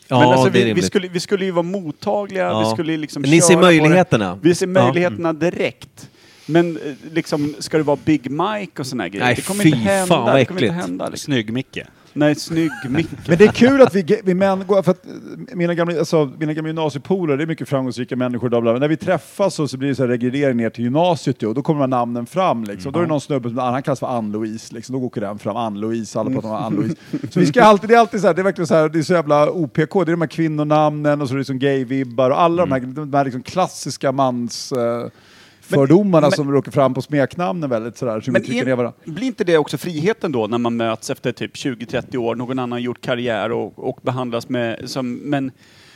Ja, men alltså, det är vi, vi, rimligt. skulle, vi skulle ju vara mottagliga, Ja. vi skulle liksom Ni ser köra på det. möjligheterna. Vi ser Ja. Möjligheterna direkt. Men eh, liksom, ska det vara Big Mike och såna här grejer? Nej, det kommer fy inte hända. fan, vad det kommer inte äckligt. hända. Liksom. Snygg Micke. Nej, snygg Micke. (laughs) Men det är kul att vi, vi män går, för att eh, mina gamla, alltså, mina gamla gymnasiepolare, det är mycket framgångsrika människor, bla, bla, bla. när vi träffas så, så blir det så här regrediering ner till gymnasiet och då kommer de här namnen fram liksom. Då är det någon snubbe som han kallas för Ann-Louise, liksom. då åker den fram, Ann-Louise, alla pratar om Ann-Louise. (laughs) Så vi ska alltid, det är alltid så här, det är verkligen så här, det är så jävla OPK, det är de här kvinnonamnen och så är det liksom gay-vibbar och alla de här, de här liksom klassiska mans... Eh, Fördomarna men- som råkar fram på smeknamnen väldigt sådär, som Men trycker ner varandra. Blir inte det också friheten då när man möts efter typ 20-30 år, någon annan har gjort karriär och, och behandlas med, som, men,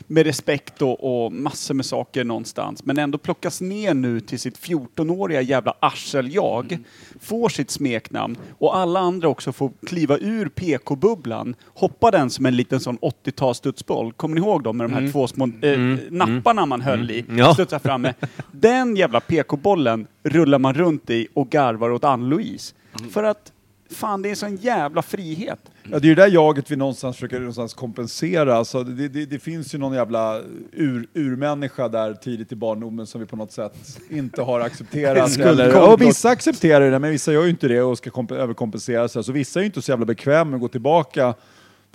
med respekt och, och massor med saker någonstans, men ändå plockas ner nu till sitt 14-åriga jävla arsel-jag, får sitt smeknamn och alla andra också får kliva ur PK-bubblan, hoppa den som en liten sån 80-tals studsboll. Kommer ni ihåg dem med de här två små eh, napparna man höll i? Ja. Studsa fram med. Den jävla PK-bollen rullar man runt i och garvar åt Ann-Louise. För att, fan det är sån jävla frihet. Ja, det är ju det där jaget vi någonstans försöker någonstans kompensera. Alltså, det, det, det finns ju någon jävla ur, urmänniska där tidigt i barndomen som vi på något sätt inte har accepterat. (laughs) Eller, och vissa accepterar det, men vissa gör ju inte det och ska komp- överkompensera sig. Så vissa är ju inte så jävla bekväma med att gå tillbaka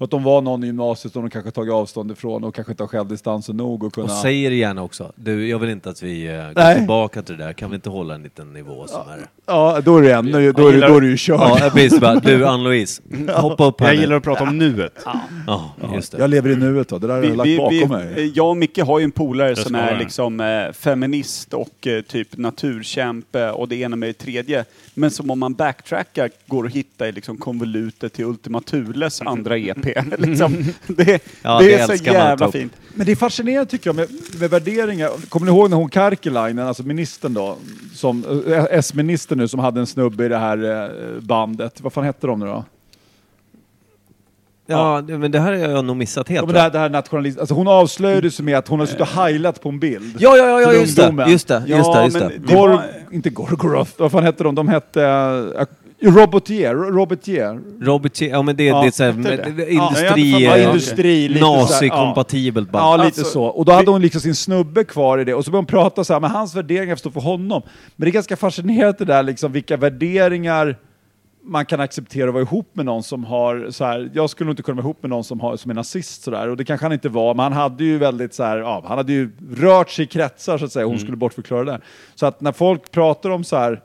för att de var någon i gymnasiet som de kanske tagit avstånd ifrån och kanske inte har självdistansen nog att kunna... Och säger det gärna också. Du, jag vill inte att vi uh, går Nej. tillbaka till det där. Kan vi inte hålla en liten nivå som är... Ja, då är det ännu, då är det, då är det ju kört. Ja, jag precis bara, du (laughs) Ann-Louise, hoppa upp här Jag nu. gillar att prata om nuet. Ja, just det. Jag lever i nuet då, det där har jag lagt bakom mig. jag och Micke har ju en polare som ska är vara. liksom eh, feminist och eh, typ naturkämpe och det ena med det tredje. Men som om man backtrackar går att hitta i liksom konvolutet till Ultima Thules (laughs) andra EP. (laughs) liksom, det, Ja, det det är så jävla fint. Men det är fascinerande tycker jag med, med värderingar. Kommer ni ihåg när hon Karkilainen, alltså ministern då, som, eh, S-ministern nu som hade en snubbe i det här eh, bandet. Vad fan hette de nu då? Ja, det- men det här har jag nog missat helt. Ja, men va? det här, det här nationalist, alltså hon avslöjade sig med att hon har suttit och heilat på en bild. Ja, ja, ja, ja Till just det. ungdomen. Just det, Ja, just det, just men det. det Gor, var- Inte Gorgoroth, vad fan hette de? De hette... Uh, Robotier, Robotier. Robert Che- ja men det, Ja, det är så här, hette det? med- Ja, industri... jag Ja, eh, fan- industri, lite Nazi-kompatibelt Ja, band. lite Alltså, så. Och då hade hon liksom sin snubbe kvar i det och så började hon prata så här, men hans värderingar står för honom. Men det är ganska fascinerande det där liksom, vilka värderingar man kan acceptera att vara ihop med någon som har så här, jag skulle inte kunna vara ihop med någon som, har, som är nazist sådär, och det kanske han inte var, men han hade ju väldigt så här, ja, han hade ju rört sig i kretsar så att säga, hon skulle bortförklara det. Så att när folk pratar om så här,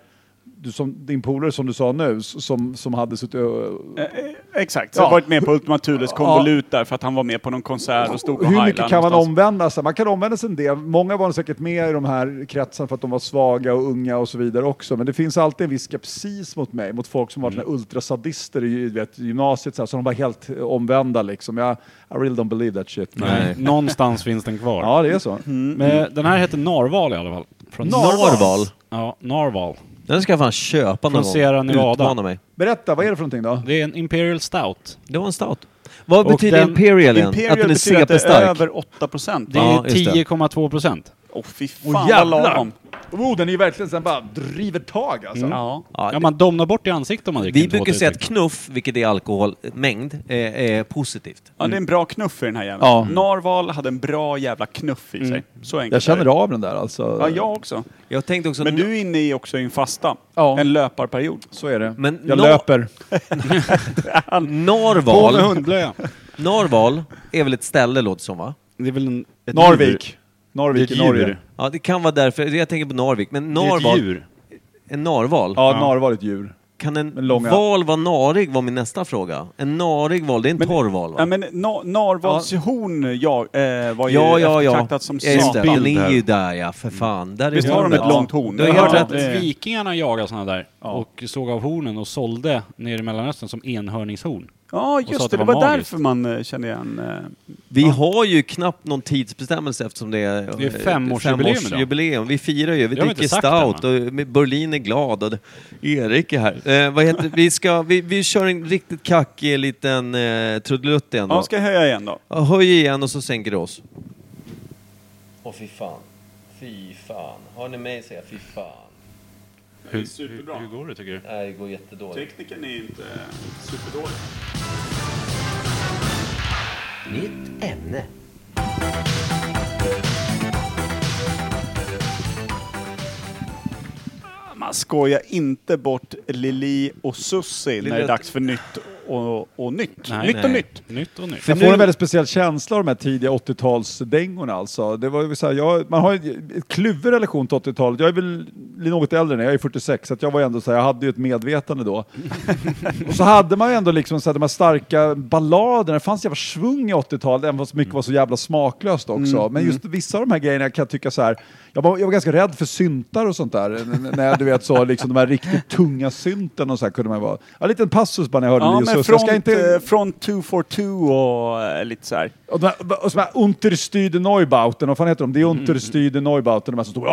du som, din polare som du sa nu, som, som hade suttit och Eh, eh, Exakt, jag Ja. har varit med på Ultima Thules konvolut där för att han var med på någon konsert och stod och Hur mycket heilade kan man någonstans. omvända sig? Man kan omvända sig en del. Många var säkert med i de här kretsarna för att de var svaga och unga och så vidare också. Men det finns alltid en viss skepsis mot mig, mot folk som var mm. ultrasadister i vet, gymnasiet, så, här, så de var helt eh, omvända liksom. Jag, I really don't believe that shit. Nej. Någonstans finns den kvar. Ja, det är så. Men den här heter Narval i alla fall. Från Narval? Ja, Narval. Den ska jag fan köpa någon Från Sierra gång. Nevada. Utmana mig. Berätta, vad är det för någonting då? Det är en Imperial Stout. Det var en stout. Vad Och betyder den- Imperial igen? Imperial att den är betyder att det är CP-stark? över 8 procent. Det Ja, är just det. 10,2 procent. Åh fy Åh, fan vad jävlar. lagom. Oh, den är ju verkligen sen bara driver tag alltså. Ja. Ja, Ja, man domnar bort i ansiktet om man dricker vi brukar säga att knuff, vilket är alkoholmängd, är, är positivt. ja, det är en bra knuff i den här jäveln. Ja. Narval hade en bra jävla knuff i sig. Så enkelt Jag känner av den där alltså. Ja, jag också. Jag tänkte också... Men du är inne i också i en fasta. Ja. En löparperiod. Så är det. Men jag löper. (laughs) På med Narval, hundblöja. Narval är väl ett ställe låter som va? Det är väl en. Narvik. Narvik i Norge. Ja, det kan vara därför. Jag tänker på Narvik. Men Det är ett djur. en narval, Ja, Ja. narval är ett djur. kan en Men långa- val vara narig var min nästa fråga. En narig val, det är en Men- torr val va? Ja, men na narvalshorn ja, eh, var ju ja, ja, ja. eftertraktat som ja just det. satan. Den är här. ju där ja, för fan. Där är Visst det- har de ett Ja. långt horn? Du har helt hörde rätt. att det- vikingarna jagade sådana där Ja. och såg av hornen och sålde nere i Mellanöstern som enhörningshorn. Ja, just det. det Det var magiskt. därför man eh, kände igen... Eh, Vi har ju knappt någon tidsbestämmelse eftersom det är, Det är femårsjubileum idag. jubileum. Vi firar ju, vi dricker stout och Berlin är glad och Erik är här. Eh, vad heter, vi, ska, vi, vi kör en riktigt kackig liten eh, trudelutt igen då. ja, ska jag höja igen då? Ja, Höj igen och så sänker du oss. Åh fy fan. Fy fan. Har ni mig säga fy fan? Hur, hur, hur går det tycker du? Nej, det går jättedåligt. Tekniken är inte superdålig. Nytt ämne. Man skojar inte bort Lili och Sussi när det är dags för nytt och, och nytt. Nej. nytt och Nej. nytt. Nytt och nytt. För Jag får nu- en väldigt speciell känsla av de här tidiga 80-talsdängorna alltså. Det var så här, jag, man har ju ett kluven relation till 80-talet. Jag är väl något äldre er, jag är 46, så att jag var ändå så här, jag hade ju ett medvetande då. (laughs) och så hade man ju ändå liksom så här, de här starka balladerna, det fanns jävla svung i 80-talet, även fast mycket var så jävla smaklöst också. Men just vissa av de här grejerna kan jag tycka så här, jag var, jag var ganska rädd för syntar och sånt där. När du vet så, liksom de här riktigt tunga synten och så här kunde man vara. Ja, en liten passus bara när jag hörde Ja, men Suss. Jag inte... eh, från 242 och eh, lite så här. Och de här, och så här Unterstüde Neubauten, vad fan heter de? Det är Unterstüde Neubauten, de här som stod.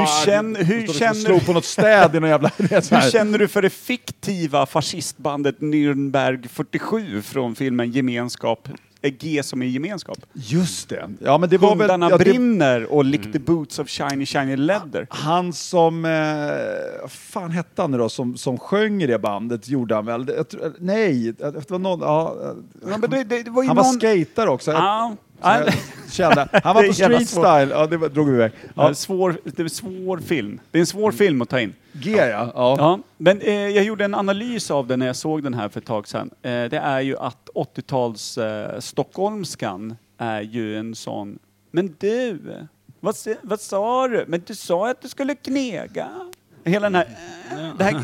Hur känn- hur känner- slog på något städ i någon jävla... (laughs) Hur känner du för det fiktiva fascistbandet Nürnberg 47 från filmen Gemenskap? Eh, G som är gemenskap. Just det. Ja, men det var väl... Hundarna ja, det- brinner och lick the boots of shiny shiny leather. Han som, eh, vad fan hette han nu då, som, som sjöng i det bandet, gjorde han väl? Jag tror- nej, det var någon, ja, Ja, men det, det, det var ju han var någon... skater också. Ja, jag kände, han var på street style, ja det var, drog vi iväg. Ja. Svår, det är en svår film. Det är en svår film att ta in. G ja. ja. Ja, men eh, jag gjorde en analys av den när jag såg den här för ett tag sedan. Eh, det är ju att 80-tals eh, stockholmskan är ju en sån, men du, vad, se- vad sa du? Men du sa att du skulle knega. Hela den här, eh, det här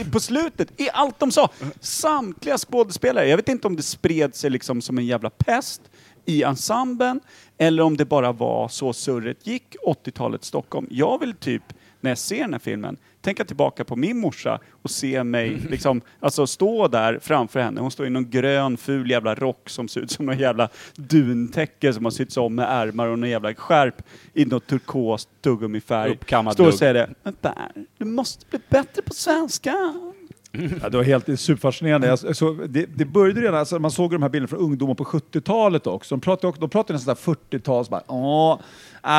eh, på slutet, i allt de sa, samtliga skådespelare, jag vet inte om det spred sig liksom som en jävla pest i ensemblen eller om det bara var så surret gick 80-talets Stockholm. Jag vill typ, när jag ser den här filmen, tänka tillbaka på min morsa och se mig (laughs) liksom, alltså stå där framför henne. Hon står i någon grön ful jävla rock som ser ut som någon jävla duntäcke som har sytts om med ärmar och någon jävla skärp i något turkost tuggummifärg. Uppkammad Står och säger det. Men Per, du måste bli bättre på svenska. Ja, det var helt superfascinerande. Jag, så, det, det började redan, alltså, man såg de här bilderna från ungdomar på 70-talet också. De pratade, de pratade nästan 40-tals bara, Åh,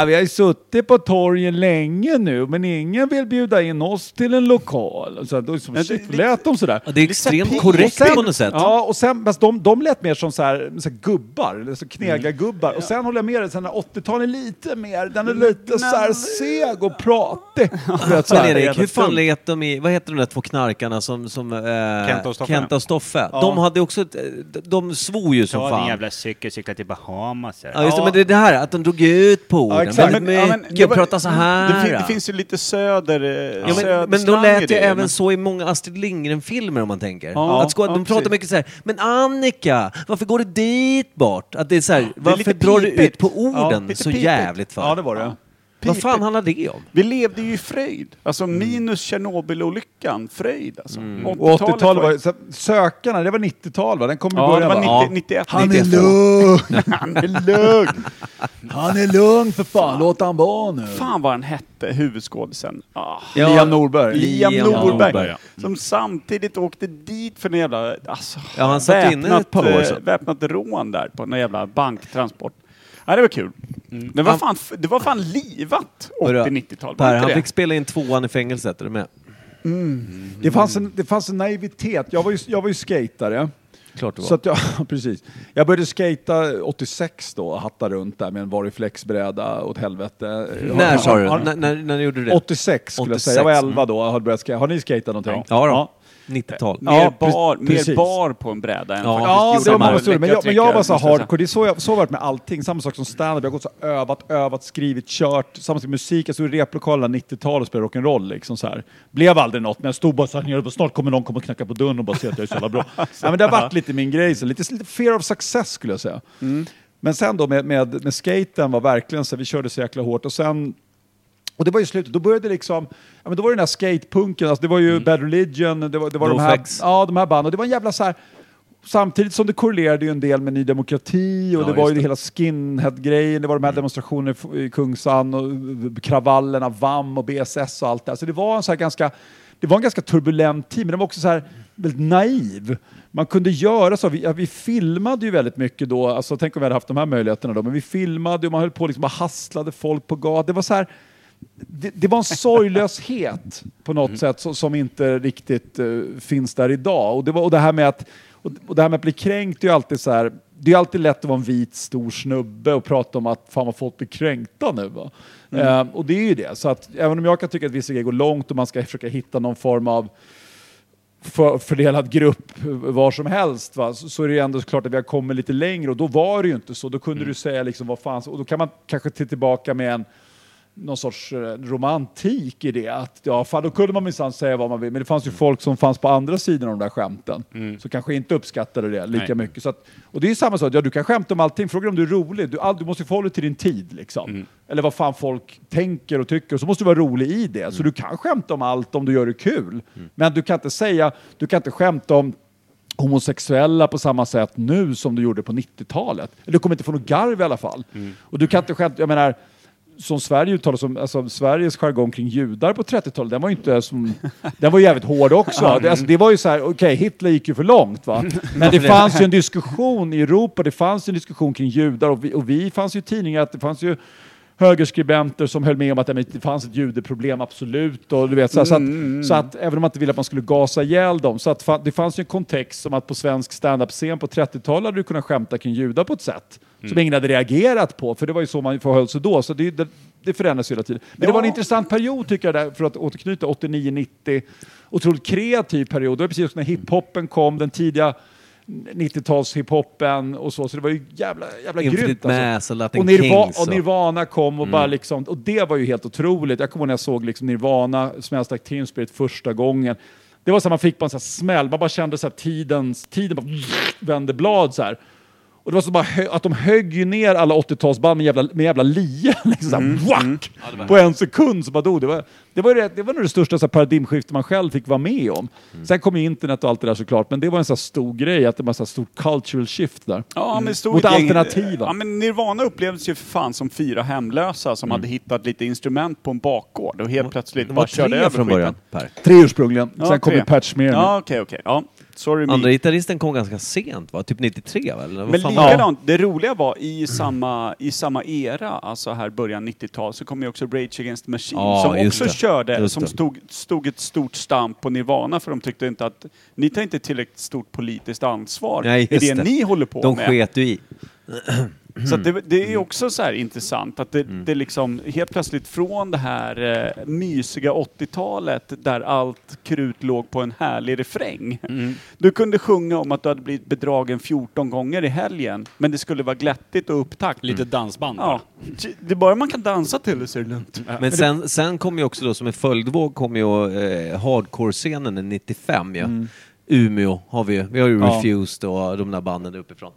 vi har ju suttit på torgen länge nu, men ingen vill bjuda in oss till en lokal. Så, då, som, det- shit, det- lät de sådär? Det är extremt korrekt sen- på något sätt. Ja, och sen, de, de lät mer som så här, så här gubbar, knegargubbar. Och sen håller jag med dig, sen när 80-talet är lite mer, den är lite så här seg och pratig. Vet, så här, Erik, hur fan lät de i, vad heter de där två knarkarna som, som eh, Kenta och Stoffe. Kenta och Stoffe? De hade också, ett, eh, de svor ju som fan. cykel, cykla till Bahamas. Ja just det, men det är det här att de drog ut på orden exakt. väldigt Men- ja, men mycket, det var- prata så här. Det, fin, det finns ju lite söder... eh, Ja, men, men då i lät det det, även men- så i många Astrid Lindgren-filmer om man tänker. Ja, att skå- ja, de pratar precis. mycket så här, men Annika, varför går du dit bort? Att det är så här, varför drar du ut på orden så pipigt. jävligt för? Ja, det var det. Vad fan handlar det om? Vi levde ju i fröjd. Alltså minus Tjernobylolyckan, fröjd alltså. Mm. Och 80-talet var ju, så, Sökarna, det var 90-tal va? Den kom i Ja, det början var va? 90, 91. Han är 92. lugn! (laughs) Han är lugn! Han är lugn för fan, låt han vara nu. Fan vad han hette, huvudskådisen. Ah. Ja, Liam Norberg. Liam, Liam Norberg, Norberg, ja. som samtidigt åkte dit för en jävla alltså, Ja, han satt inne ett par år eh, sedan. väpnat rån där på en jävla banktransport. Ja, det var kul. Det, var fan, det var fan livat Hörru, 80-90-tal. Per, han det? fick spela in tvåan i fängelset, är du med? Det fanns, en, det fanns en naivitet. Jag var ju, jag var ju skatare. Klart det var. Så att jag, (laughs) precis. Jag började skata 86 då, hatta runt där med en Variflex-bräda åt helvete. när sa du? När, när, när gjorde du det? 86 skulle jag säga. Jag var 86, 11 då och hade börjat skata. Har ni skatat någonting? Ja, då. 90-tal. Mer, Ja, bar, mer bar på en bräda än Ja, faktiskt Ja, det var studier. Men jag, men jag var så säga. hardcore. Det är så jag så har varit med allting. Samma sak som stand-up. Jag har gått så övat, övat, skrivit, kört. Samma sak med musik. Jag stod i replokalen 90-tal och spelade rock'n'roll. Liksom så här. Blev aldrig något, men jag stod bara så här nere. och Snart kommer någon komma och knacka på dörren och bara se att jag är så jävla bra. (laughs) ja, men det har varit lite min grej. Så lite, lite fear of success skulle jag säga. Men sen då med, med, med skaten var verkligen så vi körde så jäkla hårt. Och sen och det var ju slutet, då började liksom, ja men då var det den här skatepunken, alltså det var ju Bad Religion, det var, det var de här, ja, de här banden, och det var en jävla så här, samtidigt som det korrelerade ju en del med Ny Demokrati och Ja, det var ju det. hela skinhead-grejen, det var de här demonstrationerna i- Kungsan och kravallerna, VAM och BSS och allt det. Så det var en så ganska, det var en ganska turbulent tid, men det var också så här väldigt naiv. Man kunde göra så, vi, vi filmade ju väldigt mycket då, alltså tänk om vi hade haft de här möjligheterna då, men vi filmade och man höll på liksom bara hasslade folk på gatan. Det var så här, det, det var en sorglöshet på något sätt som, som inte riktigt eh, finns där idag. Och det, var, och, det här med att, och, det här med att bli kränkt är ju alltid så här, det är alltid lätt att vara en vit stor snubbe och prata om att fan vad folk blir kränkta nu. Va? Eh, och det är ju det. Så att även om jag kan tycka att vissa grejer går långt och man ska försöka hitta någon form av för, fördelad grupp var som helst, va? Så, så är det ju ändå klart att vi har kommit lite längre och då var det ju inte så. Då kunde du säga liksom vad fan, och då kan man kanske till tillbaka med en någon sorts eh, romantik i det. Att, ja, fan, då kunde man minsann säga vad man vill, men det fanns ju folk som fanns på andra sidan av de där skämten, som kanske inte uppskattade det lika Nej. mycket. Så att, och det är ju samma sak, ja, du kan skämta om allting, fråga om du är rolig. Du, all, du måste förhålla dig till din tid, liksom. Eller vad fan folk tänker och tycker, och så måste du vara rolig i det. Så du kan skämta om allt om du gör det kul. Men du kan inte säga, du kan inte skämta om homosexuella på samma sätt nu som du gjorde på 90-talet. Eller Du kommer inte få något garv i alla fall. Och du kan inte skämta, jag menar, som Sverige uttalar som, alltså Sveriges jargong kring judar på 30-talet, den var ju inte som, den var jävligt hård också. Det, alltså, det var ju så här, okej, Hitler gick ju för långt va. (laughs) Men det fanns ju en diskussion i Europa, det fanns en diskussion kring judar och vi, och vi fanns ju tidningar att det fanns ju högerskribenter som höll med om att det fanns ett judeproblem, absolut. Och du vet, så, här, så, att, så att även om man inte ville att man skulle gasa ihjäl dem, så att det fanns ju en kontext som att på svensk standup-scen på 30-talet hade du kunnat skämta kring judar på ett sätt som ingen hade reagerat på, för det var ju så man förhöll sig då. Så det, det, det förändras hela tiden. Men det var en Ja. intressant period tycker jag, där, för att återknyta 89-90. Otroligt kreativ period. Det var precis när hiphopen kom, den tidiga 90-tals hiphopen och så, så det var ju jävla, jävla Infinite grymt. alltså. Mass och Nirva Kings och Nirvana kom och bara liksom, och det var ju helt otroligt. Jag kommer ihåg när jag såg liksom Nirvana, Smells Teen Spirit första gången. Det var så att man fick bara en sån här smäll, man bara kände så här tidens, tiden bara vände blad så här. Och det var så bara att de högg ju ner alla 80-talsband med jävla, med jävla lie. (laughs) Liksom så här, whack! På en sekund så bara dog det. Var, det, var det, det var nog det största så här, paradigmskiftet man själv fick vara med om. Sen kom ju internet och allt det där såklart, men det var en så här stor grej, att det var en så här stor cultural shift där. Ja, men stod Mot gäng- alternativa. Ja, men Nirvana upplevdes ju för fan som fyra hemlösa som hade hittat lite instrument på en bakgård och helt plötsligt Det bara körde tre över från början, Per. Tre ursprungligen, Ja, sen kom ju Pat Smear. Ja, okej, okej. Ja, sorry me. Andra gitarristen kom ganska sent va? Typ 93 va? Eller vad Men fan var det? likadant, roliga var i samma, i samma era, alltså här början 90-tal, så kom ju också Rage Against the Machine Ja, som också det. Körde, som stod, stod ett stort stamp på Nirvana för de tyckte inte att ni tar inte tillräckligt stort politiskt ansvar Nej, i det, det. ni håller på De med. sket ju i. Så att det, det är också så här intressant att det, det liksom helt plötsligt från det här eh, mysiga 80-talet där allt krut låg på en härlig refräng. Du kunde sjunga om att du hade blivit bedragen 14 gånger i helgen, men det skulle vara glättigt och upptakt. Lite dansband bara. Ja, det är bara man kan dansa till det så är det lugnt. Men sen, sen kom ju också då som en följdvåg kom ju eh, hardcore-scenen i 95 ju. Umeå har vi ju. Vi har ju Ja. Refused och de där banden uppifrån.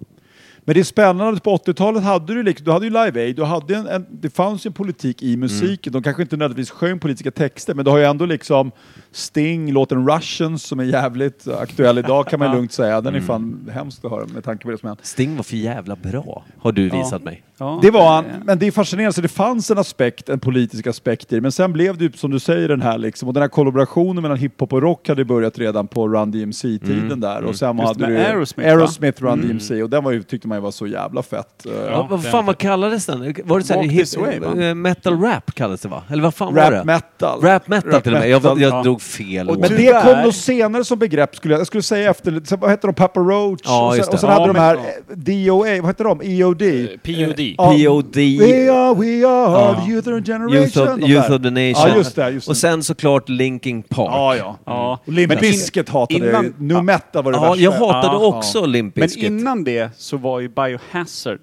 Men det är spännande, på 80-talet hade du, liksom, du hade ju Live Aid, du hade en, en, det fanns ju en politik i musiken. De kanske inte nödvändigtvis sjöng politiska texter, men du har ju ändå liksom Sting, låten Russians som är jävligt aktuell idag kan man lugnt säga. Den är fan hemskt att höra med tanke på det som hänt. Sting var för jävla bra, har du visat mig. Ja. Det var han, men det är fascinerande, så det fanns en aspekt, en politisk aspekt i det, men sen blev det ju som du säger den här liksom, och den här kollaborationen mellan hiphop och rock hade börjat redan på Run DMC-tiden där, och sen Just hade du Aerosmith? Aerosmith Run DMC, och den var ju, tyckte man ju var så jävla fett. Eh, Ja, vad fan vad kallades den? Var det så här, hip, way, eh, metal rap kallades det va? Eller vad fan var Rap det? metal. Rap metal till och med. Jag, metal, jag ja. drog fel Och ord. Men det Tyvärr. kom nog senare som begrepp, skulle jag, jag skulle säga efter, så vad hette de, Papa Roach? Ja, och sen, och sen Ja, hade de men- här eh, DOA, vad hette de? EOD? POD. Ja. POD. We are, we are, Ja. the youth of the generation. Youth of, de Youth of the Nation. Ja, just det. Just Och sen såklart Linkin Park. Ja, ja. Ja. Och Limp Men in- Bizkit hatade jag ju. innan- Nu metal var det Ja, värsta. jag hatade Ja. också Limp Men Bizkit. innan det så var ju Biohazard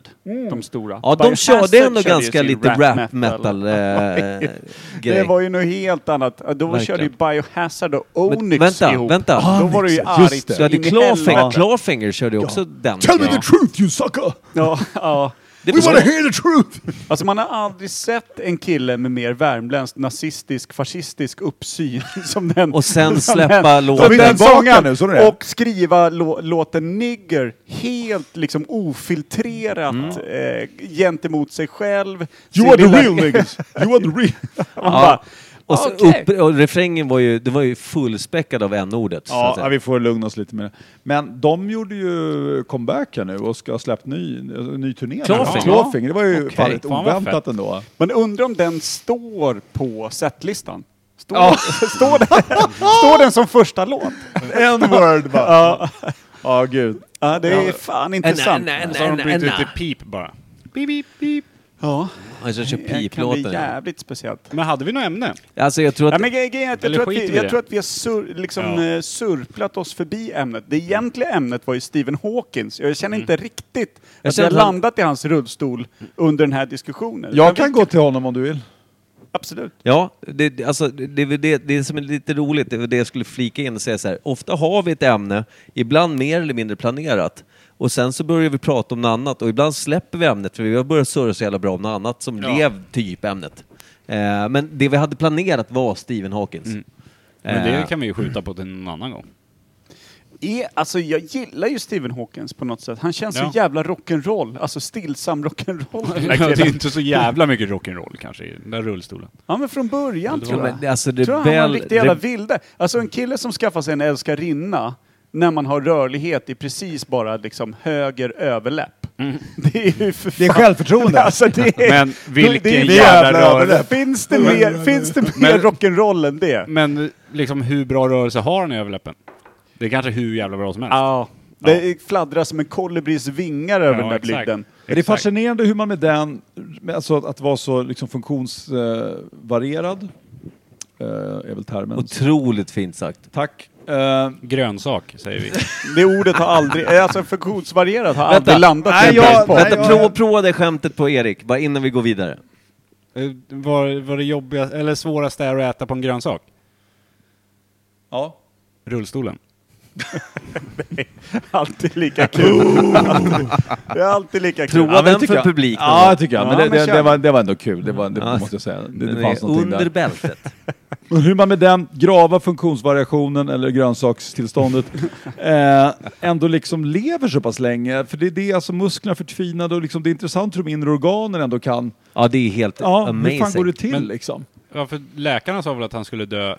de stora. Ja, de körde ändå ganska lite rap metal, eh, (laughs) Det var ju något helt annat. Då Verkligen. körde ju Biohazard och Onyx vänta, ihop. vänta. Då var det ju det. Du hade Clawfinger. Clawfinger körde ju också den. Tell me Ja. the truth you sucker! Ja, ja. Det We wanna hear the truth! Alltså man har aldrig sett en kille med mer värmländsk, nazistisk, fascistisk uppsyn (laughs) som den. Och sen släppa låten. den nu, så det. Och skriva lå- låten Nigger helt liksom ofiltrerat eh, gentemot sig själv. You are the real niggas! (laughs) You are the real... Man bara, Och, så okej. upp, och refrängen var ju, det var ju fullspäckad av n-ordet. så att Ja, säga. vi får lugna oss lite med det. Men de gjorde ju comeback här nu och ska ha släppt ny, ny turné. Clawfinger. Clawfinger, det var ju Okej. fan lite Fan vad oväntat ändå. Men undrar om den står på setlistan? Står, (laughs) står, den, står den som första låt? En word bara. Ja, ja gud. Ja, det är fan intressant. Så har de bytt ut till pip bara. Pip, pip, pip. Ja, Alltså, kör det kan bli piplåten. jävligt speciellt. Men hade vi något ämne? Alltså jag tror Ja, att... men grejen är att jag, Eller tror att, skiter vi, vi i jag det? tror att vi har sur, liksom, Ja. eh, surplat oss förbi ämnet. Det egentliga ämnet var ju Stephen Hawkins. Jag känner inte riktigt Jag att vi känner har att han- landat i hans rullstol under den här diskussionen. Jag Men kan vi- gå till honom om du vill. Absolut. Ja, det, det- alltså, det, är väl det, det som är lite roligt, det är väl det jag skulle flika in och säga så här. Ofta har vi ett ämne, ibland mer eller mindre planerat. Och sen så börjar vi prata om något annat och ibland släpper vi ämnet för vi har börjat surra så jävla bra om något annat som Ja. blev typ ämnet. Eh, men det vi hade planerat var Stephen Hawkins. Men det Eh, kan vi ju skjuta på till någon annan gång. Är, alltså, jag gillar ju Stephen Hawkins på något sätt. Han känns Ja. så jävla rock'n'roll. Alltså stillsam rock'n'roll. (laughs) det är inte så jävla mycket rock'n'roll kanske i den där rullstolen. Ja, men från början tror jag. men, alltså, tror jag han var en riktig jävla vilde. Alltså en kille som skaffar sig en älskarinna när man har rörlighet i precis bara liksom höger överläpp. (laughs) Det är ju för Det är fan- självförtroende. (laughs) Alltså det är, Men vilken det är jävla jävla rörelse. Finns det mer, finns det mer Men- rock'n'roll än det? Men liksom hur bra rörelse har han i överläppen? Det är kanske hur jävla bra som helst. Ja. Det fladdrar som en kolibris vingar över Ja, den där blygden. Det är fascinerande hur man med den, alltså att vara så liksom funktionsvarierad, eh, är väl termen. Otroligt fint sagt. Tack. Eh, Grönsak, säger vi. (laughs) Det ordet har aldrig, alltså funktionsvarierat har Vänta. aldrig landat Nej, jag- på. Vänta, prova, prova det skämtet på Erik, bara innan vi går vidare. Eh, Var, var det jobbiga, eller svåraste är att äta på en grönsak? ja. Rullstolen. (laughs) Alltid lika kul. (laughs) det är alltid lika kul. Prova men det den tycker för jag. publik någon Ja, gång. det tycker jag. Men, Ja, det, men det, kör. det, var, det var ändå kul, det, var, det Ja, måste jag säga. Det, Den det är fanns någonting under där. bältet. (laughs) Och hur man med den grava funktionsvariationen eller grönsakstillståndet eh, ändå liksom lever så pass länge. För det är det, alltså musklerna förtvinade och liksom, det är intressant hur de inre organen ändå kan... Ja, det är helt Ja, amazing. hur fan går det till Men- liksom? Ja, för läkarna sa väl att han skulle dö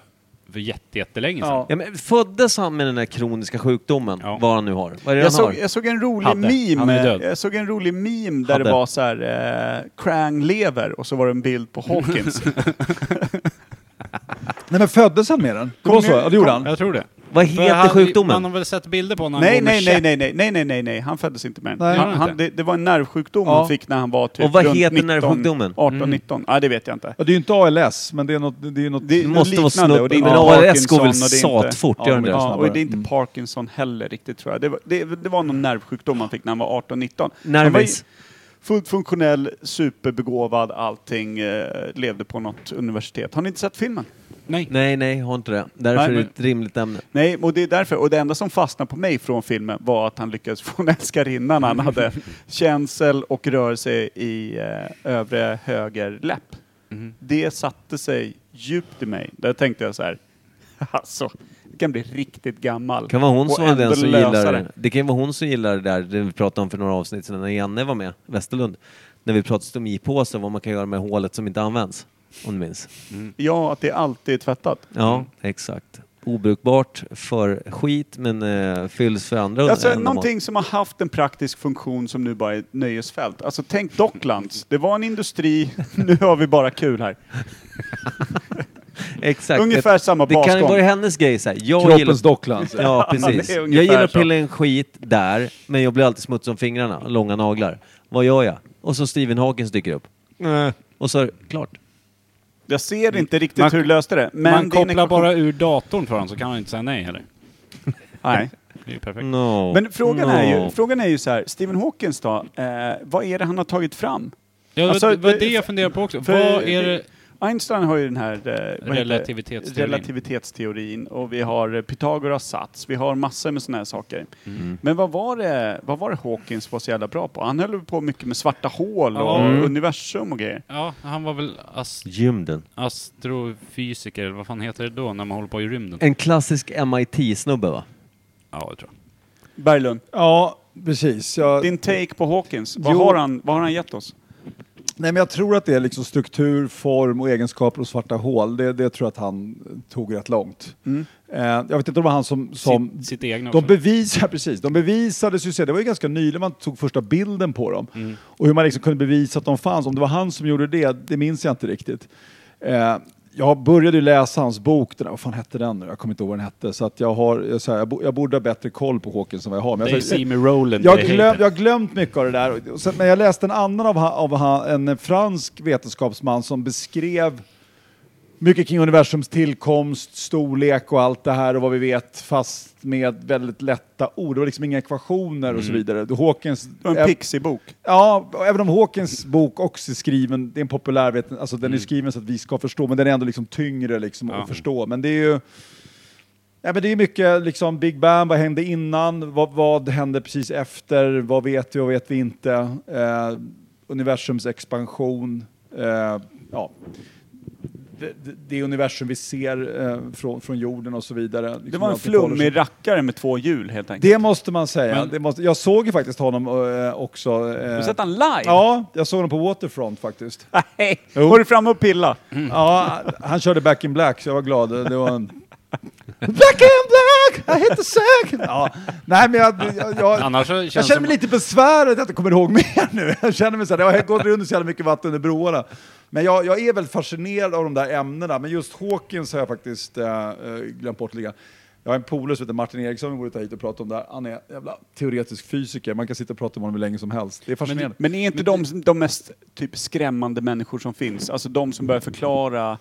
för jätte, jättelänge sedan. Ja. Ja, men föddes han med den här kroniska sjukdomen, Ja. vad han nu har? Vad är det Jag han såg, har? jag såg en rolig Hade. Han meme, är död. jag såg en rolig meme där Hade. det var så här, eh, Krang lever och så var det en bild på Hawkins. (laughs) (laughs) Nej men föddes han med den? Det var så? Ja, det gjorde han. Jag tror det. Vad heter han- sjukdomen? Man har väl sett bilder på honom nej, han nej, nej, nej, nej, nej, nej, nej, nej, han föddes inte med den. Nej. han, han det, det var en nervsjukdom Ja. han fick när han var typ Och vad runt heter 19, nervsjukdomen? 18, 19. Ja, det vet jag inte. Ja, det är ju inte ALS, men det är något... Det är något Det, Det är måste vara liknande och det är snudd... inte Men ALS Parkinson går väl satfort, Ja, gör de den det? Ja, och det är inte Mm. Parkinson heller riktigt tror jag. Det var, det, det var någon nervsjukdom han fick när han var 18-19. Han var ju Nervis. fullt funktionell, superbegåvad, allting, eh, levde på något universitet. Har ni inte sett filmen? Nej. Nej, nej, har inte det. Därför Nej, är det men- ett rimligt ämne. Nej, och det är därför. Och det enda som fastnade på mig från filmen var att han lyckades (laughs) få en älskarinna när han hade (laughs) känsel och rörelse i eh, övre höger läpp. Mhm. Det satte sig djupt i mig. Där tänkte jag så här, (laughs) alltså, det kan bli riktigt gammal. kan vara hon som var den som gillar det. det. kan vara hon som gillar det där, det vi pratade om för några avsnitt sedan när Janne var med, Westerlund. När vi pratade stomipåse, vad man kan göra med hålet som inte används. Om du minns. Ja, att det alltid är tvättat. Ja, exakt. Obrukbart för skit men eh, fylls för andra Alltså, ändamål. någonting som har haft en praktisk funktion som nu bara är ett nöjesfält. Alltså tänk Docklands. Det var en industri, (laughs) nu har vi bara kul här. (laughs) Exakt. Ungefär samma Det kan ju basgång. vara hennes grej så här. Jag Kroppens gillar... docklands. Ja, det precis. Jag gillar att så. pilla en skit där, men jag blir alltid smutsig om fingrarna, långa naglar. Vad gör jag? Och så Stephen Hawkins dyker upp. Och så är det klart. Jag ser inte riktigt Man- hur du löste det. Men Man kopplar ekvation- bara ur datorn för honom så kan han inte säga nej heller. Nej. (laughs) Det är perfekt. No. Men frågan, är ju, No. frågan är ju så här, Stephen Hawkins då, eh, vad är det han har tagit fram? Ja, Alltså, det var det- det jag funderar på också. för- Vad är det? Einstein har ju den här eh? Relativitetsteorin. relativitetsteorin och vi har eh, Pythagoras sats, vi har massor med sådana här saker. Mm. Men vad var, det, vad var det Hawkins var så jävla bra på? Han höll på mycket med svarta hål och. Mm. universum och grejer. Ja, han var väl ast Gymden. astrofysiker, eller vad fan heter det då när man håller på i rymden? En klassisk MIT-snubbe va? Ja, det tror jag. Berglund, Ja, precis. Jag, din take på Hawkins, vad, Jo. har han, vad har han gett oss? Nej, men jag tror att det är liksom struktur, form och egenskaper hos svarta hål. Det, det tror jag att han tog rätt långt. Mm. Eh, jag vet inte om det var han som... som Sitt, sitt egna de bevisar, (laughs) precis, de bevisades ju, det var ju ganska nyligen man tog första bilden på dem. Mm. Och hur man liksom kunde bevisa att de fanns, om det var han som gjorde det, det minns jag inte riktigt. Eh, jag började läsa hans bok, den där, vad fan hette den nu? Jag kommer inte ihåg vad den hette. Så att jag, har, jag, så här, jag, bo, jag borde ha bättre koll på Hawkins än vad jag har. Men jag, Rowland. jag, glöm, jag har glömt mycket av det där. Och sen, men jag läste en annan av, av en fransk vetenskapsman som beskrev mycket kring universums tillkomst, storlek och allt det här och vad vi vet, fast med väldigt lätta ord. Det var liksom inga ekvationer och så vidare. Hawkins... En eh, Pixie-bok. Ja, och även om Hawkins bok också är skriven, det är en populär veten, alltså den är skriven så att vi ska förstå, men den är ändå liksom tyngre liksom Ja. att förstå. Men det är ju... Ja, men det är mycket liksom Big Bang, vad hände innan, vad, vad hände precis efter, vad vet vi, vad vet vi inte, eh, universums expansion, eh, ja. Det, det, det universum vi ser eh, från, från jorden och så vidare. Det Liksom var en flummig rackare med två hjul helt enkelt. Det måste man säga. Men- det måste, jag såg ju faktiskt honom eh, också. Har Eh, du sett han live? Ja, jag såg honom på Waterfront faktiskt. (laughs) Nej. Var du framme och pilla? Ja, han körde Back in Black, så jag var glad. Det var en... (laughs) Black in Black! I hit the sack! Ja, nej men jag, jag, jag, jag känner som- mig lite besvärad att jag inte kommer ihåg mer (laughs) nu. Jag känner mig så här, det har gått under så jävla mycket vatten under broarna. Men jag, jag är väldigt fascinerad av de där ämnena, men just Hawkins har jag faktiskt äh, glömt bort lite. Jag har en polare som heter Martin Eriksson, vi borde ta hit och prata om det här. Han är jävla teoretisk fysiker, man kan sitta och prata om honom hur länge som helst. Det är fascinerande. Men är inte de de mest typ skrämmande människor som finns? Alltså de som börjar förklara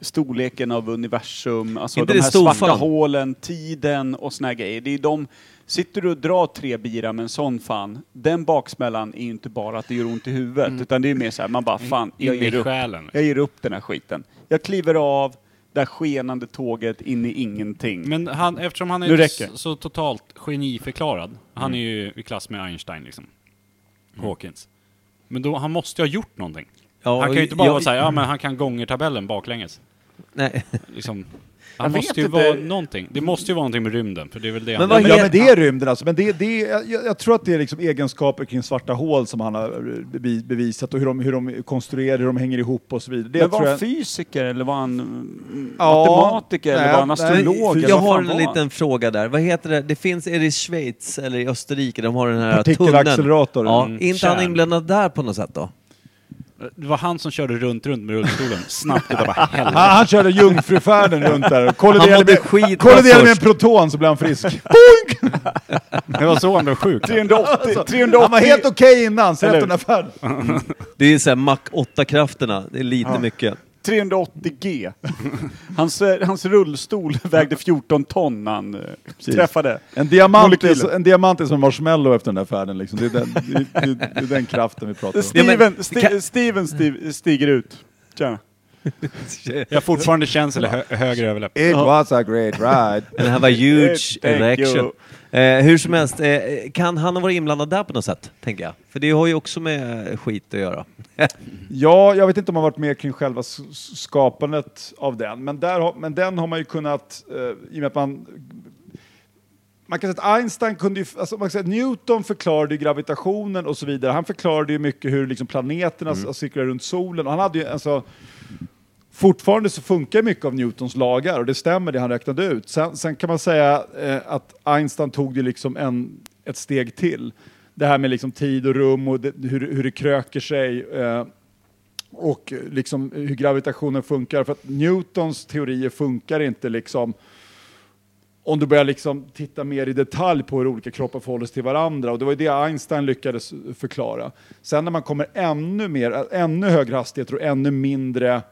storleken av universum, alltså Inte de det här storfan? svarta hålen, tiden och såna här grejer. Det är de, sitter du och drar tre bira med en sån fan, den baksmällan är ju inte bara att det gör ont i huvudet, utan det är mer så här, man bara fan, jag In i ger upp. själen. Jag ger upp den här skiten. Jag kliver av det här skenande tåget in i ingenting. Men han, eftersom han Nu är räcker så, totalt geniförklarad, han är ju i klass med Einstein liksom. Hawkins. Men då, han måste ju ha gjort någonting. Ja, han kan ju inte bara jag- vara såhär, ja men han kan gångertabellen baklänges. Nej. Liksom. Han måste ju inte. vara någonting. Det måste ju vara någonting med rymden, för det är väl det Men han... vad Ja, heter- men det är rymden alltså. Men det, det, jag, jag tror att det är liksom egenskaper kring svarta hål som han har bevi- bevisat och hur de, hur de konstruerar, hur de hänger ihop och så vidare. Det men var han jag, fysiker eller var han mm, Ja, matematiker eller nej, var han nej, astrolog? eller Jag har en han? liten fråga där. Vad heter det? Det finns, är det i Schweiz eller i Österrike? De har den här Partikelaccelerator. tunneln. Ja, Mm, inte han kärn. inblandad där på något sätt då? Det var han som körde runt, runt med rullstolen. Snabbt utav bara (laughs) helvete. han, han körde jungfrufärden runt där. Mådde med, kolliderade med en proton så blev han frisk. (laughs) Det var så han blev sjuk. 380, 380 Han var helt okej innan, så Eller efter den här färden. Det är såhär Mac 8-krafterna. Det är lite mycket. 380G. Hans, eh, hans rullstol (laughs) vägde 14 ton när han eh, träffade. En diamant, är, en diamant är som marshmallow efter den där färden. Liksom. Det, är den, det, är- det, är den kraften vi pratar om. Steven, Sti- Steven sti- stiger ut. Tjena. (laughs) Jag har fortfarande känsel i hö höger överläpp. It was a great ride. (laughs) Det här var huge erection. Eh, hur som helst, eh, kan han ha varit inblandad där på något sätt? Tänker jag. För det har ju också med skit att göra. (laughs) Ja, jag vet inte om man varit med kring själva skapandet av den, men, där har, men den har man ju kunnat, eh, i och med att man man kan säga att Einstein kunde ju, alltså man kan säga att Newton förklarade ju gravitationen och så vidare. Han förklarade ju mycket hur liksom planeterna mm. cirklar runt solen. Och han hade ju, alltså, fortfarande så funkar mycket av Newtons lagar och det stämmer det han räknade ut. Sen, sen kan man säga eh, att Einstein tog det liksom en, ett steg till. Det här med liksom tid och rum och det, hur, hur det kröker sig. Eh, och liksom hur gravitationen funkar. För att Newtons teorier funkar inte liksom om du börjar liksom titta mer i detalj på hur olika kroppar förhåller sig till varandra. Och det var ju det Einstein lyckades förklara. Sen när man kommer ännu mer, ännu högre hastigheter och ännu mindre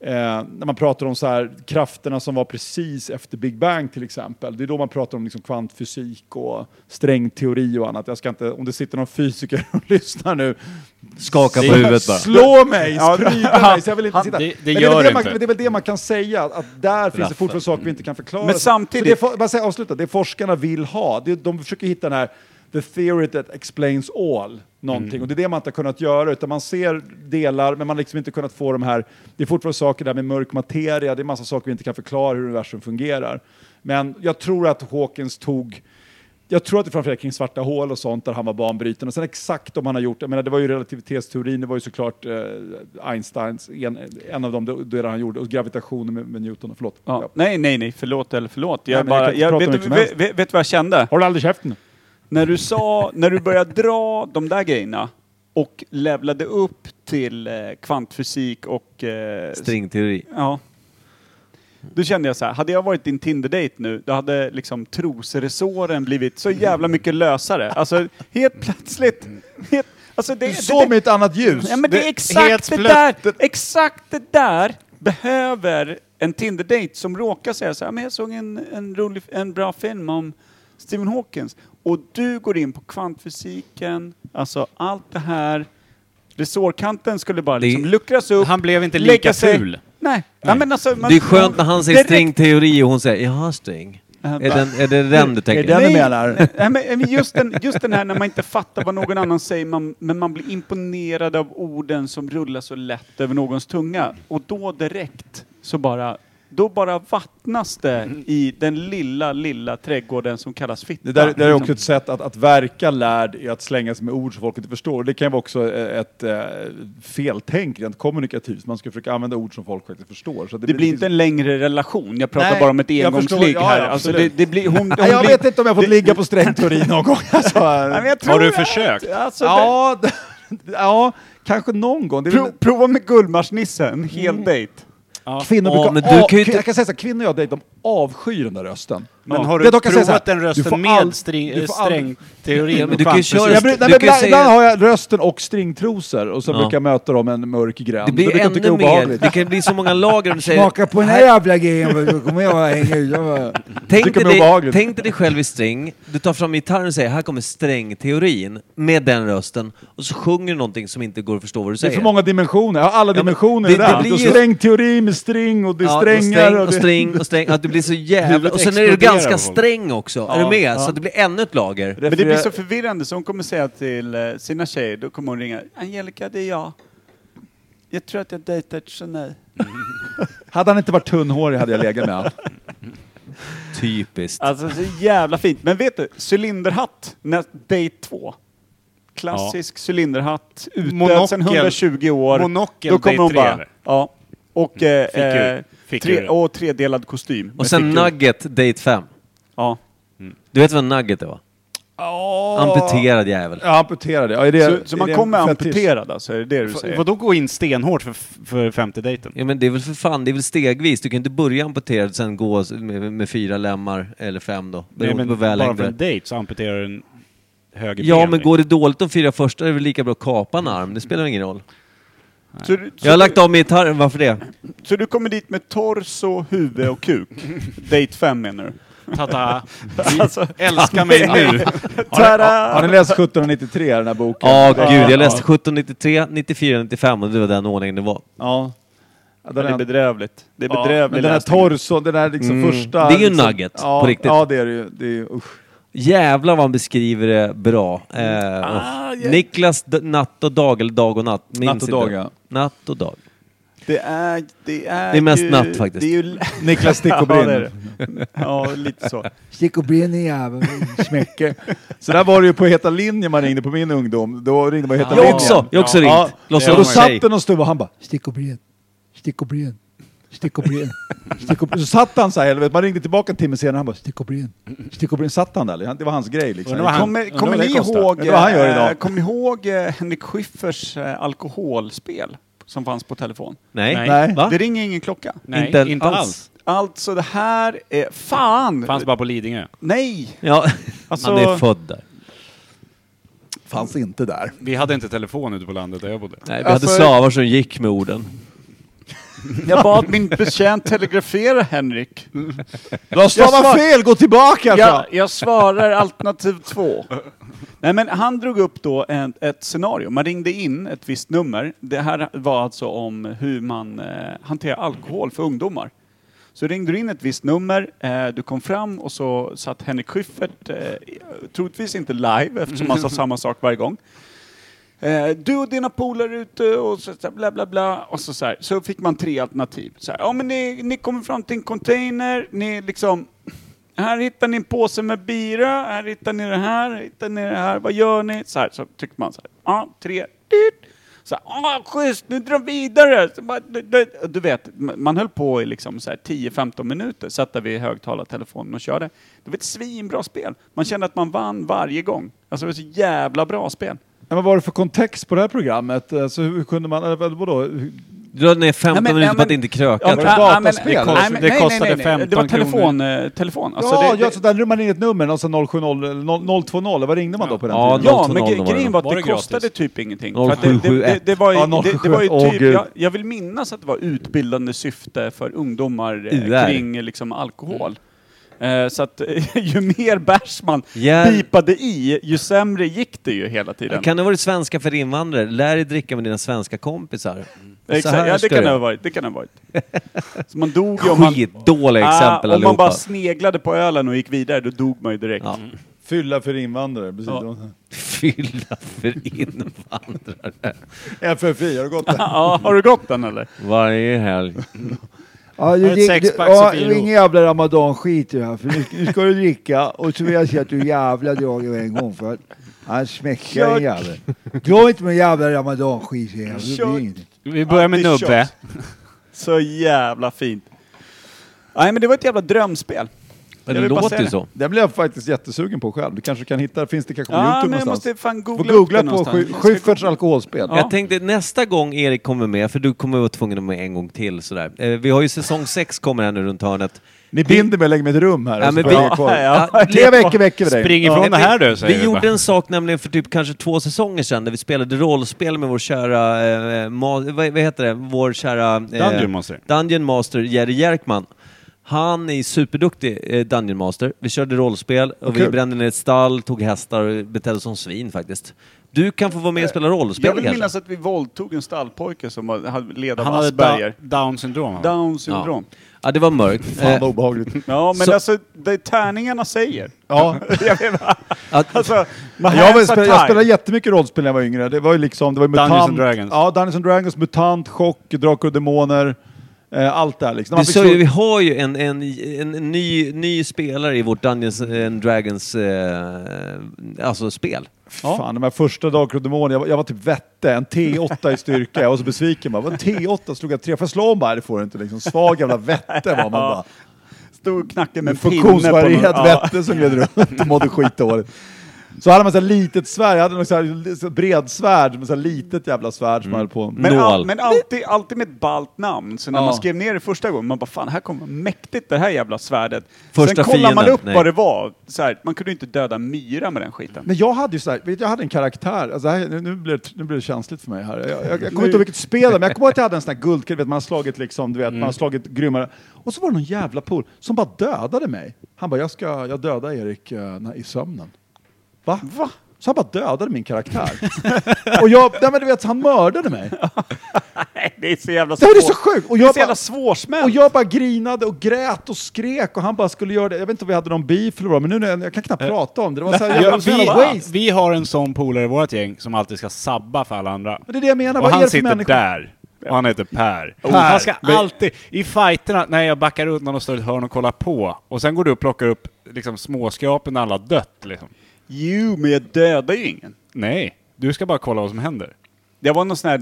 Eh, när man pratar om så här, krafterna som var precis efter Big Bang till exempel. Det är då man pratar om liksom kvantfysik och strängteori och annat. Jag ska inte, om det sitter någon fysiker och (laughs) lyssnar nu, Skaka på huvudet bara. Slå mig, sprida mig, så jag vill inte sitta. det- det är gör väl det man, inte. det är väl det man kan säga, att där finns det fortfarande saker vi inte kan förklara. Men samtidigt- Så det, for- bara säga, avsluta, det forskarna vill ha, det, de försöker hitta den här the theory that explains all, någonting. Mm. Och det är det man inte har kunnat göra, utan man ser delar, men man har liksom inte kunnat få de här, det är fortfarande saker där med mörk materia, det är massa saker vi inte kan förklara hur universum fungerar. Men jag tror att Hawkins tog jag tror att det framförallt kring svarta hål och sånt där han var banbrytande. Och sen exakt om han har gjort, jag menar det var ju relativitetsteorin, det var ju såklart eh, Einsteins, en, en av dem, det, det han gjorde, och gravitationen med, med Newton, förlåt. Ja. Ja. Nej, nej, nej, förlåt eller förlåt. Jag Nej, jag bara, jag, prata vet, du, vet, vet, vet vad jag kände? Du aldrig käften? När du sa, när du började dra de där grejerna och levlade upp till eh, kvantfysik och... Eh, Stringteori. Ja. Då kände jag så här, hade jag varit din Tinder-date nu, då hade liksom trosresåren blivit så jävla mycket lösare. Alltså, helt plötsligt... Helt, alltså det, Du såg det- med ett annat ljus. Ja, men det är exakt det där, exakt det där behöver en Tinder-date som råkar säga så här, men jag såg en, en, rolig, en bra film om Stephen Hawkins. Och du går in på kvantfysiken, alltså allt det här. Resårkanten skulle bara Det- liksom luckras upp. Han blev inte lika ful. Nej. Ja, men alltså, man, Det är skönt när han säger stringteori och hon säger ”jaha, string”. Ja, Är, den, är det (laughs) den du tänker? den du Nej, menar? (laughs) Nej, men just, den, just den här när man inte fattar vad någon annan säger, man, men man blir imponerad av orden som rullar så lätt över någons tunga. Och då direkt så bara, då bara vattnas det i den lilla, lilla trädgården som kallas fitta. Det där, det där är också Liksom. ett sätt att, att verka lärd i att slänga sig med ord som folk inte förstår. Det kan vara också eh, ett eh, feltänk rent kommunikativt. Man ska försöka använda ord som folk faktiskt förstår. Så Det blir inte en längre relation. Jag pratar Nej, bara om ett jag engångsligg. Ja, här. alltså det, absolut. det blir, hon, (laughs) hon Nej, jag blir, vet inte om jag fått ligga på strängteori någon gång. (laughs) Alltså, Nej, jag Har du det- försökt? Alltså, det, ja, (laughs) ja, kanske någon gång. Det är väl- pro, prova med Gullmarsnisse, en hel Kvinnor brukar men du kan ju inte- Jag kan säga så här, kvinnor jag dejtar, de avskyr den där rösten. Men Ja. har Det du säga så här, provat den du får rösten all- med string, strängteorin? Ja, men och du kan ju köra- Jag, nej, men ibland, säga- har jag rösten och stringtrosor och så Ja. brukar jag möta dem en mörk gränd. Det blir jag ännu är mer. obehagligt. Det kan bli så många lager om du säger... Smaka på den här jävla grejen, då kommer jag hänga ut. Jag Tänk dig, det dig, tänk själv i sträng, du tar fram gitarren och säger här kommer strängteorin med den rösten och så sjunger du någonting som inte går att förstå vad du Det är säger. för många dimensioner. Jag har alla men dimensioner det- i det. det blir Det ju- strängteori med string och det är Ja, strängar. sträng och det- sträng och sträng. Att det blir så jävla... Och sen är du ganska sträng också. är du med? Så att det blir ännu ett lager. Men det blir så förvirrande så hon kommer säga till eh, sina tjejer, då kommer hon ringa Angelica, det är jag. Jag tror att jag dejtar ett geni. (laughs) Hade han inte varit tunnhårig hade jag legat med honom. (laughs) Typiskt. Alltså så jävla fint. Men vet du, cylinderhatt, nä- date två. Klassisk cylinderhatt, utdöd Monokel. sedan 120 år. Monokel, Då kommer hon tre, bara, eller? ja. Och, eh, eh, Tre, och tredelad kostym. Och med sen fickor. Nugget, Date 5. Ja. Du vet vad Nugget är va? Amputerad jävel. Ja, amputerad. Ja, är det, Så, är så man det kommer fetisch? amputerad alltså, är det det du säger? Vadå gå in stenhårt för, för femte dejten? Ja men det är väl för fan, det är väl stegvis. Du kan inte börja amputerad och sen gå med, med fyra lemmar, eller fem då. Nej, Beroende men på vad bara för det en dejt så amputerar du en höger Ja ben. men går det dåligt de fyra första är det väl lika bra att kapa en arm. Det spelar ingen roll. Så, du- så, Jag har lagt av med gitarren, varför det? så du kommer dit med torso, huvud och kuk? (laughs) date fem menar du? Tata, (laughs) Alltså, älska mig nu. (laughs) tada! Har ni läst 1793, den här boken? Ja Det- gud, jag läste 1793, 94, 95 och det var den ordningen det var. Ja. Ja, det är bedrövligt. Det är Ja, bedrövligt. men den här torson, den där liksom Mm. första... Det är ju liksom, nugget, ja, på riktigt. Ja, det är det ju. Det är, usch. Jävlar vad han beskriver det bra. Eh, Ah, ja. Niklas d- natt och dag, eller dag och natt. Minns Natt och dag, ja. Natt och dag. Det är, det är Det är mest ju, natt, faktiskt. Det är ju, (laughs) Niklas Stick och (laughs) ja, Brinn. är. Ja, lite så. Stick och brinn i jäveln. Smäcke. (laughs) Så där var det ju på Heta linjen man ringde på min ungdom. Då ringde man Heta Jag linjen. också! Jag också Ja, ringt. Och vara då satt det någon snubbe och han bara Stick och brinn. Stick och brinn. Stick och. Så satt han så här, eller vet, man ringde tillbaka en timme senare han bara Stick och brinn. Stick och Brinn, satt han där? Det var hans grej liksom. Han- Kommer, undrar kommer ni ihåg, eh, ni ihåg eh, Henrik Schyfferts eh, alkoholspel som fanns på telefon? Nej. Nej. Va? Det ringer ingen klocka. Nej, Inte inte, alls. alls. Alltså det här är... Fan! Fanns bara på Lidingö. Nej! Ja, Alltså- han är född där. Fanns inte där. Vi hade inte telefon ute på landet där jag bodde. Nej, vi Alltså- hade slavar som gick med orden. Jag bad min betjänt telegrafera Henrik. Du har stavat svar- fel, gå tillbaka! Jag, Jag... jag svarar alternativ två. Nej men han drog upp då en, ett scenario. Man ringde in ett visst nummer. Det här var alltså om hur man eh, hanterar alkohol för ungdomar. Så ringde du in ett visst nummer, eh, du kom fram och så satt Henrik Schyffert, eh, troligtvis inte live eftersom han sa (laughs) samma sak varje gång. Eh, du och dina polare ute och så, så bla bla bla. Och så, så, här, så fick man tre alternativ. Så här, ja men ni, ni kommer fram till en container, ni liksom här hittar ni en påse med bira, här hittar ni det här, här hittar ni det här, vad gör ni? Så här, så tyckte man så här, ja, tre, dyrt. Så här, ah, schysst, nu drar vi vidare! Så bara, du, du, du vet, man höll på i liksom 10-15 minuter, satt där vid högtalartelefonen och körde. Det var ett svinbra spel. Man kände att man vann varje gång. Alltså det var så jävla bra spel. Men vad var det för kontext på det här programmet? Alltså, hur kunde man, eller vadå? Du drar ner 15 Ja, men- minuter på att inte kröka. Ja, men- ja, men- Det kost- nej, det nej, kostade nej, nej, 15 Det var kronor. telefon, eh, telefon. Alltså ja, det, ja, det, så där drog man in ett nummer, alltså 070 eller 0- 020, vad ringde man då på den Ja, tiden? Ja, 020 men det. grejen var att Var det, det kostade typ ingenting. För att det, det, 0771. det, det var ju, Ja, det, det var ju 0771. Åh, typ, jag, jag vill minnas att det var utbildande syfte för ungdomar eh, kring liksom, alkohol. Eh, så att (laughs) ju mer bärs man Ja. pipade i, ju sämre gick det ju hela tiden. Kan det ha varit svenska för invandrare? Lär dig dricka med dina svenska kompisar. Så Exakt, här ja det kan det ha varit. Det kan det ha varit. Så man dog ju om man... Skitdåliga Ah, exempel om man allihopa. bara sneglade på ölen och gick vidare, då dog man ju direkt. Ja. Fylla för invandrare, precis. Ja. Fylla för invandrare. (laughs) FFI, har du gått där? (laughs) Ja, har du gått den eller? Varje helg. Ja, du, ett sexpack ja, Sofiero. det är ingen jävla ramadan-skit i det här. För nu, nu ska du dricka och så vill jag se att du jävla drar över en gång. För att han smäckar en jävel. Dra inte med jävla ramadan-skit jag. Det blir ingenting. Vi börjar med Nubbe. Så jävla fint. Nej men det var ett jävla drömspel. Men det låter ju det. så. Den blev jag faktiskt jättesugen på själv. Du kanske kan hitta, finns det kanske på Ja Youtube men jag någonstans? måste fan Får googla, upp googla det på någonstans. Schyfferts alkoholspel. Ja. Jag tänkte nästa gång Erik kommer med, för du kommer vara tvungen att vara med en gång till sådär. Eh, vi har ju säsong 6 kommer här nu runt hörnet. Ni binder mig och lägger mig i ett rum här. Ja, och så men får vi- jag hänga kvar. (laughs) Ja, Ja, Tre veckor väcker vi dig. Spring ifrån Eh, det här du, säger Vi vi gjorde bara. en sak nämligen för typ kanske två säsonger sedan där vi spelade rollspel med vår kära, eh, ma- vad, vad heter det, vår kära... Eh, Dungeon Master. Dungeon Master Jerry Jerkman. Han är superduktig eh, Dungeon Master. Vi körde rollspel och vi brände ner ett stall, tog hästar och betedde oss som svin faktiskt. Du kan få vara med och spela rollspel Jag vill kanske? minnas att vi våldtog en stallpojke som var- hade led av Han hade Asperger. da- down syndrom. va? Down syndrom. Ja, det var mörkt. Fan Eh, vad obehagligt. (laughs) Ja, men Så- alltså det tärningarna säger. Ja. (laughs) jag att, (laughs) Alltså, Jag, var, spelade, jag spelade jättemycket rollspel när jag var yngre. Det var ju liksom, det var ju Dungeons mutant. and Dragons. Ja, Dungeons and Dragons, MUTANT, Chock, Drakar och Demoner. Eh, allt det här liksom. Du sa ju, vi har ju en, en, en, en ny, ny spelare i vårt Dungeons and Dragons eh, alltså spel. Fan, de här första Demoner, jag, var- jag var typ vette, en T8 i styrka. Jag var så besviken bara. Vad T8? Slog jag tre? Får jag slå om bara? Det får du inte liksom. Svag jävla vette var man bara. Stod knacken med En en pinne på någon. funktionsvarierad Ja. vette som gled runt och mådde skitdåligt. Så hade man så litet svärd, jag hade något så här, bredsvärd, så här litet jävla svärd som man höll på. Men, all, men alltid, alltid med ett ballt namn. Så när Ja. man skrev ner det första gången, man bara fan, här kommer mäktigt det här jävla svärdet. Första Sen kollar man upp nej. vad det var. Så här, man kunde ju inte döda myra med den skiten. Men jag hade ju så här, vet jag hade en karaktär, alltså här, nu, nu, blir det, nu blir det känsligt för mig här. Jag, jag, jag kommer inte ihåg vilket spel men jag kommer ihåg att jag hade en sån här guldkille, man har slagit liksom, du vet, man har slagit grymmare. Och så var det någon jävla pool som bara dödade mig. Han bara, jag ska, jag dödar Erik när- i sömnen. Va? Va? Så han bara dödade min karaktär. (laughs) och jag, nej men du vet, han mördade mig. (laughs) Nej, det är så jävla Det var det svårt. så sjukt! Och Det är jag, så jävla bara, svårsmält. och jag bara grinade och grät och skrek och han bara skulle göra det. Jag vet inte om vi hade någon beef eller vad, men nu när jag, jag kan knappt prata om det. Det var så här, Ja, jävla, så jävla vi, waste. vi har en sån polare i vårt gäng som alltid ska sabba för alla andra. Men det är det jag menar, Och vad är han det för sitter människor? där. Och han heter Per. Per. Han ska Men- alltid, i fighterna, när jag backar undan och står i ett hörn och kollar på, och sen går du och plockar upp liksom, småskrapen när alla dött. Liksom. Jo, men jag dödar ju ingen. Nej, du ska bara kolla vad som händer. Det var någon sån här,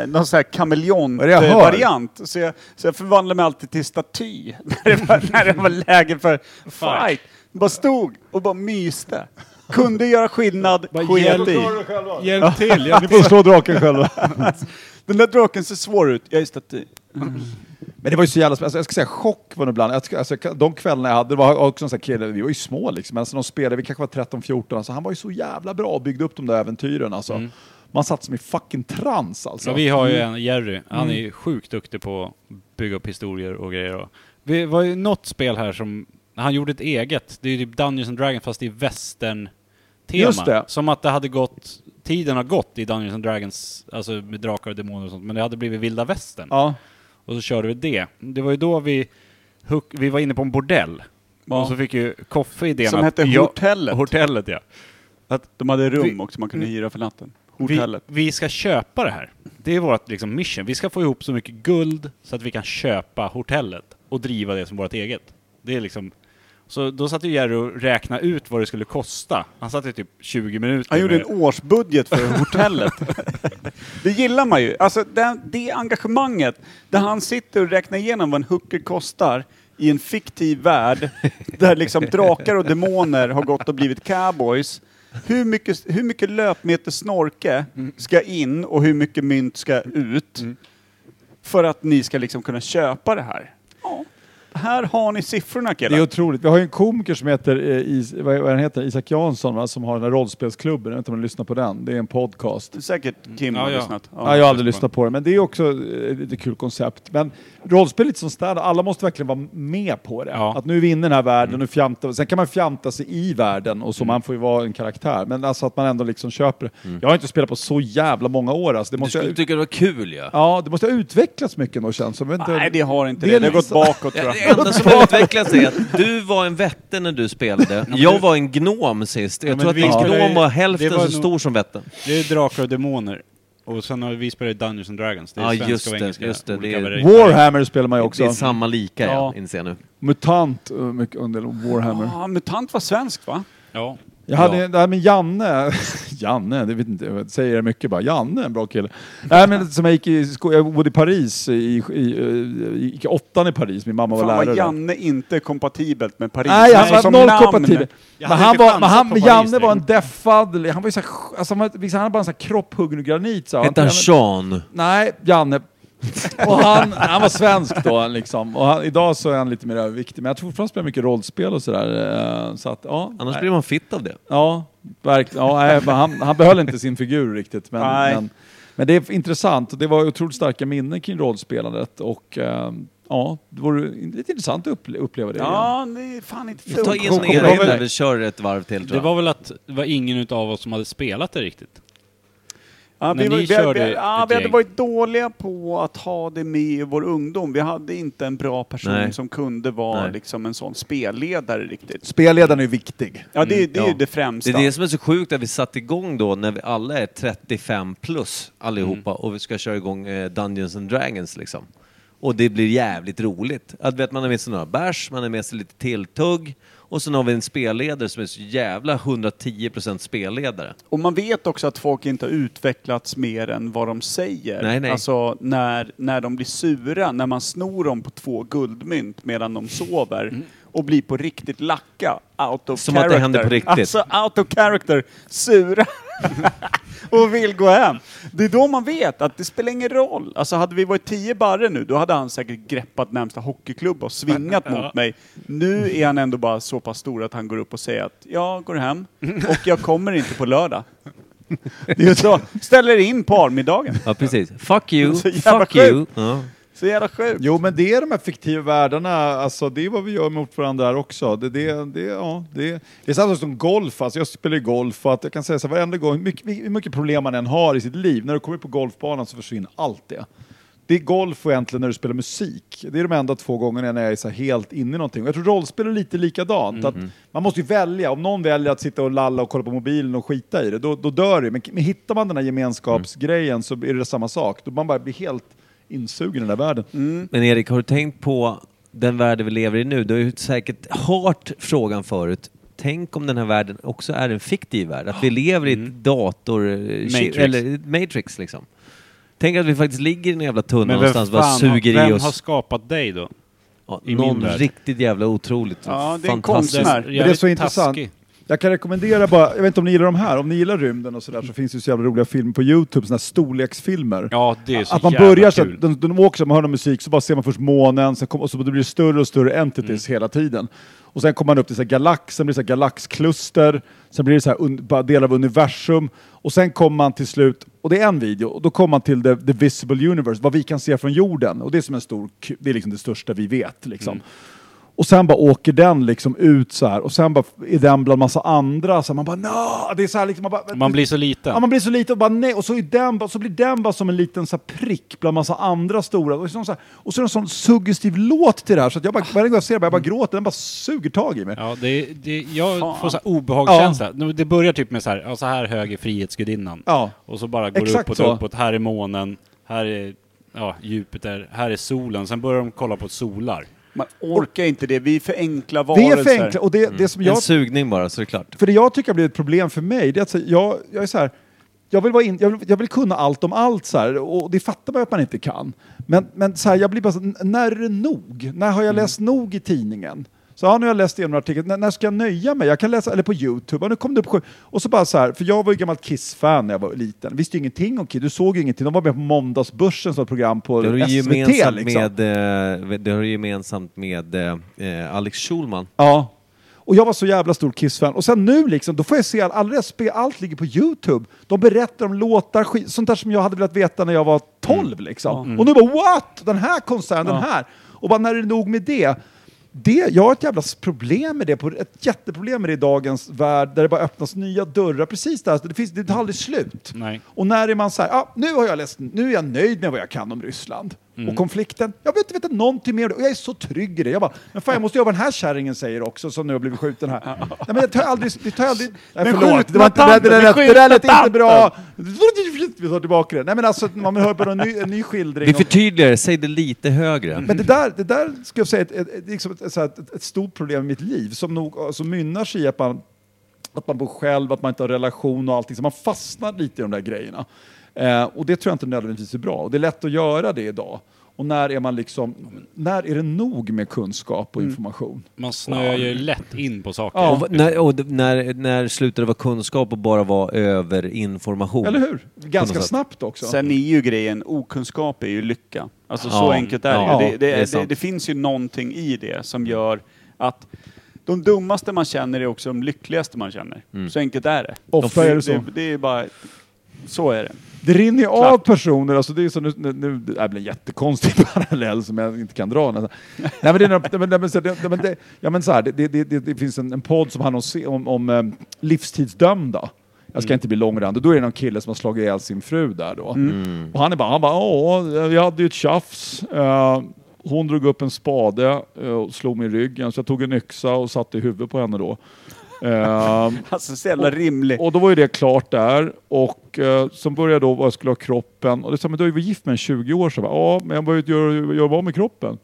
eh, någon sån här Vad är det jag hör? kameleont-variant. Så jag, så jag förvandlade mig alltid till staty (laughs) när det var, när det var läge för fight. Bara stod och bara myste. Kunde göra skillnad, sket i. Hjälp till! Hjälp (laughs) Ni får slå draken själva. (laughs) Den där draken ser svår ut, jag är staty. Men det var ju så jävla spännande. Alltså, jag ska säga chock var det ibland. Alltså, de kvällarna jag hade, det var också en sån här kille, vi var ju små liksom, men alltså, de spelade, vi kanske var 13-14, alltså, han var ju så jävla bra och byggde upp de där äventyren alltså. Man satt som i fucking trans alltså. Ja, vi har ju en Jerry, han är ju sjukt duktig på att bygga upp historier och grejer. Och vi var ju något spel här som, han gjorde ett eget, det är ju typ Dungeons and Dragons fast i västern-tema. Just det. Som att det hade gått, tiden har gått i Dungeons and Dragons, alltså med drakar och demoner och sånt, men det hade blivit vilda västern. Ja. Och så körde vi det. Det var ju då vi, vi var inne på en bordell. Ja. Och så fick ju Koffe idén Som att... hette ja, Hotellet. Hotellet ja. De hade rum Vi- också man kunde vi- hyra för natten. Vi, Hotellet. vi ska köpa det här. Det är vårt liksom, mission. Vi ska få ihop så mycket guld så att vi kan köpa hotellet och driva det som vårt eget. Det är liksom... Så då satt ju Jerry och räknade ut vad det skulle kosta. Han satt i typ 20 minuter. Han gjorde med- en årsbudget för hotellet. (laughs) det gillar man ju. Alltså det, det engagemanget, där han sitter och räknar igenom vad en hooker kostar i en fiktiv värld, där liksom drakar och demoner har gått och blivit cowboys. Hur mycket, hur mycket löpmeter snorke ska in och hur mycket mynt ska ut för att ni ska liksom kunna köpa det här? Här har ni siffrorna Det är killar. otroligt. Vi har ju en komiker som heter, eh, Is, vad vad han heter Isak Jansson, va, som har den här rollspelsklubben. Jag vet inte om ni lyssnar på den. Det är en podcast. Säkert Kim Ja, har ja. lyssnat. Ja, jag har aldrig lyssnat på det, men det är också ett lite kul koncept. Men rollspel är lite som städer, alla måste verkligen vara med på det. Ja. Att nu är vi inne i den här världen, nu fjanta, sen kan man fjanta sig i världen och så man får ju vara en karaktär. Men alltså att man ändå liksom köper det. Jag har inte spelat på så jävla många år alltså. Det Du måste, skulle ha, tycka det var kul ja. ja, det måste ha utvecklats mycket nog känns som. Jag vet inte- Nej, det har inte Det det. har gått liksom- bakåt tror Ja, jag. (laughs) Det enda som har utvecklats är att du var en vätte när du spelade. Jag var en gnom sist. Jag tror att ju- gnom var hälften så stor som vätten. Det är drakar och demoner. Och sen har vi spelat Dungeons and Dragons. Det är Ja, svenska just och det, engelska. just det, det är-. Warhammer spelar man ju också. Det är samma lika ja, Ja. inser jag nu. Mutant, mycket under Warhammer. Ja, MUTANT var svenskt va? Ja. Jag hade det här med Janne, (laughs) Janne, det vet inte, jag säger det mycket bara, Janne en bra kille. Nej men som jag gick i sko- jag bodde i Paris, i, i, i, gick i åttan i Paris, min mamma var Fan lärare. vad där. Janne inte kompatibelt med Paris. Nej, han var noll kompatibel. Men han var, men han, Janne var en deffad, han var ju så här, alltså, han, var- hade bara en sån här kropphuggen granit. Så Hette han Sean? Nej, Janne. (laughs) Och han, han var svensk då liksom. Och han, idag så är han lite mer överviktig. Men jag tror fortfarande han spelar mycket rollspel och sådär. eh, Så att, ja. Annars nej. blir man fitt av det. Ja, verkligen. Ja, nej, han, han behöll inte sin figur riktigt. Men, Nej. men, men det är intressant. Det var otroligt starka minnen kring rollspelandet. Och eh, ja, det vore lite intressant att upple- uppleva det igen. Ja, det är fan inte Vi tar dumt. in Kom- kom- er när vi kör ett varv till tror Det jag. var väl att det var ingen utav oss som hade spelat det riktigt. Ja, vi, var, vi, vi, ja, vi hade varit dåliga på att ha det med i vår ungdom. Vi hade inte en bra person Nej. som kunde vara Nej. liksom en sån spelledare riktigt. Spelledaren är viktig. Ja, det, det är ju ja. det främsta. Det är det som är så sjukt att vi satte igång då när vi alla är 35 plus allihopa och vi ska köra igång eh, Dungeons and Dragons liksom. Och det blir jävligt roligt. Att vet, man har med sig några bärs, man har med sig lite tilltugg och sen har vi en spelledare som är så jävla 110% spelledare. Och man vet också att folk inte har utvecklats mer än vad de säger. Nej, nej. Alltså när, när de blir sura, när man snor dem på två guldmynt medan de sover och blir på riktigt lacka, out of Som att det character. händer på riktigt. Alltså out of character, sura (laughs) och vill gå hem. Det är då man vet att det spelar ingen roll. Alltså hade vi varit tio barre nu, då hade han säkert greppat närmsta hockeyklubb och svingat mot mig. Nu är han ändå bara så pass stor att han går upp och säger att jag går hem och jag kommer inte på lördag. Det är så. Ställer in parmiddagen. Ja, precis. Fuck you, (laughs) fuck you. Ja. Så jävla sjukt. Jo, men det är de här fiktiva världarna, alltså det är vad vi gör mot varandra här också. Det, det, det, ja, det, det är samma sak som golf, alltså jag spelar ju golf, och att jag kan säga så här, varenda gång, hur mycket, hur mycket problem man än har i sitt liv, när du kommer på golfbanan så försvinner allt det. Det är golf och egentligen när du spelar musik. Det är de enda två gångerna när jag är så helt inne i någonting. Och jag tror rollspel är lite likadant. Att man måste ju välja. Om någon väljer att sitta och lalla och kolla på mobilen och skita i det, då, då dör det. Men, men hittar man den här gemenskapsgrejen så är det samma sak. Då man bara blir helt insugen i den där världen. Men Erik, har du tänkt på den värld vi lever i nu? Du har ju säkert hört frågan förut. Tänk om den här världen också är en fiktiv värld? Att vi lever i ett dator... Matrix. Eller Matrix liksom. Tänk att vi faktiskt ligger i en jävla tunna vem, någonstans och bara suger vem i har oss skapat dig då? ja, någon riktigt jävla otroligt Ja, det är fantastisk... konstnär. Det är så intressant. Taskig. Jag kan rekommendera bara, jag vet inte om ni gillar de här, om ni gillar rymden och sådär så finns det ju så jävla roliga filmer på Youtube, sådana här storleksfilmer. Ja, det är så att man jävla börjar så kul. att de, de åker så man hör någon musik så bara ser man först månen, sen kom, och så blir det större och större entities Mm. hela tiden. Och sen kommer man upp till så här galax, sen blir det så här galaxkluster, sen blir det så här un, bara delar av universum och sen kommer man till slut, och det är en video, och då kommer man till the, the visible universe, vad vi kan se från jorden. Och det är som en stor, ku- det är liksom det största vi vet. Liksom. Och sen bara åker den liksom ut så här och sen bara är den bland massa andra, så man bara no! Det är så här liksom, man, bara, Man blir så liten. Ja, man blir så liten och bara nej, och så, är den, bara- så blir den bara som en liten så här, prick bland massa andra stora. Och så, så här, och så är det en sån suggestiv låt till det här, så att jag bara, varje gång jag ser det, jag bara gråter, den bara suger tag i mig. Ja, det, det, jag Fan. får så här obehagskänsla. Nu, Det börjar typ med så här, ja, så här hög är Frihetsgudinnan. Ja. Och så bara går Exakt det uppåt, så. uppåt. Här är månen, här är ja, Jupiter, här är solen. Sen börjar de kolla på solar. Man orkar inte det, vi är för enkla Vi varelser. är för enkla, och det, det som jag En sugning bara, så är det klart. För det jag tycker har blivit ett problem för mig, det är att jag, jag är så här, jag vill, vara in, jag, vill, jag vill kunna allt om allt så här, och det fattar man att man inte kan. Men, men så här, jag blir bara så, när är det nog? När har jag läst nog i tidningen? Så ja, nu har jag läst igenom artikeln, när, när ska jag nöja mig? Jag kan läsa, eller på Youtube, ja, nu kom det upp sju- Och så bara så här, för jag var ju gammalt Kiss-fan när jag var liten, visste ju ingenting om Kiss, du såg ju ingenting, de var med på Måndagsbörsen som ett program på Det har SVT gemensamt liksom. med, eh, det har du gemensamt med eh, Alex Schulman. Ja. Och jag var så jävla stor Kiss-fan. Och sen nu liksom, då får jag se all, deras spel, allt ligger på Youtube. De berättar om låtar, skit, sånt där som jag hade velat veta när jag var 12 liksom. Och nu bara what? Den här konserten, den här. Och bara när är det nog med det? Det? Jag har ett jävla problem med det, på- ett jätteproblem med det i dagens värld, där det bara öppnas nya dörrar. Precis där, det, finns, det tar aldrig slut. Nej. Och när är man så här, ah, nu har jag läst, nu är jag nöjd med vad jag kan om Ryssland. Och konflikten, jag vill inte veta någonting mer och jag är så trygg i det. Jag bara, men fan jag måste göra vad den här kärringen säger också som nu har blivit skjuten här. (laughs) Nej men det tar jag aldrig, det tar jag aldrig, nej Men förlåt, det, var inte, det, där- lät- det där lät inte bra. Vi tar tillbaka det. Nej men alltså, man hör bara en ny, en ny skildring. Vi förtydligar det, säg det lite högre. men det där, det där ska jag säga, ett, ett, ett, liksom ett, stort problem i mitt liv som nog som mynnar sig i att man, att man bor själv, att man inte har relation och allting. Så man fastnar lite i de där grejerna. Eh, och det tror jag inte nödvändigtvis är bra. Och det är lätt att göra det idag. Och när är man liksom, när är det nog med kunskap och information? Man snöar ju lätt in på saker. Ja. Och, när, och när, när slutar det vara kunskap och bara vara överinformation? Eller hur? Ganska snabbt också. Sen är ju grejen, okunskap är ju lycka. Alltså så Ja, enkelt är ja, det. Det, det är det, det, det finns ju någonting i det som gör att de dummaste man känner är också de lyckligaste man känner. Mm. Så enkelt är det. Ofta är det så. Det, det är bara, så är det. Det rinner ju av personer, alltså det är så nu, nu, nu det här blir en jättekonstig (laughs) parallell som jag inte kan dra. nästan. Nej men det är några- nej, men- nej, men så- det- men det- ja, men så här, det, det, det, det finns en, en podd som handlar om, om, om eh, livstidsdömda. Jag ska inte bli långrandig. Då är det någon kille som har slagit ihjäl sin fru där då. Och han är bara, han bara, ja, vi hade ju ett tjafs. Eh, hon drog upp en spade eh, och slog mig i ryggen, så jag tog en yxa och satte i huvudet på henne då. Eh, (laughs) Alltså så jävla rimlig. och då var ju det klart där. Och eh, så började jag då vad jag skulle ha kroppen. Och det sa, men du har ju varit gift med en 20 år sedan. Ja, men jag var ju gör, vad med kroppen?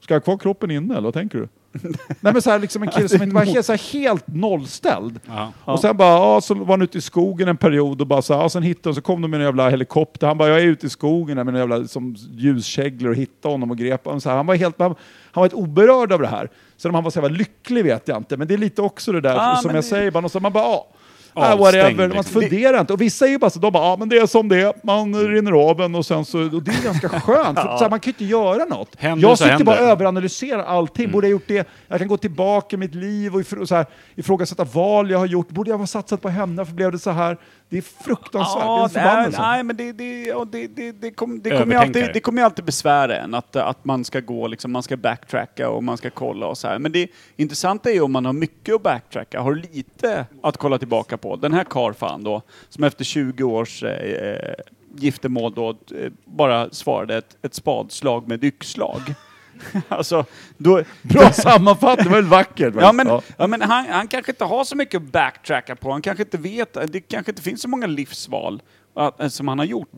Ska jag ha kvar kroppen inne eller vad tänker du? (laughs) Nej men så här, liksom en kille som inte var helt, så här, helt nollställd. Ja. Och sen bara, ja, så var han ute i skogen en period och bara så här, ja, sen hittade de, så kom de med en jävla helikopter. Han bara, jag är ute i skogen med en jävla som ljuskäglor och hittade honom och grep honom. Så här, han var helt, han, han var helt oberörd av det här. Sen om han var så jävla lycklig vet jag inte, men det är lite också det där Ja, som jag det- säger, och så man bara, ja. Ja, Avstängd, whatever. Man funderar inte. Och vissa är ju bara så, de bara, ja men det är som det är. Man rinner av en och sen så, och det är ganska (laughs) skönt. För så här, man kan ju inte göra något. Händer jag sitter bara och överanalyserar allting. Borde jag gjort det? Jag kan gå tillbaka i mitt liv och ifrå, så här, ifrågasätta val jag har gjort. Borde jag ha satsat på henne? Varför blev det så här? Det är fruktansvärt. Ja, det är en förbannelse. nej, nej, men det, det, och det, det, det, kom, det, kommer ju alltid, det kommer ju alltid besvära en att, att man ska gå, liksom, man ska backtracka och man ska kolla och så här. Men det intressanta är ju om man har mycket att backtracka, har lite att kolla tillbaka på. Den här karfan då, som efter 20 års eh, giftermål då eh, bara svarade ett, ett spadslag med ett yxslag. (laughs) alltså, då, Bra sammanfattning, det var väl vackert? Ja men, Ja. ja. men han, han kanske inte har så mycket att backtracka på. Han kanske inte vet, det kanske inte finns så många livsval att, som han har gjort.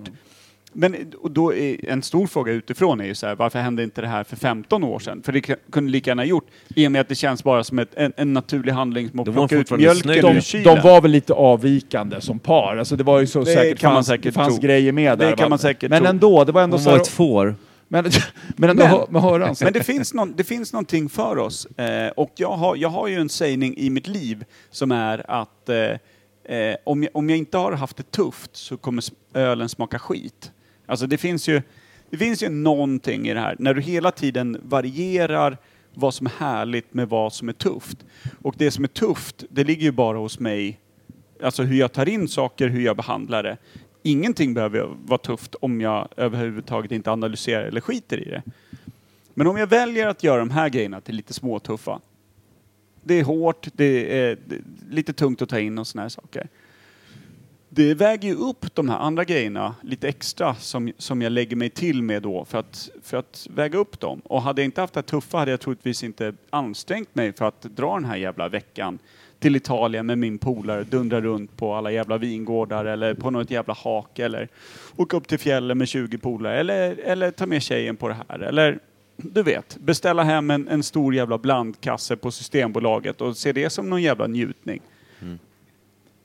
Men och då är en stor fråga utifrån är ju så här, varför hände inte det här för 15 år sedan? För det kunde lika gärna gjort, i och med att det känns bara som ett, en, en naturlig handling som att De var plocka ut mjölken ur de, kylen. de var väl lite avvikande som par. Alltså det var ju så Det säkert, kan man fanns, säkert det fanns tro. grejer med Det där. kan man säkert men tro. ändå, det var ändå Hon så var här, ett får. Men, (laughs) men ändå, Men- men hör han Men det finns, någon, det finns någonting för oss. Eh, och jag har, jag har ju en sägning i mitt liv som är att eh, eh, om, jag, om jag inte har haft det tufft så kommer ölen smaka skit. Alltså det finns ju, det finns ju någonting i det här. När du hela tiden varierar vad som är härligt med vad som är tufft. Och det som är tufft, det ligger ju bara hos mig. Alltså hur jag tar in saker, hur jag behandlar det. Ingenting behöver vara tufft om jag överhuvudtaget inte analyserar eller skiter i det. Men om jag väljer att göra de här grejerna till lite småtuffa. Det är hårt, det är, lite tungt att ta in och såna här saker. Det väger ju upp de här andra grejerna lite extra som, som jag lägger mig till med då för att, för att väga upp dem. Och hade jag inte haft det här tuffa hade jag troligtvis inte ansträngt mig för att dra den här jävla veckan till Italien med min polare, dundra runt på alla jävla vingårdar eller på något jävla hak eller åka upp till fjällen med 20 polare eller, eller ta med tjejen på det här. Eller du vet, beställa hem en, en stor jävla blandkasse på Systembolaget och se det som någon jävla njutning.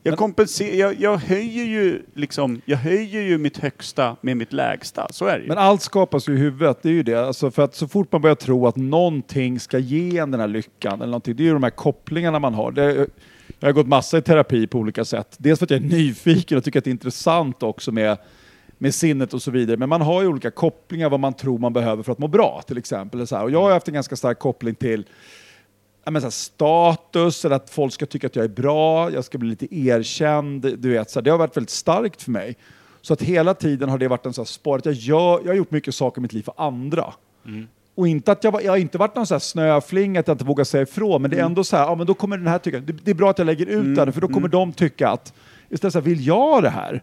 Jag, kompenser, jag, jag höjer ju liksom, jag höjer ju mitt högsta med mitt lägsta, så är det ju. Men allt skapas ju i huvudet, det är ju det. Alltså för att så fort man börjar tro att någonting ska ge en den här lyckan, eller någonting, det är ju de här kopplingarna man har. Det, jag har gått massa i terapi på olika sätt. Dels för att jag är nyfiken och tycker att det är intressant också med, med sinnet och så vidare. Men man har ju olika kopplingar vad man tror man behöver för att må bra, till exempel. Och jag har haft en ganska stark koppling till men så här, status, eller att folk ska tycka att jag är bra, jag ska bli lite erkänd. Du vet, så här, det har varit väldigt starkt för mig. Så att hela tiden har det varit en här spår, att jag, gör, jag har gjort mycket saker i mitt liv för andra. Och inte att jag, jag har inte varit någon här snöfling att jag inte vågar säga ifrån, men det är ändå så här, ja men då kommer den här tycka, det, det är bra att jag lägger ut det, för då kommer de tycka att, istället så här, vill jag det här?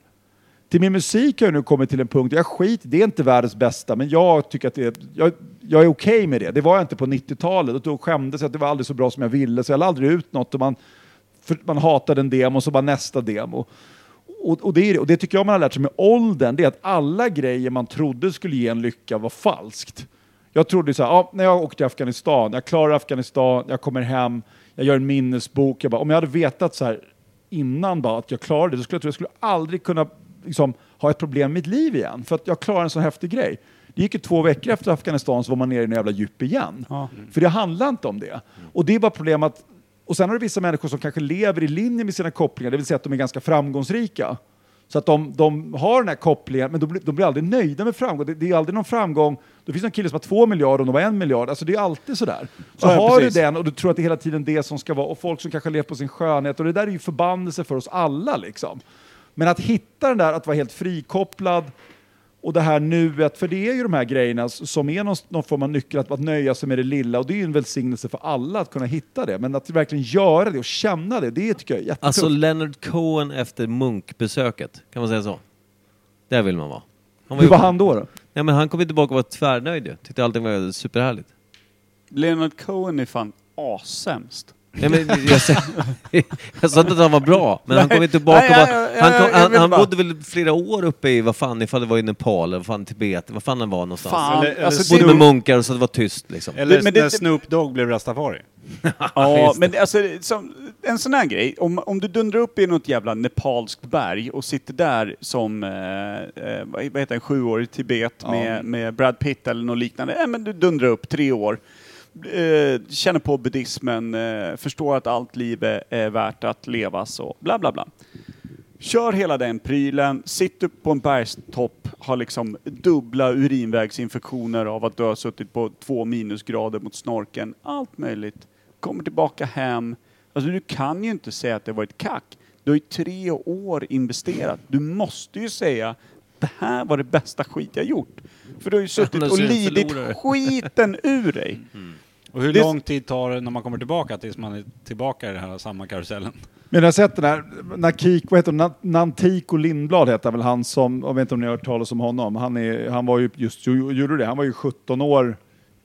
Till min musik har jag nu kommit till en punkt, jag skit det är inte världens bästa, men jag tycker att det är, jag, jag är okej med det. Det var jag inte på 90-talet, och då skämdes jag att det var aldrig så bra som jag ville, så jag la aldrig ut något och man, för man hatade en demo, så bara nästa demo. Och, och, det är, och det tycker jag man har lärt sig med åldern, det är att alla grejer man trodde skulle ge en lycka var falskt. Jag trodde så här, ja, när jag åkte till Afghanistan, jag klarar Afghanistan, jag kommer hem, jag gör en minnesbok. Jag bara, om jag hade vetat så här innan bara att jag klarade det, då skulle jag jag skulle aldrig kunna liksom, ha ett problem med mitt liv igen. För att jag klarar en så häftig grej. Det gick ju två veckor efter Afghanistan så var man nere i en jävla djup igen. För det handlar inte om det. Och det är bara problemet och sen har du vissa människor som kanske lever i linje med sina kopplingar, det vill säga att de är ganska framgångsrika. Så att de, de har den här kopplingen, men de, blir- de blir aldrig nöjda med framgång. Det, det är aldrig någon framgång. Det finns en kille som har två miljarder och de har en miljard. Alltså det är alltid sådär. Så Ja, har precis. du den och du tror att det är hela tiden det som ska vara, och folk som kanske lever på sin skönhet, och det där är ju förbannelse för oss alla liksom. Men att hitta den där, att vara helt frikopplad, och det här nuet, för det är ju de här grejerna som är någon, någon form av nyckel, att, att nöja sig med det lilla, och det är ju en välsignelse för alla att kunna hitta det. Men att verkligen göra det och känna det, det tycker jag är jättetufft. Alltså Leonard Cohen efter munkbesöket, kan man säga så? Där vill man vara. Han Hur ju- var han då? då? Nej men han kom ju tillbaka och var tvärnöjd ju. Tyckte allting var superhärligt. Leonard Cohen är fan assämst. Nej, men jag, sa, (laughs) jag sa inte att han var bra, men han kom ju tillbaka Nej, och ja, bara, ja, ja, han, kom, jag han, han bodde väl flera år uppe i, vad fan, ifall det var i Nepal eller vad fan, Tibet, vad fan han var någonstans. Fan, Eller- eller alltså, Bodde det, med munkar och så det var tyst liksom. Eller men det- när Snoop Dogg blev rastafari. (laughs) Ja, men det- alltså, som, en sån här grej, om, om du dundrar upp i något jävla nepalskt berg och sitter där som, eh, eh, vad heter en sjuårig i Tibet med, med Brad Pitt eller något liknande. Eh, men du dundrar upp tre år, eh, känner på buddhismen, eh, förstår att allt liv är, är värt att levas och bla bla bla. Kör hela den prylen, sitt upp på en bergstopp, har liksom dubbla urinvägsinfektioner av att du har suttit på två minusgrader mot snorken. Allt möjligt. Kommer tillbaka hem. Alltså du kan ju inte säga att det var ett kack. Du har ju tre år investerat. Du måste ju säga det här var det bästa skit jag gjort. För du har ju suttit och lidit skiten ur dig. Och hur Det- lång tid tar det när man kommer tillbaka tills man är tillbaka i den här samma karusellen? Men jag har sett den här, Nakik, vad heter det, Nantiko Lindblad heter väl han som, jag vet inte om ni har hört talas om honom, han, är, han var ju just, gjorde det, han var ju 17 år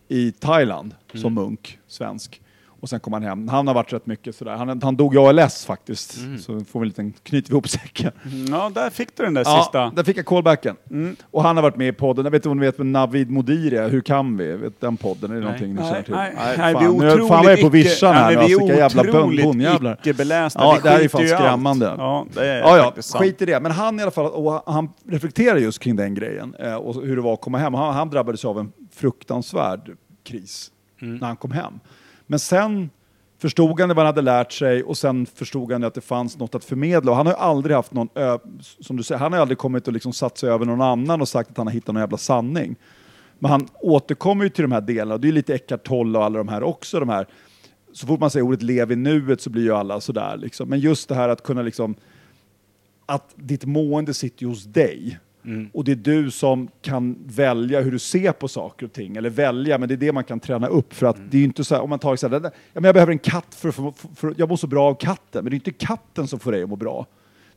i Thailand som munk, svensk. Och sen kom han hem. Han har varit rätt mycket sådär. Han, han dog i ALS faktiskt. Så får vi en liten, knyter vi ihop säcken. Ja, där fick du den där Ja, sista. där fick jag callbacken. Och han har varit med i podden. Jag vet inte om ni vet vem Navid Modiri är? Hur kan vi? Vet den podden? Är det någonting ni Nej, känner till? nej, nej, fan. vi är Nu- fan jag är på vischan här men vi Alltså, är vilka jävla bön- otroligt bondjävlar. icke-belästa. Ja, Vi det här är fan ju allt. skrämmande. Ja, det är Ja, ja, sant. skit i det. Men han i alla fall, och han reflekterar just kring den grejen eh, och hur det var att komma hem. Han, han drabbades av en fruktansvärd kris när han kom hem. Men sen förstod han vad han hade lärt sig och sen förstod han att det fanns något att förmedla. Och han har ju aldrig haft någon, som du säger, han har ju aldrig kommit och liksom satt sig över någon annan och sagt att han har hittat någon jävla sanning. Men han återkommer ju till de här delarna, det är lite Eckart Tolle och alla de här också, de här så fort man säger ordet lev i nuet så blir ju alla sådär. Liksom. Men just det här att kunna liksom, att ditt mående sitter ju hos dig. Och det är du som kan välja hur du ser på saker och ting. Eller välja, men det är det man kan träna upp. För att det är inte så här, om man tar så här, ja, men jag behöver en katt för, för, för, jag mår så bra av katten. Men det är inte katten som får dig att må bra.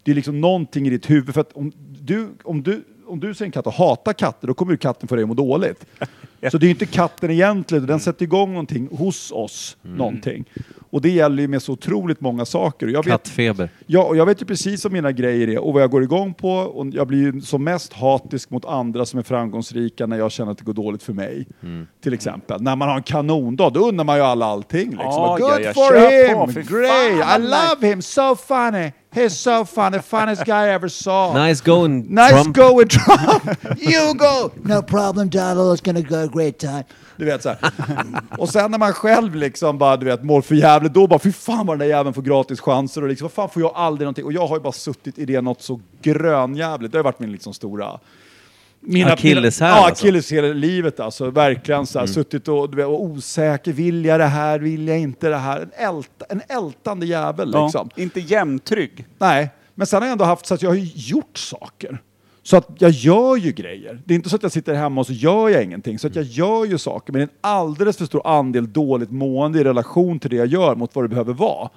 Det är liksom någonting i ditt huvud. För att om du, om du, om du ser en katt och hatar katter, då kommer ju katten få dig att må dåligt. (laughs) Så det är ju inte katten egentligen, den sätter igång någonting hos oss. Någonting. Och det gäller ju med så otroligt många saker. Jag vet, Kattfeber. Ja, och jag vet ju precis vad mina grejer är och vad jag går igång på. Och jag blir ju som mest hatisk mot andra som är framgångsrika när jag känner att det går dåligt för mig. Till exempel. När man har en kanondag, då undrar man ju alla allting. Liksom. Ja, Good ja, for kör på, him! för Great! fan, I love him! So funny! He's so funny! Funniest guy I ever saw! Nice going Nice Trump. going Trump! (laughs) you go! No problem, Donald. It's gonna go a great time. Du vet så här. Och sen när man själv liksom bara, du vet, mår för jävligt, då bara fy fan vad den där jäveln får gratis chanser och liksom, vad fan får jag aldrig någonting? Och jag har ju bara suttit i det något så grönjävligt. Det har varit min liksom stora... Mina, Akilleshäl, Ja, alltså. akilleshäl i livet alltså. Verkligen så här, suttit och, du vet, och osäker. Vill jag det här? Vill jag inte det här? En, älta, en ältande jävel Ja, liksom. Inte jämntrygg. Nej, men sen har jag ändå haft så att jag har ju gjort saker. Så att jag gör ju grejer. Det är inte så att jag sitter hemma och så gör jag ingenting. Så att jag gör ju saker, men det är en alldeles för stor andel dåligt mående i relation till det jag gör mot vad det behöver vara.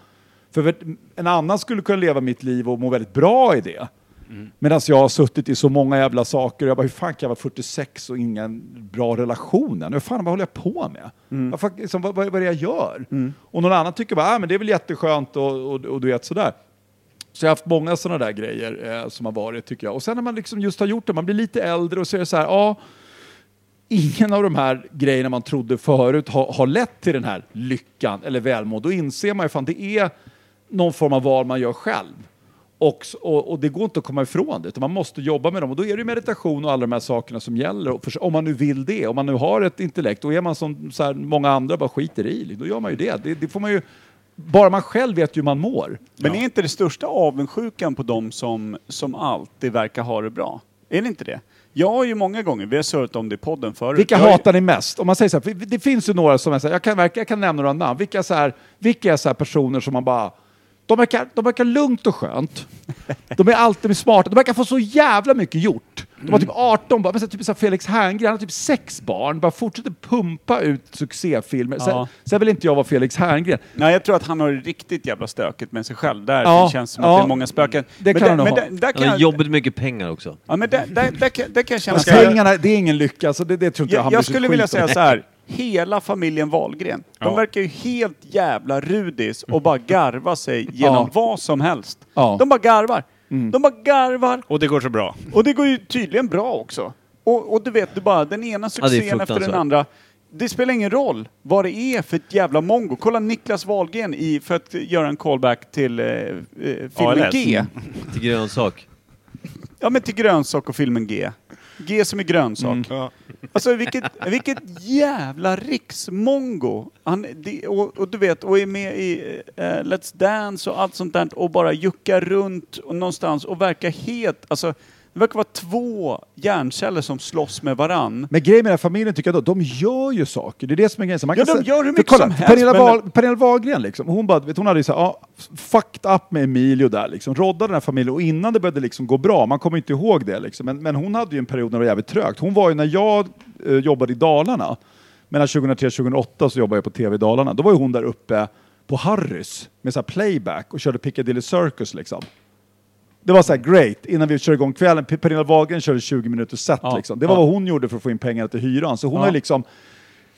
För en annan skulle kunna leva mitt liv och må väldigt bra i det. Medan jag har suttit i så många jävla saker och jag bara, hur fan kan jag vara 46 och ingen bra relation än? Hur fan, vad håller jag på med? Vad, fan, liksom, vad, vad är det jag gör? Och någon annan tycker bara, ah, men det är väl jätteskönt och, och, och du vet sådär. Så jag har haft många sådana där grejer eh, som har varit tycker jag. Och sen när man liksom just har gjort det, man blir lite äldre och så är det så här, ja, ingen av de här grejerna man trodde förut har, har lett till den här lyckan eller välmående. Då inser man ju fan det är någon form av val man gör själv. Och, och, och det går inte att komma ifrån det, utan man måste jobba med dem. Och då är det ju meditation och alla de här sakerna som gäller. Och för, om man nu vill det, om man nu har ett intellekt, då är man som så här, många andra bara skiter i. Då gör man ju det. det. Det får man ju... Bara man själv vet ju hur man mår. Men är inte det största avundsjukan på dem som, som alltid verkar ha det bra? Är det inte det? Jag har ju många gånger, vi har surrat om det i podden förut. Vilka jag har ju- hatar ni mest? Om man säger så här, för det finns ju några som är så här, jag kan, jag kan nämna några namn. Vilka, så här, vilka är så här personer som man bara, de verkar, de verkar lugnt och skönt. De är alltid smarta, de verkar få så jävla mycket gjort. De har typ 18 barn, men så här, typ så Felix Herngren, han har typ sex barn, bara fortsätter pumpa ut succéfilmer. Sen, Ja. sen vill inte jag vara Felix Herngren. Nej, jag tror att han har riktigt jävla stökigt med sig själv. Där Ja, det känns som ja. att det är många spöken. Det men kan där, ha. där, där kan jag, jobbigt mycket pengar också. ja, men där, där, där, kan- där kan jag känna pengarna, det är ingen lycka, så det, det tror inte jag, Jag, han jag skulle vilja säga så här. Hela familjen Wahlgren, de Ja. verkar ju helt jävla rudis och bara garva sig (laughs) genom Ja. vad som helst. Ja. De bara garvar. De bara garvar. Och det går så bra. Och det går ju tydligen bra också. Och, och du vet, du bara, den ena det är succén efter den fruktansvärt. andra. Det spelar ingen roll vad det är för ett jävla mongo. Kolla Niklas Wahlgren i, för att göra en callback till eh, eh, filmen ALS. G. Till grönsak. Ja men till grönsak och filmen G. G som är grönsak. Ja. Alltså vilket, vilket jävla riksmongo! Han, det, och, och du vet, och är med i eh, Let's Dance och allt sånt där och bara juckar runt och någonstans och verkar helt, alltså Det verkar vara två hjärnceller som slåss med varann. Men grejen med den här familjen tycker jag då, de gör ju saker. Det är det som är grejen. Så Man Ja, kan de gör hur mycket kolla, som helst, Pernilla, men- Wahl, Pernilla Wahlgren liksom, hon, bara, vet, hon hade ju så här, ja, fucked up med Emilio där liksom, roddade den här familjen och innan det började liksom gå bra, man kommer inte ihåg det liksom, men, men hon hade ju en period när det var jävligt trögt. Hon var ju när jag eh, jobbade i Dalarna, mellan 2003 och 2008 så jobbade jag på TV i Dalarna, då var ju hon där uppe på Harrys med så playback och körde Piccadilly Circus liksom. Det var så här great, innan vi körde igång kvällen. Pernilla Wahlgren körde 20 minuter set Ja, liksom. Det var ja. vad hon gjorde för att få in pengar till hyran. Så hon Ja. har liksom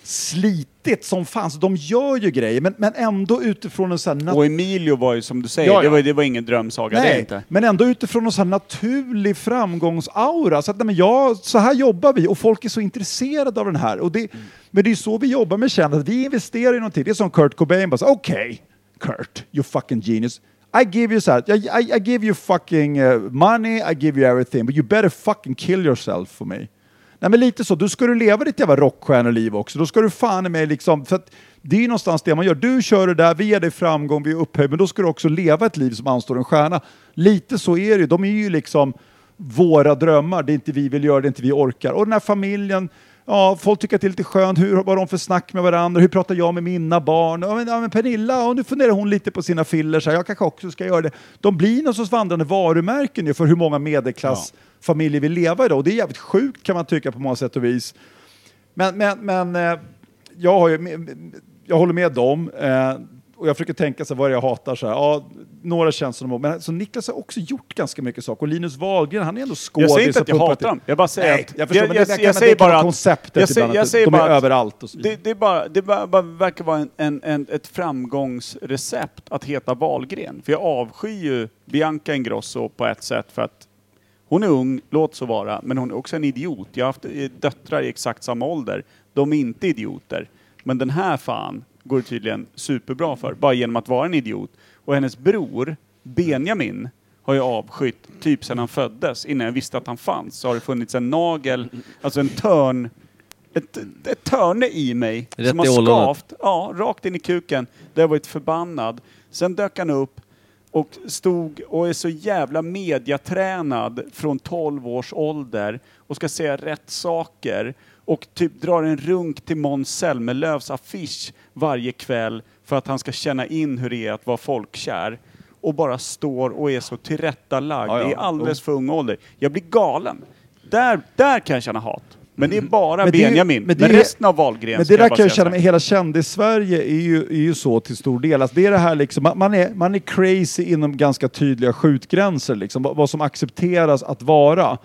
slitit som fan. Så de gör ju grejer, men, men ändå utifrån en sån här Och Emilio var ju som du säger, Ja. Det, var, det var ingen drömsaga det Nej, inte. men ändå utifrån en sån här naturlig framgångsaura. Så, att, nej, men jag, så här jobbar vi och folk är så intresserade av den här. Och det, Men det är så vi jobbar med att vi investerar i någonting. Det är som Kurt Cobain bara okej, Kurt, you fucking genius. I give you I, I, I give you fucking uh, money, I give you everything, but you better fucking kill yourself for me. Nej men lite så, då ska du leva ditt jävla rockstjärneliv också. Då ska du fan i mig liksom, för att det är ju någonstans det man gör. Du kör det där, vi ger dig framgång, vi är upphöjda, men då ska du också leva ett liv som anstår en stjärna. Lite så är det ju, de är ju liksom våra drömmar, det är inte vi vill göra, det är inte vi orkar. Och den här familjen, ja, folk tycker att det är lite skönt, hur, har de för snack med varandra, hur pratar jag med mina barn? Ja, men, ja, men Pernilla, ja, nu funderar hon lite på sina filler, så här, jag kanske också ska göra det. De blir någon sorts vandrande varumärken ju för hur många medelklassfamiljer vill leva idag. Och det är jävligt sjukt kan man tycka på många sätt och vis. Men, men, men eh, jag, har ju, jag håller med dem. Eh, och jag försöker tänka så här, vad är det jag hatar. Så här. Ja, några känns som de Men så Niklas har också gjort ganska mycket saker. Och Linus Wahlgren, han är ändå skådis. Jag säger inte att jag hatar dem. Jag bara säger Nej, att... jag förstår, men det, det, jag det säger bara att- konceptet jag säger- jag att säger de är överallt. Och så vidare. Det, det, är bara, det bara, bara verkar vara en, en, en, ett framgångsrecept att heta Wahlgren. För jag avskyr ju Bianca Ingrosso på ett sätt för att hon är ung, låt så vara, men hon är också en idiot. Jag har haft eh, döttrar i exakt samma ålder. De är inte idioter. Men den här fan går det tydligen superbra för, bara genom att vara en idiot. Och hennes bror, Benjamin, har jag avskytt typ sedan han föddes. Innan jag visste att han fanns så har det funnits en nagel, alltså en törn, ett, ett törne i mig Rätt som har i ollonet. skavt, ja, rakt in i kuken. Där jag varit förbannad. Sen dök han upp och stod och är så jävla mediatränad från 12 års ålder och ska säga rätt saker och typ drar en runk till Måns Zelmerlöws affisch varje kväll för att han ska känna in hur det är att vara folkkär och bara står och är så tillrättalagd Ja, ja. i alldeles för ung ålder. Jag blir galen. Där, där kan jag känna hat. Men det är bara Men det är Benjamin. Men, men resten av Wahlgren Men det där bara kan jag känna med hela kändis-Sverige är ju, är ju så till stor del. Alltså det är det här liksom, man- är, man är crazy inom ganska tydliga skjutgränser liksom, vad, vad som accepteras att vara.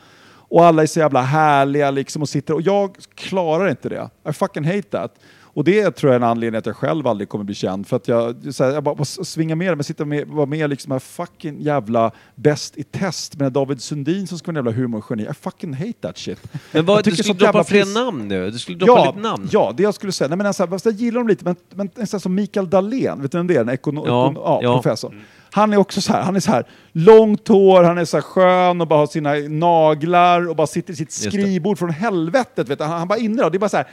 Och alla är så jävla härliga liksom och sitter och jag klarar inte det. I fucking hate that. Och det tror jag är en anledning att jag själv aldrig kommer bli känd. För att jag, så här, jag bara, svingar med men sitta med, vara med liksom här fucking jävla bäst i test med David Sundin som ska vara en jävla humorgeni. I fucking hate that shit. Men vad, du skulle droppa fler piss- namn nu. Du skulle droppa lite namn. Ja, det jag skulle säga. Nej, men alltså, jag gillar dem lite, men, men här som Mikael Dahlén, vet du vem det är? En ekono- Ja, ekon- ja, ja. professor. Han är också så här, han är så här långt hår, han är så här skön och bara har sina naglar och bara sitter i sitt skrivbord från helvetet. Vet du. Han, han bara inne där, det är bara så här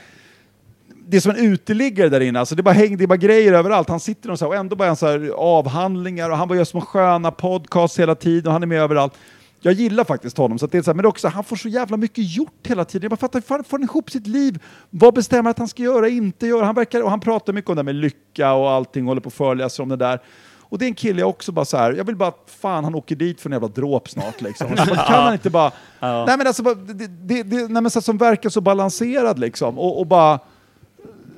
det är som en uteliggare där inne, alltså det, bara häng, det är bara grejer överallt. Han sitter och, så här, och ändå bara han så här avhandlingar och han bara gör små sköna podcasts hela tiden och han är med överallt. Jag gillar faktiskt honom, så det är så här, men också, han får så jävla mycket gjort hela tiden. Jag bara fattar, fan får han ihop sitt liv? Vad bestämmer att han ska göra, inte göra? Han, verkar, och han pratar mycket om det här med lycka och allting, håller på och föreläser om det där. Och det är en kille jag också bara så här, jag vill bara att fan han åker dit för en jävla dråp snart liksom. Så kan han inte bara, nej men alltså, det, det, det, nej, men så som verkar så balanserad liksom och, och bara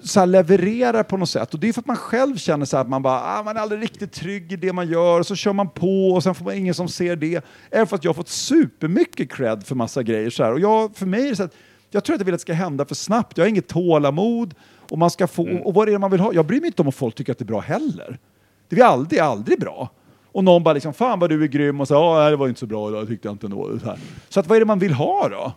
så levererar på något sätt. Och det är för att man själv känner så att man bara, ah, man är aldrig riktigt trygg i det man gör, och så kör man på och sen får man ingen som ser det. Även för att jag har fått supermycket cred för massa grejer så här. Och jag, för mig är det så att jag tror att jag vill att det ska hända för snabbt. Jag har inget tålamod och man ska få, och vad är det man vill ha? Jag bryr mig inte om om folk tycker att det är bra heller. Det är aldrig, aldrig bra. Och någon bara liksom, fan vad du är grym och så, ja det var inte så bra jag tyckte jag inte ändå. Så, här. så att vad är det man vill ha då?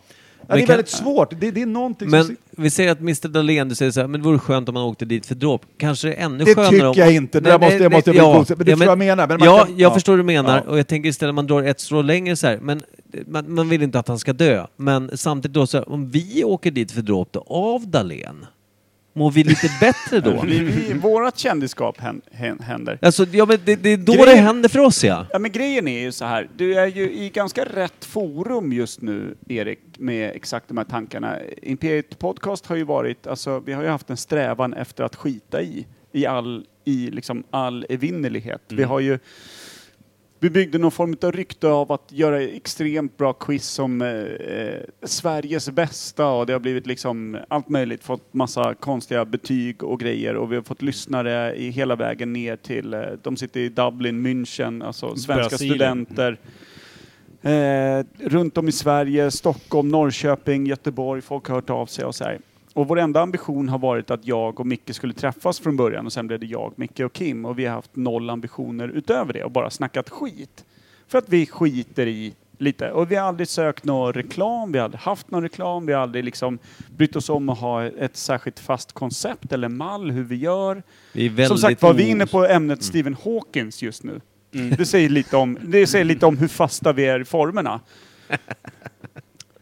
Ja, det är kan- väldigt svårt. Det, det är någonting Men som... vi säger att Mr Dahlén, du säger så här, men det vore skönt om man åkte dit för dråp. Kanske ännu Det skönare tycker om... jag inte. Det där måste- det måste jag bli godkänd. Men du förstår vad jag menar. Men ja, kan- jag ja. förstår hur du menar. Ja. Och jag tänker istället man drar ett strå längre så här, men man, man vill inte att han ska dö. Men samtidigt då så här, om vi åker dit för dråp då, av Dahlén, Mår vi lite bättre då? (laughs) Vi, vi, vårat kändisskap hän- hän- händer. Alltså, ja, men det, det är då Grejen- det händer för oss ja. Ja, men grejen är ju så här. Du är ju i ganska rätt forum just nu, Erik, med exakt de här tankarna. Imperiet Podcast har ju varit, alltså vi har ju haft en strävan efter att skita i, i all, i liksom all evinnerlighet. Vi har ju vi byggde någon form av rykte av att göra extremt bra quiz som eh, eh, Sveriges bästa och det har blivit liksom allt möjligt, fått massa konstiga betyg och grejer och vi har fått lyssnare i hela vägen ner till, eh, de sitter i Dublin, München, alltså svenska Brasilien. studenter. Eh, runt om i Sverige, Stockholm, Norrköping, Göteborg, folk har hört av sig och så här. Och vår enda ambition har varit att jag och Micke skulle träffas från början och sen blev det jag, Micke och Kim och vi har haft noll ambitioner utöver det och bara snackat skit. För att vi skiter i lite. Och vi har aldrig sökt någon reklam, vi har aldrig haft någon reklam, vi har aldrig liksom brytt oss om att ha ett särskilt fast koncept eller mall hur vi gör. Vi är väldigt Som sagt var, vi är inne på ämnet Stephen Hawkins just nu. Det, säger lite om, det säger lite om hur fasta vi är i formerna. (laughs)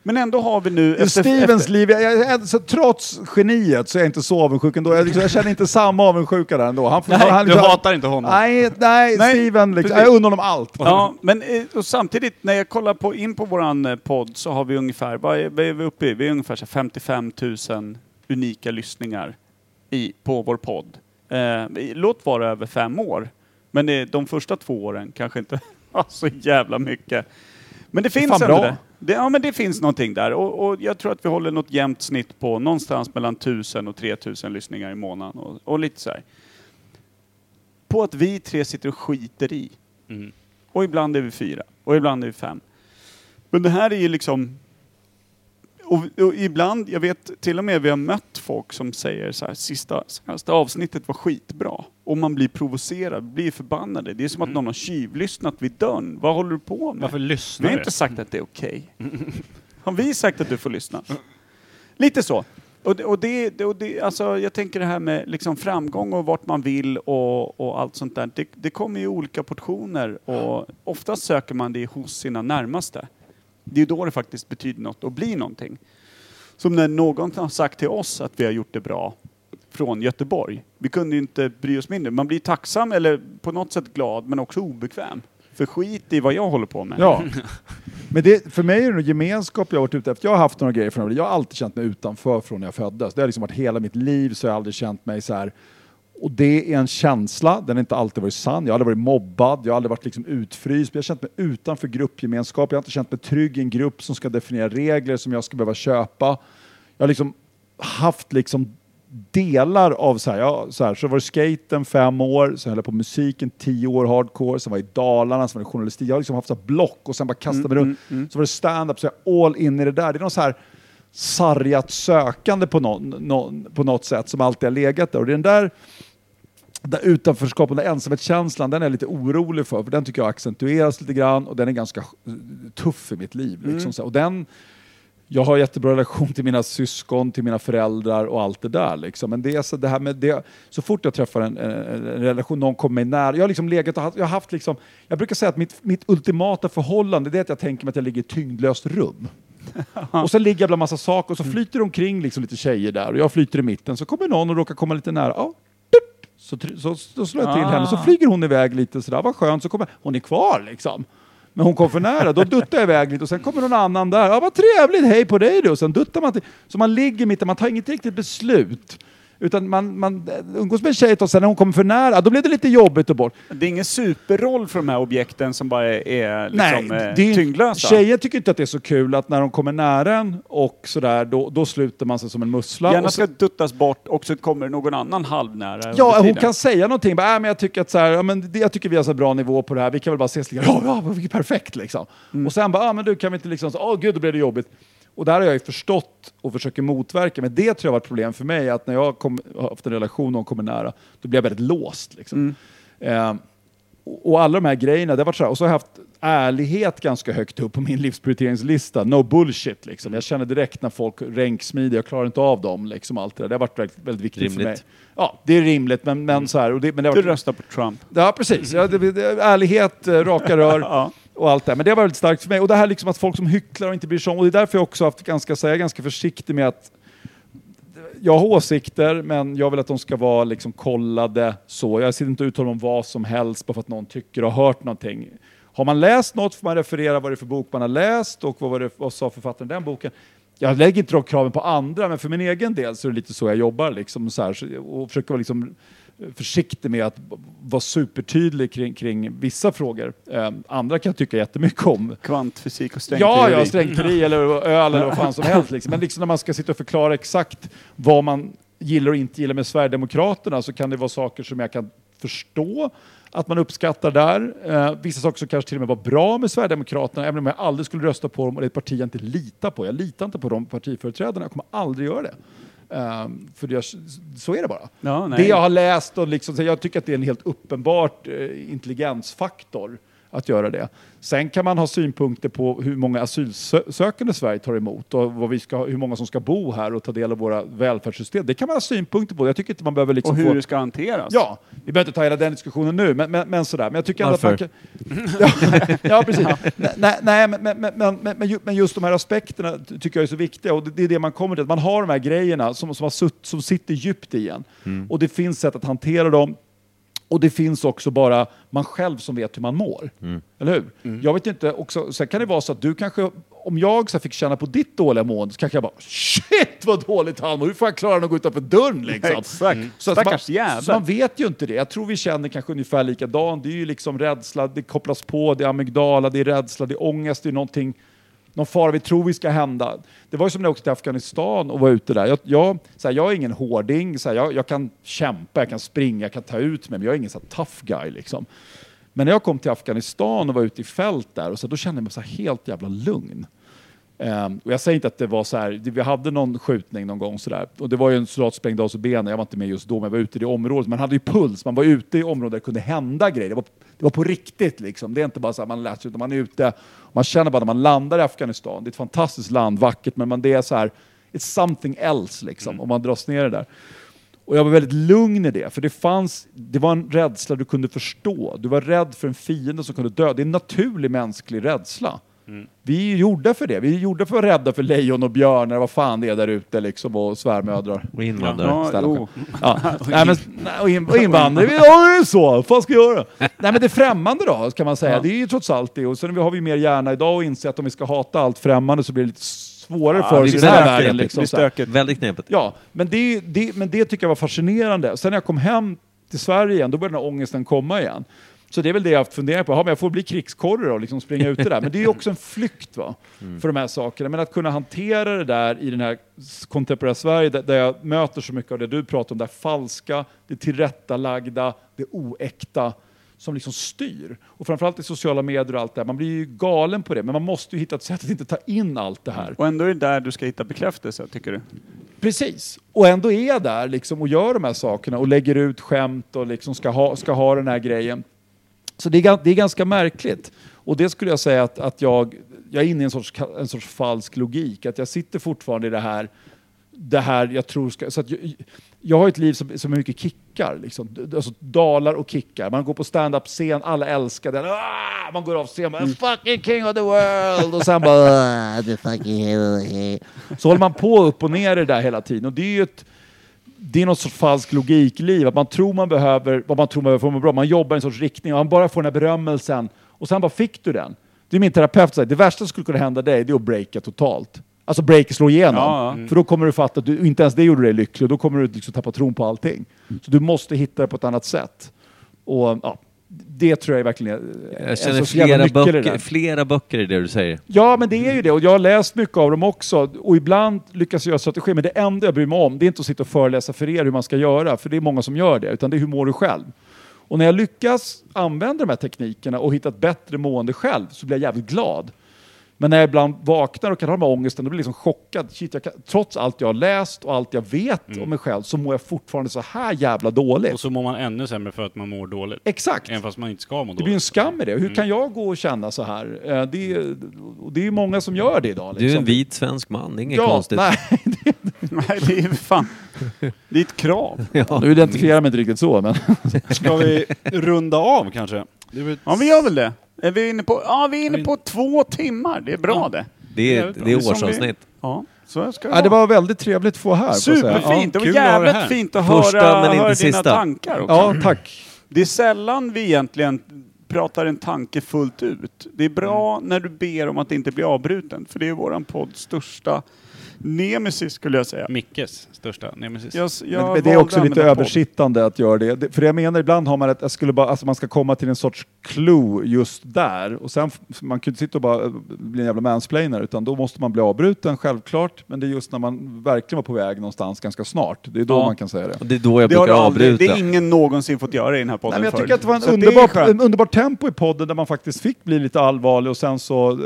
Men ändå har vi nu... I Stevens liv, jag, jag, alltså, trots geniet så är jag inte så avundsjuk ändå. Jag, liksom, jag känner inte samma avundsjuka där ändå. Han, Nej, han, du hatar inte honom. Nej, nej, Nej, Steven, liksom, jag undrar honom allt. Ja, men eh, och samtidigt när jag kollar på, in på våran eh, podd så har vi ungefär, vad är, vad är vi uppe i? Vi är ungefär så här 55 000 unika lyssningar i, på vår podd. Eh, låt vara över fem år, men det, de första två åren kanske inte (laughs) har så jävla mycket. Men det finns ändå bra. det. det. Ja, men det finns någonting där och, och jag tror att vi håller något jämnt snitt på någonstans mellan 1000 och 3000 lyssningar i månaden och, och lite så här. På att vi tre sitter och skiter i. Mm. Och ibland är vi fyra. Och ibland är vi fem. Men det här är ju liksom... Och, och ibland, jag vet till och med vi har mött folk som säger så här, sista, senaste avsnittet var skitbra. Och man blir provocerad, blir förbannade. Det är som att någon har tjuvlyssnat vid dörren. Vad håller du på med? Varför Vi lyssnar har du? inte sagt att det är okej. (laughs) Har vi sagt att du får lyssna? Lite så. Och det, och det- och det, alltså jag tänker det här med liksom framgång och vart man vill och, och allt sånt där. Det, det kommer i olika portioner och oftast söker man det hos sina närmaste. Det är då det faktiskt betyder något och blir någonting. Som när någon har sagt till oss att vi har gjort det bra från Göteborg. Vi kunde ju inte bry oss mindre. Man blir tacksam eller på något sätt glad men också obekväm. För skit i vad jag håller på med. Ja. Men det, för mig är det gemenskap jag har varit ute efter. Jag har haft några grejer från Jag har alltid känt mig utanför från när jag föddes. Det har liksom varit hela mitt liv så jag har aldrig känt mig så här. Och det är en känsla, den har inte alltid varit sann. Jag har aldrig varit mobbad, jag har aldrig varit liksom utfryst. Jag har känt mig utanför gruppgemenskap. Jag har inte känt mig trygg i en grupp som ska definiera regler som jag ska behöva köpa. Jag har liksom haft liksom delar av så här, ja, så här, så var det skaten fem år, sen höll jag på musiken tio år hardcore, sen var jag i Dalarna, sen var det journalistik. Jag har liksom haft så här block och sen bara kastat mig runt. Så var det stand-up, så jag all in i det där. Det är någon så här sargat sökande på, någon, någon, på något sätt som alltid har legat där. Och det är den där där utanförskapet, den där ensamhetskänslan, den är jag lite orolig för, för den tycker jag accentueras lite grann och den är ganska tuff i mitt liv. Liksom. Så, och den, jag har jättebra relation till mina syskon, till mina föräldrar och allt det där. Liksom. Men det är så, det här med det, så fort jag träffar en, en, en relation, någon kommer mig nära. Jag har liksom legat och haft, jag har haft liksom, jag brukar säga att mitt, mitt ultimata förhållande det är att jag tänker mig att jag ligger i ett tyngdlöst rum. (laughs) och så ligger jag bland massa saker och så flyter det omkring liksom lite tjejer där och jag flyter i mitten. Så kommer någon och råkar komma lite nära. Ja, så, så, så slår jag till henne, så flyger hon iväg lite sådär, vad skönt, så kommer hon är kvar liksom. Men hon kom för nära, då duttar jag iväg lite och sen kommer någon annan där. Ja, vad trevligt, hej på dig du! Och sen duttar man till. Så man ligger mitt, man tar inget riktigt beslut. Utan man, man umgås med en tjej och sen när hon kommer för nära, då blir det lite jobbigt och bort. Det är ingen superroll för de här objekten som bara är, liksom, Nej, eh, det är, tyngdlösa. tjejer tycker inte att det är så kul att när de kommer nära en och sådär, då, då sluter man sig som en mussla. Gärna så, ska duttas bort och så kommer någon annan halvnära Ja, hon kan säga någonting. Bara, äh, men jag tycker att så här, ja, men det, jag tycker vi har så bra nivå på det här. Vi kan väl bara ses lite. (laughs) Ja, ja, perfekt liksom. Mm. Och sen bara, ja men du kan vi inte liksom, åh gud, då blev det jobbigt. Och där har jag ju förstått och försöker motverka. Men det tror jag var ett problem för mig, att när jag kom, har haft en relation och någon kommer nära, då blir jag väldigt låst. Liksom. Mm. Eh, och alla de här grejerna, det har varit så här. Och så har jag haft ärlighet ganska högt upp på min livsprioriteringslista. No bullshit liksom. Jag känner direkt när folk ränksmider, jag klarar inte av dem. Liksom, allt det, där. det har varit väldigt, väldigt viktigt för mig. Rimligt. Ja, det är rimligt, men, men så här. Och det, men det har Du varit, röstar på Trump. Ja, precis. Ja, det, det, ärlighet, eh, raka rör (laughs) Ja och allt det här. Men det har varit väldigt starkt för mig. Och det här liksom att folk som hycklar och inte bryr sig om. Och det är därför jag också haft ganska, så jag är ganska försiktig med att jag har åsikter, men jag vill att de ska vara liksom kollade så. Jag sitter inte och uttalar om vad som helst bara för att någon tycker och har hört någonting. Har man läst något får man referera vad det är för bok man har läst och vad, var det, vad sa författaren i den boken. Jag lägger inte de kraven på andra, men för min egen del så är det lite så jag jobbar. Liksom, så här, och försöker vara liksom försiktig med att vara supertydlig kring, kring vissa frågor. Eh, andra kan jag tycka jättemycket om. Kvantfysik och Ja, strängteori. ja, strängteori eller öl eller vad fan som helst. Liksom. Men liksom när man ska sitta och förklara exakt vad man gillar och inte gillar med Sverigedemokraterna så kan det vara saker som jag kan förstå att man uppskattar där. Eh, vissa saker som kanske till och med var bra med Sverigedemokraterna, även om jag aldrig skulle rösta på dem och det är ett parti jag inte litar på. Jag litar inte på de partiföreträdarna, jag kommer aldrig göra det. Eh, för det, så är det bara. Ja. Det jag har läst och liksom, jag tycker att det är en helt uppenbart eh, intelligensfaktor att göra det. Sen kan man ha synpunkter på hur många asylsökande Sverige tar emot och vad vi ska, hur många som ska bo här och ta del av våra välfärdssystem. Det kan man ha synpunkter på. Jag tycker inte man behöver liksom Och hur få... det ska hanteras. Ja, vi behöver inte ta hela den diskussionen nu, men, men, men sådär. Men jag tycker ändå Varför? att man kan... (laughs) ja, precis. Nej, nej, nej, men, men, men, men, men ju- men just de här aspekterna ty- tycker jag är så viktiga och det, är det man kommer till. Att man har de här grejerna som, som, har sutt, som sitter djupt i en. Och det finns sätt att hantera dem. Och det finns också bara man själv som vet hur man mår. Eller hur? Jag vet inte, också, sen kan det vara så att du kanske, om jag så fick känna på ditt dåliga mående så kanske jag bara Shit vad dåligt han mår, hur får jag klara att gå utanför dörren (laughs) liksom? Exakt. Så att Stackars man. Så man vet ju inte det. Jag tror vi känner kanske ungefär likadant. Det är ju liksom rädsla, det kopplas på, det är amygdala, det är rädsla, det är ångest, det är någonting, någon fara vi tror vi ska hända. Det var ju som när jag åkte till Afghanistan och var ute där. Jag, jag, så här, jag är ingen hårding, så här, jag, jag kan kämpa, jag kan springa, jag kan ta ut mig, men jag är ingen så här, tough guy liksom. Men när jag kom till Afghanistan och var ute i fält där, och så, då kände jag mig så här helt jävla lugn. Ehm, och jag säger inte att det var så här, vi hade någon skjutning någon gång sådär. Och det var ju en soldat som sprängde av sig benen, jag var inte med just då, men jag var ute i det området. Man hade ju puls, man var ute i områden där det kunde hända grejer. Det var, det var på riktigt liksom. Det är inte bara så här man läser, utan man är ute, man känner bara när man landar i Afghanistan, det är ett fantastiskt land, vackert, men man, det är så här, it's something else liksom, om man dras ner det där. Och jag var väldigt lugn i det, för det fanns, det var en rädsla du kunde förstå. Du var rädd för en fiende som kunde dö. Det är en naturlig mänsklig rädsla. Vi är gjorda för det. Vi är gjorda för att rädda för lejon och björnar, vad fan det är där ute liksom, och svärmödrar. Och invandrare. Ja. Ja. (laughs) Nej, men, nej, och, in, och invandrare, ja det är så, vad fan ska jag göra? Nej men det främmande då, kan man säga. Det är ju trots allt det. Och sen har vi mer hjärna idag och inser att om vi ska hata allt främmande så blir det lite svårare för det oss i den här världen. Liksom. Väldigt knepigt. Ja, men det, det, men det tycker jag var fascinerande. Sen när jag kom hem till Sverige igen, då började den här ångesten komma igen. Så det är väl det jag har haft funderat på. Ja, men jag får bli krigskorre och liksom springa ute där. Men det är ju också en flykt va? för de här sakerna. Men att kunna hantera det där i den här kontemporära Sverige, där, där jag möter så mycket av det du pratar om, det falska, det tillrättalagda, det oäkta som liksom styr. Och framförallt i sociala medier och allt det här. Man blir ju galen på det, men man måste ju hitta ett sätt att inte ta in allt det här. Och ändå är det där du ska hitta bekräftelse, tycker du? Precis. Och ändå är jag där liksom och gör de här sakerna och lägger ut skämt och liksom ska ha, ska ha den här grejen. Så det är, det är ganska märkligt. Och det skulle jag säga att, att jag, jag är inne i en sorts, en sorts falsk logik. Att jag sitter fortfarande i det här, det här jag tror ska... Så att jag, jag har ett liv som, som är mycket kickar. Liksom. Alltså dalar och kickar. Man går på stand-up-scen, alla älskar den. Ah! Man går av scen, man, fucking king of the world! Och sen bara... "Ah, the fucking hell." (laughs) Så håller man på upp och ner i det där hela tiden. Och det är ju ett, det är något sorts falsk logik i livet. Att man tror man behöver, vad man tror man behöver för att må bra. Man jobbar i en sorts riktning och man bara får den här berömmelsen. Och sen bara fick du den. Det är min terapeut säger, det värsta som skulle kunna hända dig, det är att breaka totalt. Alltså breaka, slå igenom. Ja, För då kommer du fatta att du, inte ens det gjorde dig lycklig och då kommer du liksom tappa tron på allting. Så du måste hitta det på ett annat sätt. Och ja, det tror jag verkligen är Jag känner så jävla flera böcker, flera böcker i det du säger. Ja, men det är ju det. Och jag har läst mycket av dem också. Och ibland lyckas jag göra strategier. Men det enda jag bryr mig om, det är inte att sitta och föreläsa för er hur man ska göra. För det är många som gör det. Utan det är hur mår du själv? Och när jag lyckas använda de här teknikerna och hitta ett bättre mående själv så blir jag jävligt glad. Men när jag ibland vaknar och kan ha den här ångesten, då blir jag liksom chockad. Shit, jag kan, trots allt jag har läst och allt jag vet om mig själv så mår jag fortfarande så här jävla dåligt. Och så mår man ännu sämre för att man mår dåligt. Exakt. Även fast man inte ska må dåligt. Det blir en skam i det. Hur kan jag gå och känna så här? Eh, Det är, och det är många som gör det idag. Du är liksom. en vit svensk man, det är inget ja, konstigt. Nej, (laughs) Nej, det är fan... Det är ett krav. Ja. nu identifierar jag mig inte riktigt så, men... Ska vi runda av kanske? Det Ja, vi gör väl det. Är vi inne på, ja, vi är inne på två timmar. Det är bra det. Det är, det är Som vi- årsavsnitt. Ja. Så ska det Ja, det vara. var väldigt trevligt att få här. får jag säga. Superfint! Det var kul att ha det jävligt här. fint att Första, höra, men inte höra dina sista. tankar också. Ja, ja, tack. Det är sällan vi egentligen pratar en tanke fullt ut. Det är bra när du ber om att inte bli avbruten, för det är våran podds största nemesis skulle jag säga. Mickes största nemesis. Jag, jag Men, men det är också att lite podd. översittande att göra det. det. För jag menar, ibland har man ett, jag skulle bara, alltså man ska komma till en sorts clue just där. Och sen, man kan ju inte sitta och bara eh, bli en jävla mansplainer, utan då måste man bli avbruten, självklart. Men det är just när man verkligen var på väg någonstans ganska snart. Det är då Ja. man kan säga det. Och det är då jag Det brukar avbryta. det är ingen någonsin fått göra i den här podden Nej, men jag tycker att det var en Så underbar, en underbar tempo i podden där man faktiskt fick bli lite allvarlig och sen så eh,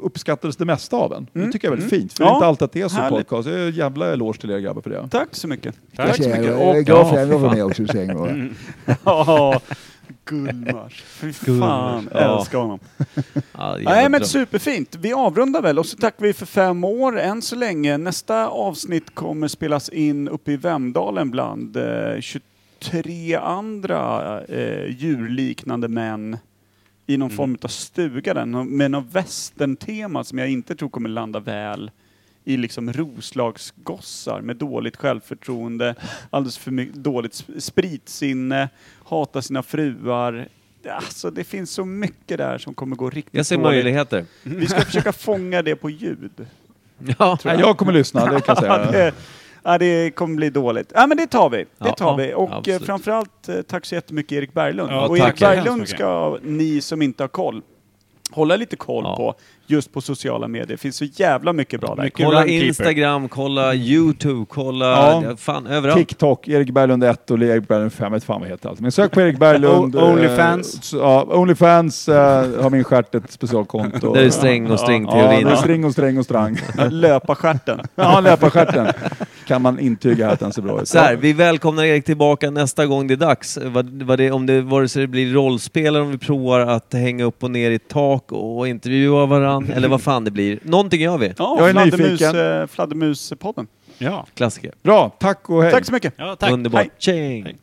uppskattades det mesta av en. Det tycker jag är väldigt fint. För det är Ja, inte alltid att det är så i härligt. podcast. Jag en jävla eloge till er grabbar för det. Tack så mycket. Tack. Tack så mycket. Jag är Och, glad för Ja, att jag var med också. gång. Mm. (laughs) ja, Gullmars. Fy fan, Ja. älskar honom. Ja, Nej men superfint. Vi avrundar väl och så tackar vi för fem år än så länge. Nästa avsnitt kommer spelas in uppe i Vemdalen bland eh, 23 andra eh, djurliknande män i någon form av stuga där, med något västerntema som jag inte tror kommer landa väl i liksom Roslagsgossar med dåligt självförtroende, alldeles för mycket dåligt sp- spritsinne, hatar sina fruar. Alltså det finns så mycket där som kommer gå riktigt Jag ser dåligt. möjligheter. Vi ska försöka fånga det på ljud. (laughs) Ja. Nej, jag kommer lyssna, det kan jag (laughs) Ja, säga. det, ja, det kommer bli dåligt. Ja, men det tar vi. Det tar ja, vi. Och absolut. eh, framförallt eh, tack så jättemycket Erik Berglund. Ja, och Erik Berglund ska ni som inte har koll hålla lite koll Ja. på just på sociala medier. Det finns så jävla mycket bra där. Mycket Kolla runkeeper. Instagram, kolla YouTube, kolla Ja. fan överallt. TikTok, Erik Berglund 1 och Erik Berglund 5, vet fan vad heter allt. Men sök på Erik Berglund. Onlyfans. eh, ja, Onlyfans eh, har min stjärt ett specialkonto. Där är sträng och Ja, strängteorin. det är string och sträng och strang. Löparstjärten. (laughs) Ja, löparstjärten. Kan man intyga att den ser bra ut. Så här, vi välkomnar Erik tillbaka nästa gång det är dags. Vad, vad det, om det, vare sig det blir rollspel eller om vi provar att hänga upp och ner i ett tak och intervjua varandra, eller vad fan det blir. Någonting gör vi. Ja, Jag är fladdermus, nyfiken. eh, Fladdermuspodden. Ja. Klassiker. Bra, tack och hej. Tack så mycket. ja, tack. Underbart. Tjing! Hej.